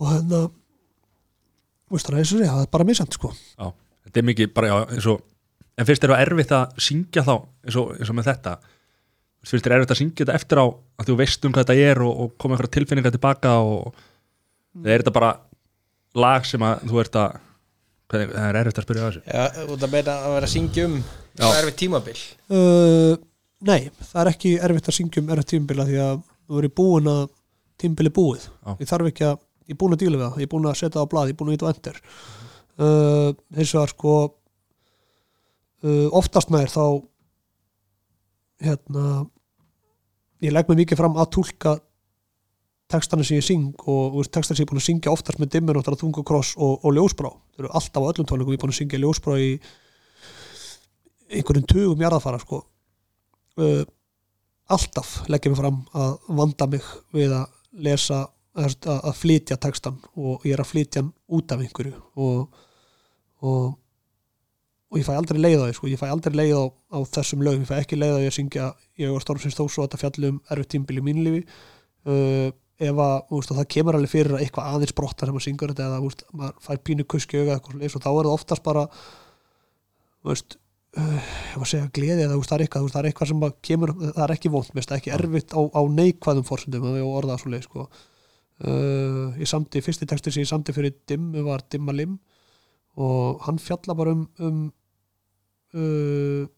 og hérna veist, það er og það er bara misjant sko. þetta er mikið bara já, eins og en finnst þér það erfitt að syngja þá eins og, eins og með þetta finnst þér erfitt að syngja þetta eftir á að þú veist um hvað þetta er og, og koma einhverja tilfinningar tilbaka og eða er þetta bara lag sem að þú ert að hvað, það er erfitt að spyrja á þessu Já, út að beina að vera að syngja um Já. Það er við tímabil uh, Nei, það er ekki erfitt að syngja um erfitt tímbila því að þú verið búin að tímbili búið Já. ég þarf ekki að, ég er búin að díla við það. Ég er búin að setja það á blað, ég er búin að íta á ender uh, hins vegar sko uh, oftast nær þá hérna ég legg mig mikið fram að túlka textana sem ég syng og veist, textana sem ég er búin að syngja oftast með dimmer og þungukross og, og ljósbrá. Þau eru alltaf á öllum tónleikum ég er búin að syngja ljósbrá í einhverjum tugum jarðafara sko. Uh, alltaf leggja mig fram að vanda mig við að lesa að, flytja textan og ég er að flytja hann út af einhverju og, og, og ég fæ aldrei leið á því sko. ég fæ aldrei leið á, á þessum lögum. Ég fæ ekki leið á því að syngja ég og Stormsins þó svo að þetta fjallum erfitt tímbil í mínu lífi. Uh, ef að veist, að það kemur alveg fyrir að eitthvað aðeins brottar sem að syngur þetta eða veist, maður fær pínu kuski auga og þá er það oftast bara veist uh, ef að segja gleði eða það er eitthvað, það er eitthvað sem kemur, það er ekki vond, það er ekki erfitt á, á neikvæðum það uh, ég samti, fyrsti texti sem ég samti fyrir Dimmu var Dimma Lim og hann fjalla bara um, um uh,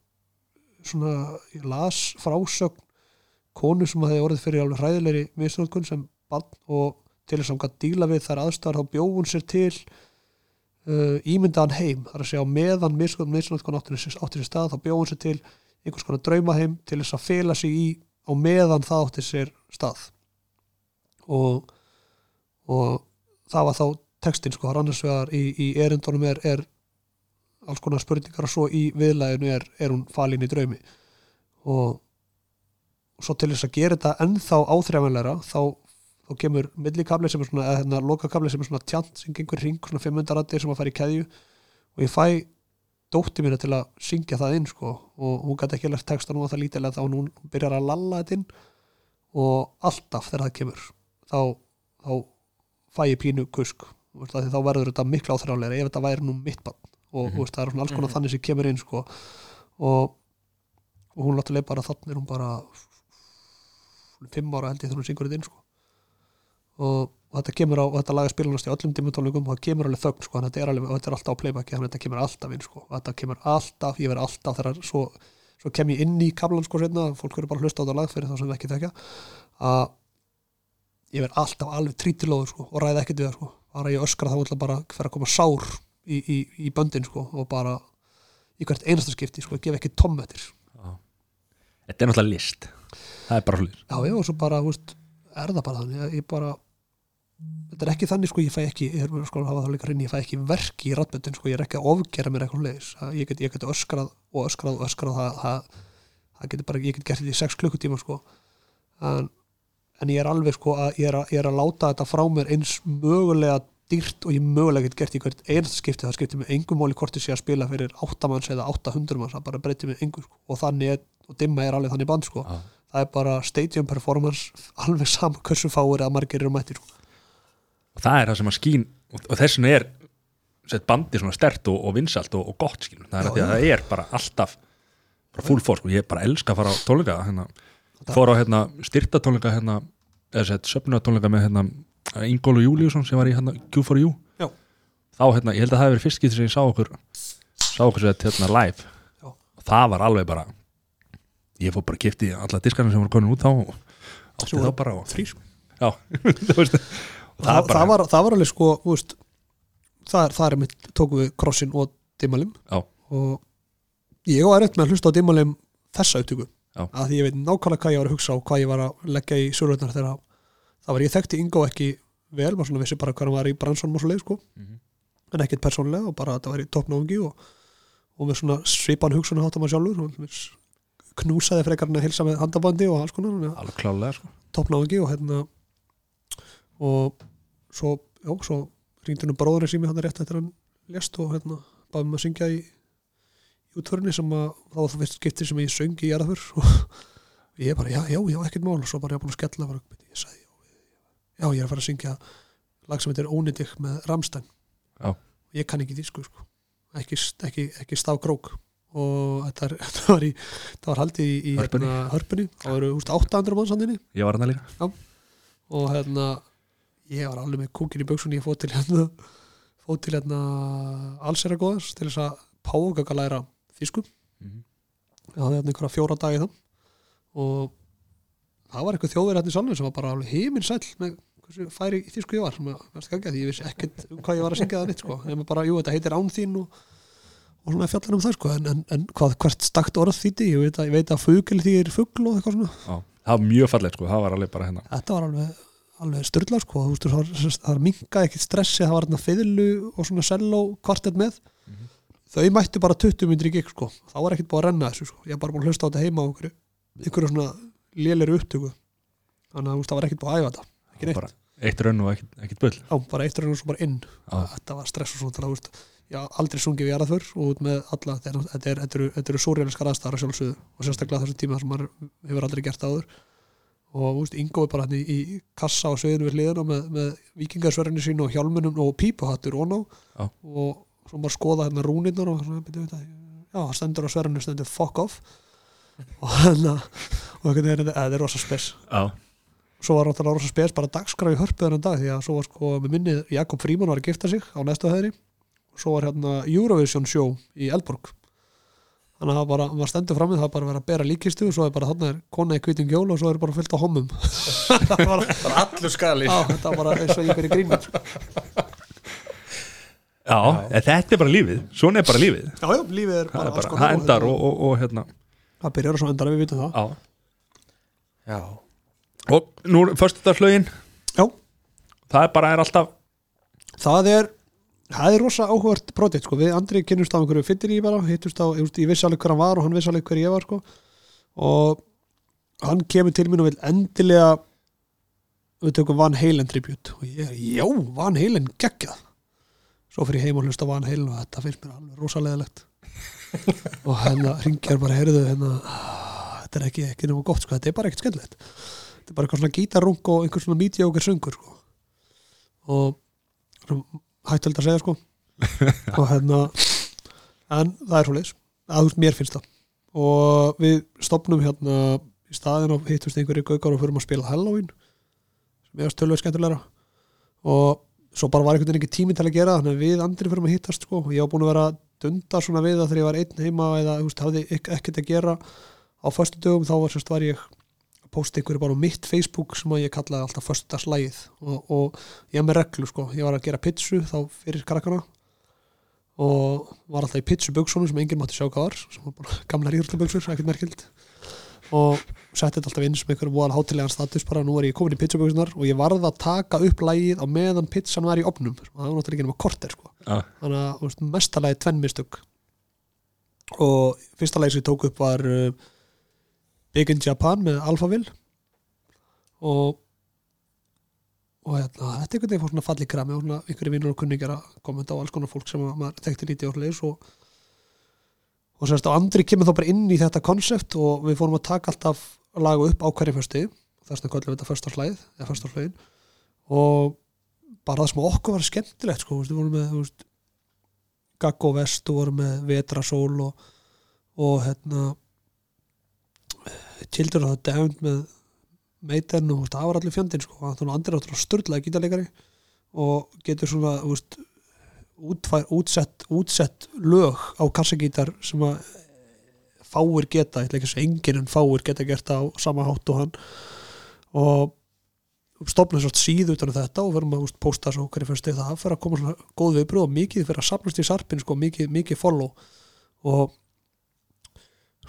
svona ég las frásögn konu sem hefði orðið fyrir alveg hræðilegri misnótkun sem barn og til þess að hann gætt díla við þær aðstæðar þá bjóð hún sér til uh, ímyndaðan heim. Þar að segja meðan misnótkun áttir sér stað þá bjóð hún sér til einhvers konar draumaheim til þess að fela sig í á meðan það áttir sér stað. Og og það var þá textin sko, annars vegar í, í erindunum er, er alls konar spurningar og svo í viðlæðinu er, er hún falin í draumi. Og, svo til þess að gera þetta ennþá áþrjámanleira þá, þá kemur millikabli sem er svona, eða hérna lokakabli sem er svona tjant sem gengur hring, svona 500 raddir sem að fara í keðju. Og ég fæ dótti mína til að syngja það inn sko og hún gæti ekki lært texta nú að það lítilega þá hún byrjar að lalla þetta inn. Og alltaf þegar það kemur þá, þá fæ ég pínu kusk þá verður þetta miklu áþrálega ef þetta væri nú mitt barn og þú veist, það er alls konar Mhm. þannig sem kemur inn sko. og, og hún látti leið bara þannig er hún bara fimm ára held ég þegar hún syngur þetta inn sko. og, og þetta kemur á og þetta laga spilunast í öllum dimmutónleikum og það kemur alveg þögn sko, þetta er, alveg, og þetta er alltaf á playbacki þannig að þetta kemur alltaf inn sko. þetta kemur alltaf, ég verð alltaf þegar svo, svo kem ég inn í kablan sko setna, fólk verður bara að hlusta á þetta lag fyrir þá sem við ekki þekka að ég verð alltaf alveg trítilóður sko, og ræði ekkert við það sko. bara ég öskra þá bara hver að koma sár í, í, í böndin sko, og bara í hvert einasta skipti sko, gef ekki tommetir Þetta er náttúrulega list. Það er bara hlut já, já, og svo bara, veist, er það bara þannig. Ég, bara þetta er ekki þannig, sko, ég fæ ekki ég er sko að hafa það líka rinni, ég fæ ekki verki í ratböndin sko, ég er ekki að ofgera mér eitthvað leiðis ég get, ég get öskrað og öskrað og öskrað það, það, það getur bara, ég get gert þetta í sex klukkutíma sko. En, en ég er alveg sko að ég er að, ég er að láta þetta frá mér eins mögulega dýrt og ég mögulega get gert í hvert einasta skipti, það skiptir mig engum máli hvort ég sé að spila fyrir 8 manns eða 800 manns það bara breytir mig engu sko. og þannig er, og dimma er alveg þannig band sko Já. það er bara stadium performance alveg sama hversu fáir að margir eru mættir sko. og það er það sem að skín og, og þess vegna er bandi svona stert og, og vinsalt og, og gott skilur það er Já, að að það er bara alltaf bara full force og ég bara elska að fara á tónleika hérna, Það- fór á hérna, styrta tónleika hérna, eða sett söpnuna tónleika með hérna, Ingólu Júliusson sem var í hérna, Q4U Já. þá hérna, ég held að það verið fyrst getur sem ég sá okkur sá okkur sett hérna live Já. það var alveg bara ég fór bara kipti alla diskarnir sem voru konin út þá og átti voru þá bara og, þrýr já, það, það, bara, það, var, það var alveg sko veist, það er, mitt, tókum við krossin og dimmalim Já. og ég var erfitt með að hlusta á dimmalim þessa upptöku. Að því ég veit nákvæmlega hvað ég var að hugsa og hvað ég var að leggja í survöldnar þegar það var ég þekkti Ingo ekki vel maður svona vissi bara hvað hann var í bransunum og svo leið sko Mhm. en ekkert persónulega og bara að þetta var í toppnáungi og, og með svona svipan hugsunum hátta maður sjálfur knúsaði frekar en að hilsa með handabandi og alls konar sko. toppnáðingi og hérna og svo, já, svo ringdi hennu bróðurinn sími hann rétt eftir hann lest og hérna báðum að syngja í, í útförni sem að það var það fyrst skipti sem ég söng í jarðaför og ég bara, já, já, já, ekkert mál. Og svo bara ég búin að skella bara, ég sagði, já, já, ég er að fara að syngja lag sem heitir Ónýttik með Ramstein Já. ég kann ekki þýsku sko. Ekki, ekki, ekki stafgrók. Og þetta, er, þetta, var, í, var haldið í, í Hörpunni. hérna, það voru úst, 800 manns handinni Ég var hann líka. Og hérna ég var alveg með kúkin í buksunni ég fóð til hérna fóð til hérna allsera góðas til þess að págaka læra þýsku Mhm. ég hafði hérna einhverja fjóra dagi þá og það var eitthvað þjóðverið hérna í salnum sem var bara heiminn sæll með hversu færi í þýsku ég var sem að, verðst ekki að því ég vissi ekkert um hvað ég var að syngja það neitt sko. en bara, jú, þetta heitir án þín og, og svona fjallar um það sko. en, en, en hvað, hvert stakt orð þýtti ég ég veit að fugl þýr fugl og eitthvað svona Já, það var mjög fallegt sko, það var alveg bara hérna þetta var alveg, alveg styrla sko. Það, var, það minkaði ekkert stressi það var hérna fiðlu og svona selló kvartett með Mhm. Þau mættu bara 20 myndir í gig sko. þá var ekkert búið að renna þessu sko. ég var bara búin að hlusta á þetta heima á einhverju, einhverju svona lélir upptöku þannig að það var ekkert búið að æfa þetta ekki neitt, eitt raun og ekkit bull á, bara eitt raun og svo bara inn Já. þetta var stress og svona til að, þú veist, ég haf aldrei sungið við jarðaför og út með alla, þetta er- er- eru- eru súrjálskar aðstæðar að sjálfsögðu og sérstaklega þessum tíma sem maður hefur aldrei gert áður og er bara hann í, í kassa á sviðinu við hliðina með, með vikingarsverðinu sín og hjálmunum og pípuhattur og ná Já. og svo maður skoða hérna rúnirnar og svona, byrju, þetta, já, það stendur á sverðinu stendur fuck off. Og hérna og einhvern veginn, þetta er rosa spes. Já, svo var náttúrulega rosa spes bara dagskrá í hörpu þennan dag því að svo var sko með minni Jakob Fríman var að gifta sig á næstu hæðri og svo var hérna Eurovision show í Eldborg. Þannig að það bara, maður stendur fram það var bara að vera að bera líkistu og svo er bara þarna er kona í kvítum jól og svo er bara fyllt á homum það var, bara allur skali þetta var bara eins og ég verið grínum já, já, þetta er bara lífið. Svona er bara lífið. Já, lífið er bara, er bara, það endar hérna- og, og, og hérna. Það byrjar og svo endar við vitum það. Já. Já, Og nú, föstudagslögin já, Það er bara er alltaf það er það er rosa áhugavert projekt sko. við Andri kynnumst á einhverju fittir í bara hittust á, ég, vissi alveg hver hann var og hann vissi alveg hver ég var sko. og hann kemur til mín og vil endilega við tökum Van Halen tribute. Og ég, já, Van Halen geggjað svo fyrir heim og hlusta Van Halen og þetta finnst mér alveg rosalegilegt og hérna ringjar bara heyrðu hérna, "Ah, þetta er ekki, ekki nema gott sko. þetta er bara ekkert skemmtilegt. Þetta er bara eitthvað svona gítarrung og einhver svona mediocre söngur sko. og hættöld að segja sko. Og hérna en það er svo leis að mér finnst það. Og við stopnum hérna í staðin og hittust einhverju gaukar og fyrir að spila Halloween sem er stöluð skemmtilegra. Og svo bara var einhvern veginn ekki tími til að gera þannig að við andri fyrir að hittast sko. Ég var búin að vera að dunda svona við það þegar ég var einn heima eða veist, hafði ek- ekkert að gera á föstu dögum þá var, sérst, var ég að posta einhverju bara á mitt Facebook sem að ég kallaði alltaf föstudagslægið. Og, og ég er með reglu sko, ég var að gera pizzu þá fyrir krakkana og var alltaf í pizzuböksunum sem enginn mátti sjá hvað var sem var bara gamlar íþróttaböksur, ekkert merkild og setti þetta alltaf inn sem einhverjum voðal hátilegan status bara nú er ég komin í pizzuböksunar og ég varð að taka upp lægið á meðan pizzan var í opnum og það var náttúrulega ekki nema korter sko. Já, þannig að mestalagi tvenn mistök. Og fyrsta lagi sem ég tók upp var uh, Big in Japan með Alphaville og og hérna, þetta er einhvern veginn fór svona falli krami og svona einhverju vinnur og kunningjar að kommenta á alls konar fólk sem að maður þekkti lítið orðleis og og sérst á andri kemur þá bara inn í þetta konsept og við fórum að taka alltaf lagu upp á hverju fösti þess vegna kallum við þetta föstarslæð eða föstarslæðin og bara það sem okkur var skemmtilegt sko, við vorum með veist, Gaggo Vest og vorum með Vetrasól og, og hérna Children of the Damned með Maiden og það var allir fjandinn sko, þannig að andir áttur að störðlega gítarleikari og getur svona þú veist, útfær, útsett, útsett lög á kassagítar sem að fáir geta, ætla ekki segja enginn en fáir geta gert á sama hátt og hann. Og stopnum svo síðu utan um þetta og verðum að úst, posta svo hverju fyrst það fyrir að koma svona góð viðbröð og mikið fyrir að sapnast í sarpin sko, mikið, mikið follow. Og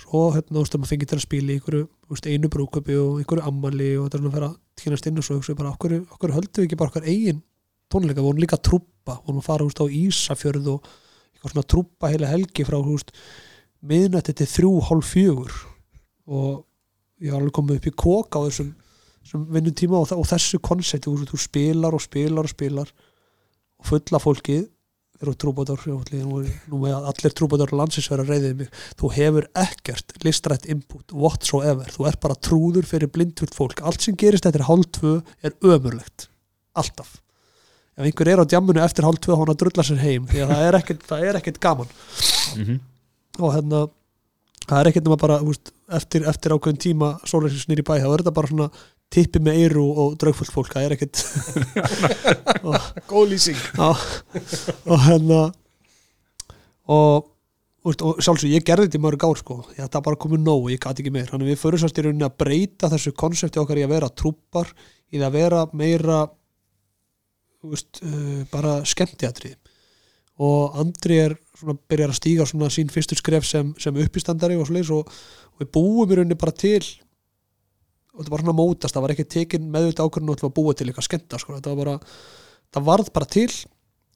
svo hérna, þú veist, að maður fengi til að spila í einhverju veist, einu brúköpi og einhverju ammali og þetta er svona að vera að týnast inn og svo okkur, okkur höldum við ekki bara okkur eigin tónleika, við vorum líka að trúpa vorum að fara úst, á Ísafjörð og eitthvað svona trúpa heila helgi frá úst, miðnætti til þrjú hálf fjögur. Og ég var alveg komið upp í kók á þessum vinnum tíma og, og þessu koncept þú, spilar og spilar og spilar og fulla fólkið. Eru trúbátar allir trúbátar landsins vera reyðið mig. Þú hefur ekkert listrætt input whatsoever, þú er bara trúður fyrir blindfullt fólk, allt sem gerist eftir hálf tvö er ömurlegt. Alltaf ef einhver er á djammunu eftir hálf tvö hann að drulla sér heim því að það er ekkert, það er ekkert gaman. Mm og hérna það er ekkert nema bara úst, eftir, eftir ákveðin tíma sólæsins nýri bæ þá er þetta bara svona tippi með eyru og draugfullt fólk það er ekkert góð lýsing. Já, og hérna og, úst, og sjálfsög ég gerði þetta í mörg ár sko. Ég það bara komið nóg, ég gæti ekki meir. Þannig við fyrir sérst í rauninni að breyta þessu konsepti okkar í að vera trúppar í að vera meira úst, uh, bara skemmtiatri og Andri er svona byrjar að stíga svona sín fyrstu skref sem, sem uppistandari og svoleiðis og, og við búum í rauninni bara til og þetta var svona mótast, það var ekki tekin meðvita ákvörðun og þetta var búið til eitthvað skemmta sko. þetta var bara, það varð bara til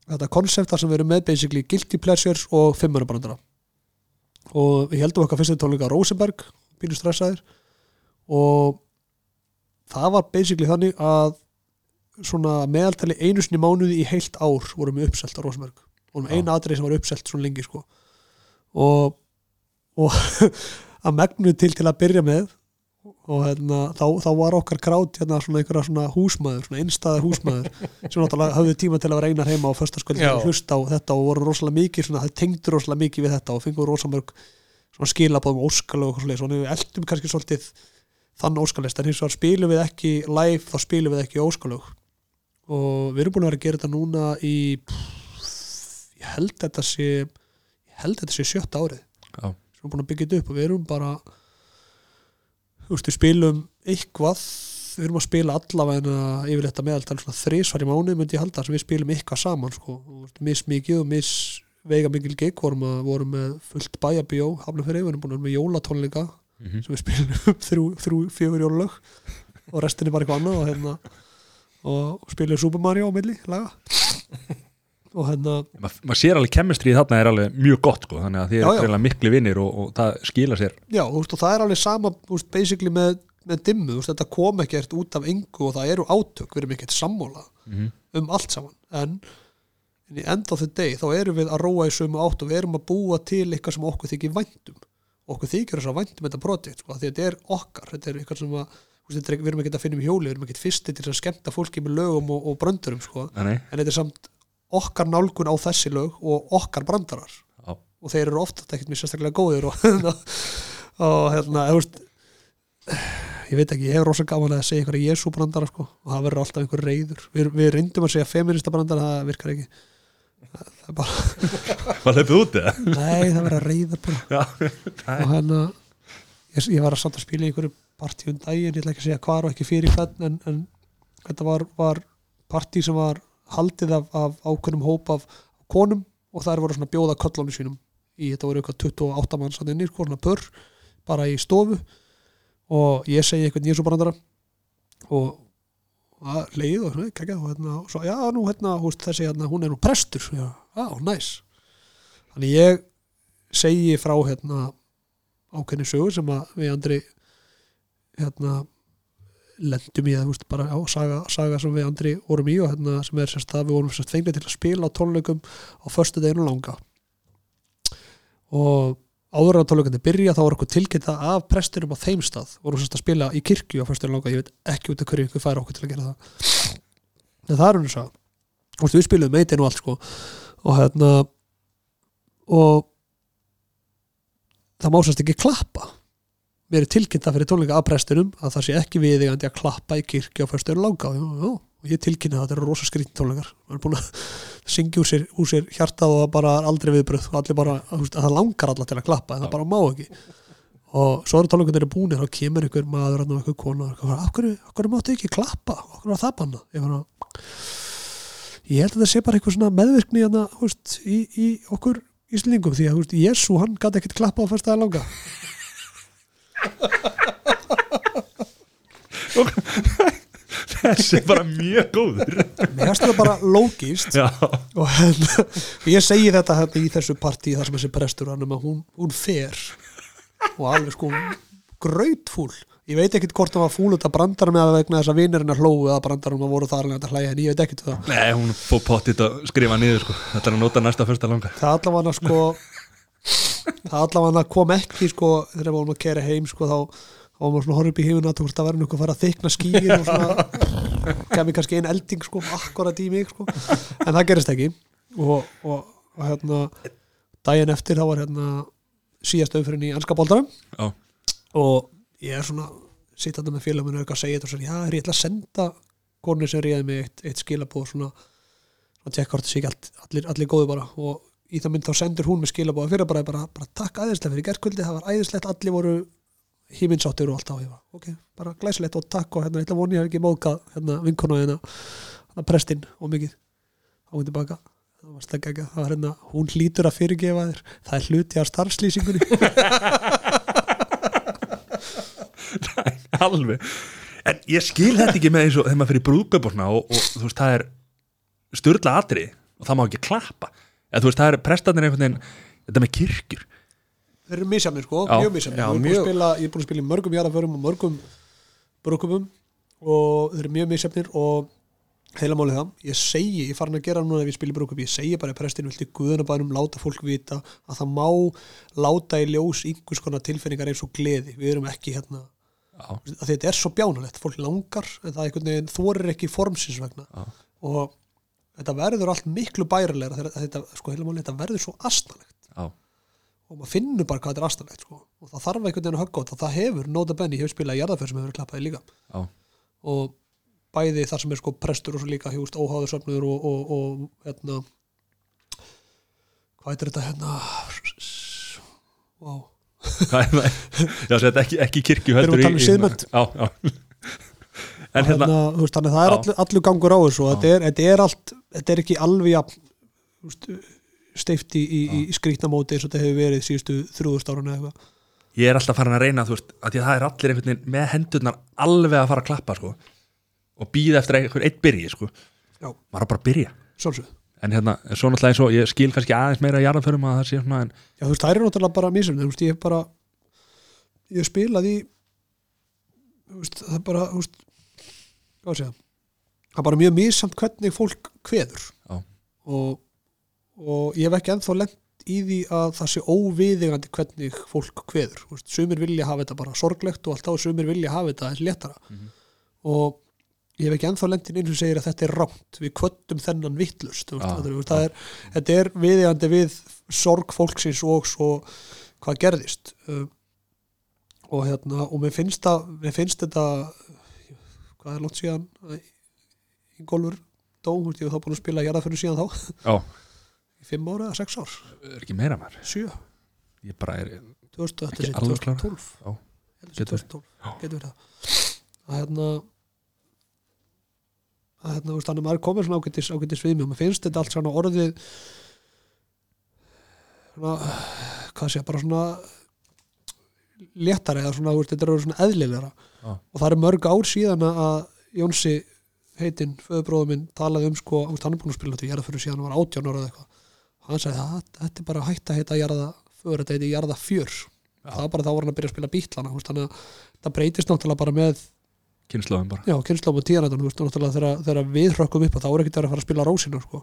þetta konsepta sem við erum með basically guilty pleasures og fimmurabrandara og við heldum okkar fyrstu tónleika Rosenberg, pínu stressaðir. Og það var basically þannig að svona meðaltali einu sinni mánuði í heilt ár vorum við uppselt á vorum Já. eina atrið sem var uppselt svona lengi sko og, og að megnu til til að byrja með og hérna, þá, þá var okkar krát hérna svona einhverja svona húsmaður svona einstæða húsmaður sem náttúrulega hafði tíma til að vera einar heima á föstaskvöldi Já. og hlusta á þetta og voru rosalega mikið svona, það tengdu rosalega mikið við þetta og fengur rosalega mörg svona skilabóðum óskalög og svona, svona við eldum kannski svolítið þann óskalist en hins vegar spilum við ekki live þá spilum við ekki óskalög og við erum búin að vera að gera þetta núna í pff, ég held þetta sé ég held þetta sé sjötta árið Já. við erum búin að byggja þetta upp og við erum bara þú veist, við spilum eitthvað við erum að spila allavega yfirleitt að meðaltal svona þrísvar í mánu myndi ég halda sem við spilum eitthvað saman sko, Þú veist, mismikið og mis veiga mikil gig vorum, að, vorum með fullt bæjabíó hafnum fyrir, við erum búin að vera með jólatónleika Mhm. sem við spilum upp þrjú, þrjú, fjögur jólulög og restin er bara eitthvað annað og hérna og spilum Super Mario á milli laga. Og hérna Ma, maður sér alveg kemistrið þarna er alveg mjög gott sko, þannig að þið greinlega mikli vinnir og, og það skila sér. Já, og það er alveg sama veist, basically með, með dimmu, veist, þetta kom ekkert út af engu og það eru átök, við erum ekkert sammála Mhm. um allt saman. En, en í enda þau deg þá erum við að róa í sömu átt og við erum að búa til eitthvað sem okkur þykir væntum okkur þykir þess að væntum þetta projekt sko, af því að þetta er okkar, þetta er eitthvað sem að við erum ekkert að finna um hjóli, við erum ekkert fyrsti til að skemmta fólki með lögum og, og bröndurum sko. En þetta er samt okkar nálgun á þessi lög og okkar brandarar Já. og þeir eru ofta ekkert mjög sérstaklega góðir og, og hérna þú veist, ég veit ekki, ég hef rosa gaman að segja einhverja Jésu brandara sko, og það verður alltaf einhver reyður við, við reyndum að segja feminista brandara það virkar ekki það, það er bara, var hleypið út eða? nei það verður reyður bara Já, og hérna ég, ég var að samt að spila í einhverju partí um daginn, ég ætla ekki að segja hvar og ekki fyrir hvern en, en þetta var, var partí sem var haldið af, af ákveðnum hóp af konum og þær voru svona bjóða köllunum sínum í þetta voru eitthvað 28 manns að inni, sko, svona pör bara í stofu. Og ég segi eitthvað nýjusúbrandara og að leið og kekja og hérna, og svo, já, nú, hérna, húst, þessi, hérna, hún er nú prestur, já, á, næs. Þannig ég segi frá, hérna ákveðni sögur sem að við andri hérna lendum í það, veist, bara á saga, saga sem við andri vorum í og hérna sem er sérst það við vorum sérst fengnið til að spila á tónleikum á föstu deginu langa. Og áður að tónleikandi byrja þá var okkur tilkynnta af presturum á þeim stað. Vorum sérst að spila í kirkju á föstu deginu langa ég veit ekki út af hverju ykkur færa okkur til að gera það. En það er hún að þú veist, við spilum meitin og allt sko. Og hérna og það má sérst ekki klappa mér er tilkynnta fyrir tónleika af prestunum að það sé ekki viðigandi að klappa í kirkju á fyrstur langa. Og ég tilkynna það, þetta eru rosa skrýnt tónleikar. Maður er búin að syngja úr sér, úr sér hjartað og það bara er aldrei viðbröð og allir bara, það langar alla til að klappa en það bara má ekki. Og svo eru tónleikundir búinir og kemur einhver maður og einhver kona og af hverju, af hverju máttu ekki klappa? Hverju var það banna ég, held að það sé bara eitthvað svona meðvirkni hérna, í, í okkur Íslendingum því að Jésu hann gæti ekkert klappa á fyrstaði langa þessi er bara mjög góður. Mér finnst það bara lógist Já, og hérna, ég segi þetta hérna í þessu partí þar sem þessi prestur hann um að hún, hún fer. Og alveg sko grautfúl. Ég veit ekkit hvort það var fúl út að brandara með að vegna þess að vinurinn að hlóu eða brandarum að voru þar að hlæja en ég veit ekkit um það. Nei, hún fór pottit að skrifa niður sko. þetta er að nota næsta fyrsta langa. Það allavega sko það allavega kom ekki sko þegar við vorum að kera heim sko þá var maður svona horfið upp í veist að vera einhver að fara að þykna skýr og svona kemur kannski einn elding sko akkurat í mig sko. En það gerist ekki. Og, og, og hérna daginn eftir þá var hérna síðast umfyrin í anska bóltarum Já. og ég er svona sitt þetta með félaginu eitthvað að segja þetta og svona, já, er ég ætla að senda konu sem reyði mig eitt, eitt skilabóð svona, svona tekka hvort það sé ekki allir, allir góðu bara. Og í það mynd þá sendur hún með skilabóð fyrir bara, bara, bara takk æðislega fyrir gerðkvöldi það var æðislegt, allir voru híminsáttur og allt á var, ok, bara glæsilegt og takk og hérna, að vona ég ekki mókað hérna vinkonu hérna, hérna prestinn og mikið, þá hún tilbaka. Það var slegga ekki, það var hérna hún hlýtur að fyrirgefa þér, það er hluti af starfslýsingunni. Alveg. En ég skil þetta ekki með eins og þegar maður fyrir svona og, og þú veist það er styrla atri og það má ekki klappa eða þú veist það er prestatnir einhvern veginn þetta með kirkjur. Þeir eru misjafnir sko, Já. mjög misjafnir. Já, Ég er búin að mjög. spila, ég er búin að spila í mörgum jarðaförum og mörgum brúkumum og þeir eru mjög misjafnir og heila málið það, ég segi, ég er farin að gera núna ef ég spila í brúkum, ég segi bara í prestinu vilti guðanabænum láta fólk vita að það má láta í ljós einhvers konar tilfinningar eins og gleði. Við erum ekki hérna, Já. að þetta er svo bjánalegt. Fólk langar, en það er einhvern veginn þorir ekki formsins vegna. Og þetta verður allt miklu bærilegra þegar þetta, sko, heila málið, þetta verður svo astnalegt Já. og maður finnur bara hvað þetta er astanlegt sko. og það þarf einhvern veginn að högga á þetta það hefur, nota benni, ég hef spilað í jarðaför sem hefur klappaði líka Já. og bæði þar sem er sko prestur og svo líka hjúst óháður söfnur og, og, og hérna hvað heitir þetta hérna wow. Hvað er það? Já, þetta ekki, ekki kirkju Erum við að tala um siðmennt? Já, já En hérna, þú veist, þannig að það er allur, allur gangur á þessu þetta er, þetta er allt þetta er ekki alveg jafn, þú veist, steift í, í, í skrítnamóti eins og þetta hefur verið síðustu þrjúðust árun eða eitthvað. Ég er alltaf farin að reyna þú veist, að það er allir einhvern veginn með hendurnar alveg að fara að klappa sko og býða eftir einhver eitt byrji sko. Já. maður bara að byrja. Sjálfsögð. en hérna, svo náttúrulega eins og ég skil kannski aðeins meira í jarðaförum að það sé svona en Já, þú veist, það er náttúrulega bara mísum, þú veist, ég hef bara ég hef spilað í þú veist, það er bara, þú veist það er bara mjög mísamt hvernig fólk kveður. Já. og, og ég hef ekki ennþá lent í því að það sé óviðigandi hvernig fólk veist, sumir vilja hafa þetta bara sorglegt og allt á, sumir vilja hafa þetta aðeins léttara. Mhm. og ég hef ekki ennþá lent í einu sem segir að þetta er rámt við kvöttum þennan vittlust veist, Já, þetta er- viðigandi við sorg fólksins og svo hvað gerðist. Uh, og hérna og mér finnst, það, mér finnst þetta hvað er langt síðan? Að Ingólfur dó, þú veist, ég hef þá búin að spila jarðaförðu síðan þá. Já, í fimm ára eða sex ár, er ekki meira maður? Sjö. Ég bara er, 2000, Ekki alveg klár. 2012 Já, Ég held að sé getur 2012, getur verið það. Að hérna að hérna, þannig að maður er komin svona ágættis, ágættis við mig. Og mér finnst þetta allt svona orðið svona hvað sé, bara svona léttara eða svona, þetta er orðið svona eðlilegra Já. og það er mörg ár síðan að Jónsi heitinn, föðubróður minn talaði um sko, hann er búin að spila þetta að fyrir síðan hann var 18 ára eða eitthvað. Hann sagði að þetta er bara hægt að heita jarða för, þetta heiti jarða fjör það var bara þá var hann að byrja að spila bítlana þannig að það breytist náttúrulega bara með kynnslóðum bara. Já, kynnslóðum og náttúrulega þegar, þegar við hrökkum upp að þá er ekkert verið að fara að spila rósina sko.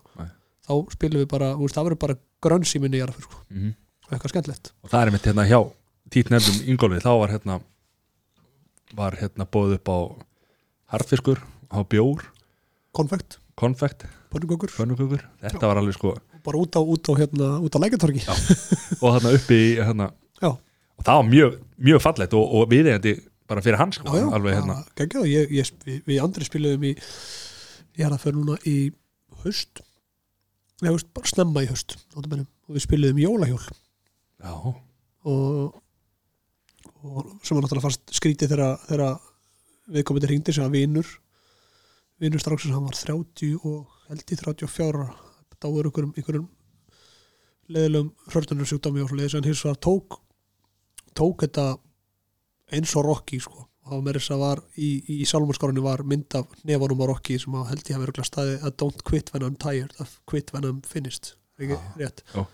Þá spilum við bara, veist, það verður bara grönns í minni jarða fyrir, sko, mm og eitthvað skemmtilegt var hérna bóð upp á hartfiskur, á bjór. Konfekt, konfekt, pönnukökur. Pönnukökur. Þetta var alveg sko, bara út á, út á, hérna, út á lækjartorgi. Já. og þarna uppi hérna, Já. og það var mjög, mjög fallegt og, og viðeigandi bara fyrir hans sko, já, já, alveg hérna. Geggjað, ég, ég, við, við andri spiluðum í ég er að fyrir núna í haust. Ég veist, bara snemma í notabene, og við spiluðum jólahjól. Já, og, og sem var náttúrulega fast skrítið þegar, viðkomandi hringdi sem var vinur vinur stráksins, hann var 30 og held í 34 ára. Dáður ykkurum, ykkurum leðilegum hrörtunarsjúkdómi og svo leiðis en hins vegar tók tók þetta eins og Rocky sko. Og það var með þess að var í, í, í Salmarskorunni var mynd af nefanum á Rocky sem að held ég að vera staði að don't quit when I'm tired quit when I'm finished. Ekki rétt? Já.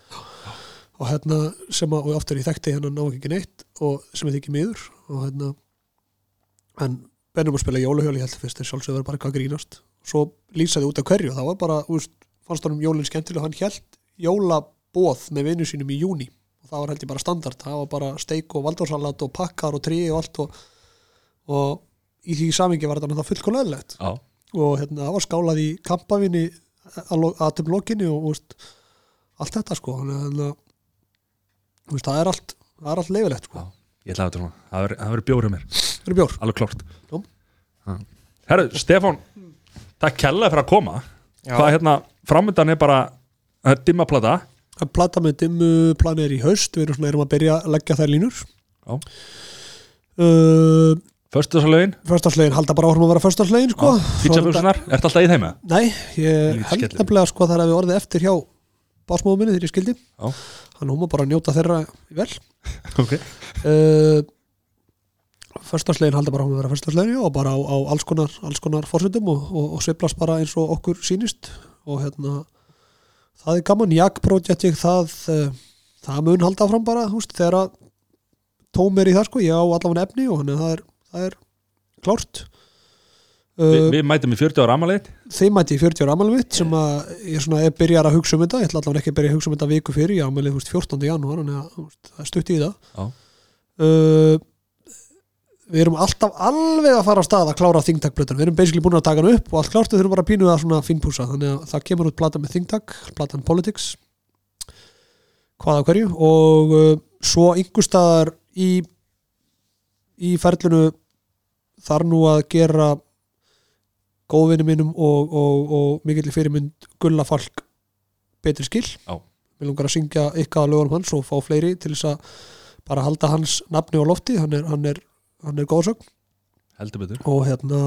Og hérna sem að og oftar ég þekkti hérna ná ekki neitt og sem ég þykki miður. Og hérna en bennum að spila jólahjóli held fyrst þeir sjálfsögðu verið bara eitthvað að grínast. Svo lýsaði út af hverju og það var bara úst, fannst honum jólinn skemmtileg og hann held jólabóð með vinnu sínum í júni og það var held ég bara standard það var bara steik og valdórsalat og pakkar og trí og allt og, og í því samingi var þetta fullkomlega eðlilegt. Já, og hérna, það var skálað í kampavinni aðtum lokinni og úst, allt þetta sko. Þannig að hérna, veist, það er allt það er allt leifilegt sko. Ég ætla að þetta svona, það verður- það verður bjór hjá mér það er bjór Alveg. Ha. Herru, Stefán Takk kærlega fyrir að koma Já. Hvað hérna, framöndan er bara uh, dimmaplata plata með dimmu planir í haust við erum, svona, erum að byrja að leggja þær línur Já. uh, Föstuðsalögin, Föstarslegin halda bara áhrum að vera föstarslegin sko. Er pítsaböksunar, ertu alltaf í þeim? Nei, ég held nefnilega sko þar að við orðið eftir hjá básmóðu minni þegar ég skildi Já. Hann hún má bara njóta þeirra vel. Ok. Uh, Föstarslegin halda bara áhrum að vera föstarslegin og bara á, á alls konar, konar fórsöndum og, og, og sveiflast bara eins og okkur sýnist. Og hérna það er gaman, Jak Project það, uh, það mun halda áfram bara húst, þegar að tóm er í það sko, ég á allavega efni og hann það er, það er klárt Vi, uh, Við mætum í 40 ára amaleit þeim mætti ég 40 ára mitt sem að ég svona er byrjar að hugsa um þetta. Ég ætla allavega ekki að byrja að hugsa um þetta viku fyrir ég ammælið 14. janúar veist, það er stutt í það. Uh, við erum alltaf alveg að fara á stað að klára þingtakblötan við erum basically búin að taka hann upp og allt klárt við þurfum bara að pínu að svona finnpúsa þannig að það kemur út plata með þingtak platan Politics hvað á hverju. Og uh, svo einhverstaðar í í ferlinu þar nú að gera góðvinni mínum og, og, og mikill fyrirmynd Gulla Falk betri skil við langar að syngja ykkar að lögunum hans og fá fleiri til þess að bara halda hans nafni á lofti. Hann er, hann er, hann er góðsögn og hérna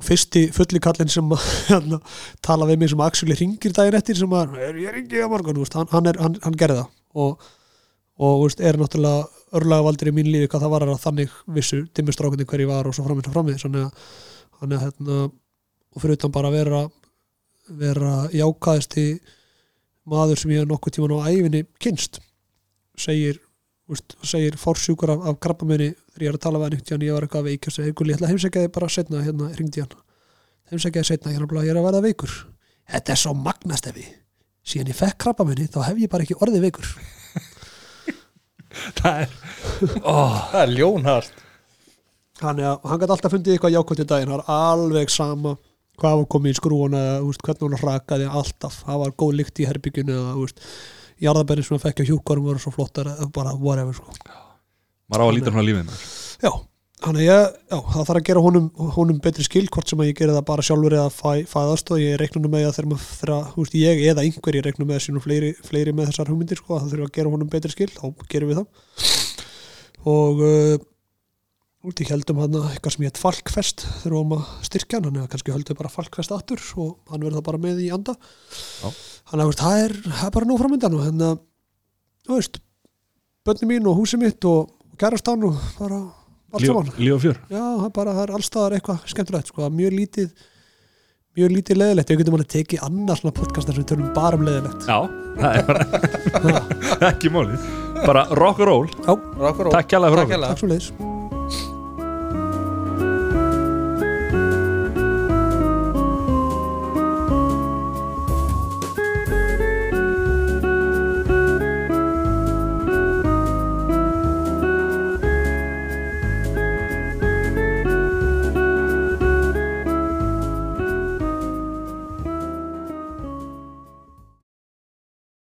og fyrsti fulli kallinn sem hérna, tala við mig sem actually ringir daginn eftir sem að ég ringi á morgun veist, hann, hann, er, hann, hann gerði það. Og, og veist, er náttúrulega örlaga valdur í mín lífi hvað það var að þannig vissu dimmustrákundi hver ég var og svo framins og framins þannig að, þannig að hérna, og fyrir utan bara að vera vera jákaðisti maður sem ég hef nokkuð tíman á æfinni kynst segir úst, segir fórsjúkur af, af krabbamenni þegar ég er að tala við hann einhvern tíðan ég var eitthvað að segir, ég ætla að heimsækja þig bara setna hérna, ringdi hann. Heimsækja þig setna, hérna, ég er að verða veikur. Þetta er svo magnast ef ég síðan ég fekk krabbamenni, þá hef ég bara ekki orðið veikur. Það er oh, Það er ljónhart þannig að hann gæti alltaf fundið eitthvað jákvæmt í daginn það er alveg sama hvað var komið í skrúuna hvernig hún rakaði alltaf, það var góð lykt í herbygginu jarðabærin sem hann fekk á hjúkarum voru svo flottar bara whatever sko. Maður á að líta svona lífið maður. já, að já, það þarf að gera honum, honum betri skil, hvort sem að ég geri það bara sjálfur eða fæ, fæðast og ég reiknum með að þegar maður ég eða einhver ég reiknum með sínum fleiri, fleiri með þessar hugmyndir sko, að það þurfa að gera honum betri skil, þá gerum við það og út í heldum hann eitthvað sem ég heit Falkfest þegar við varum að styrkja hann þannig að kannski höldum við bara Falkfest aftur og hann verður það bara með í anda. Já. þannig að það er, það er bara nú framöndan og hérna, þú veist bönni mín og húsi mitt og kærastan og bara allt saman. Líf og fjör. já, það er bara, það er allstaðar eitthvað skemmtilegt sko, er mjög lítið mjög lítið leðilegt, við getum alveg tekið annars svona podcast þar sem við tölum bara um leðilegt Já, það er bara ekki máli. Bara rock and roll. Rock og ról Takk kjærlega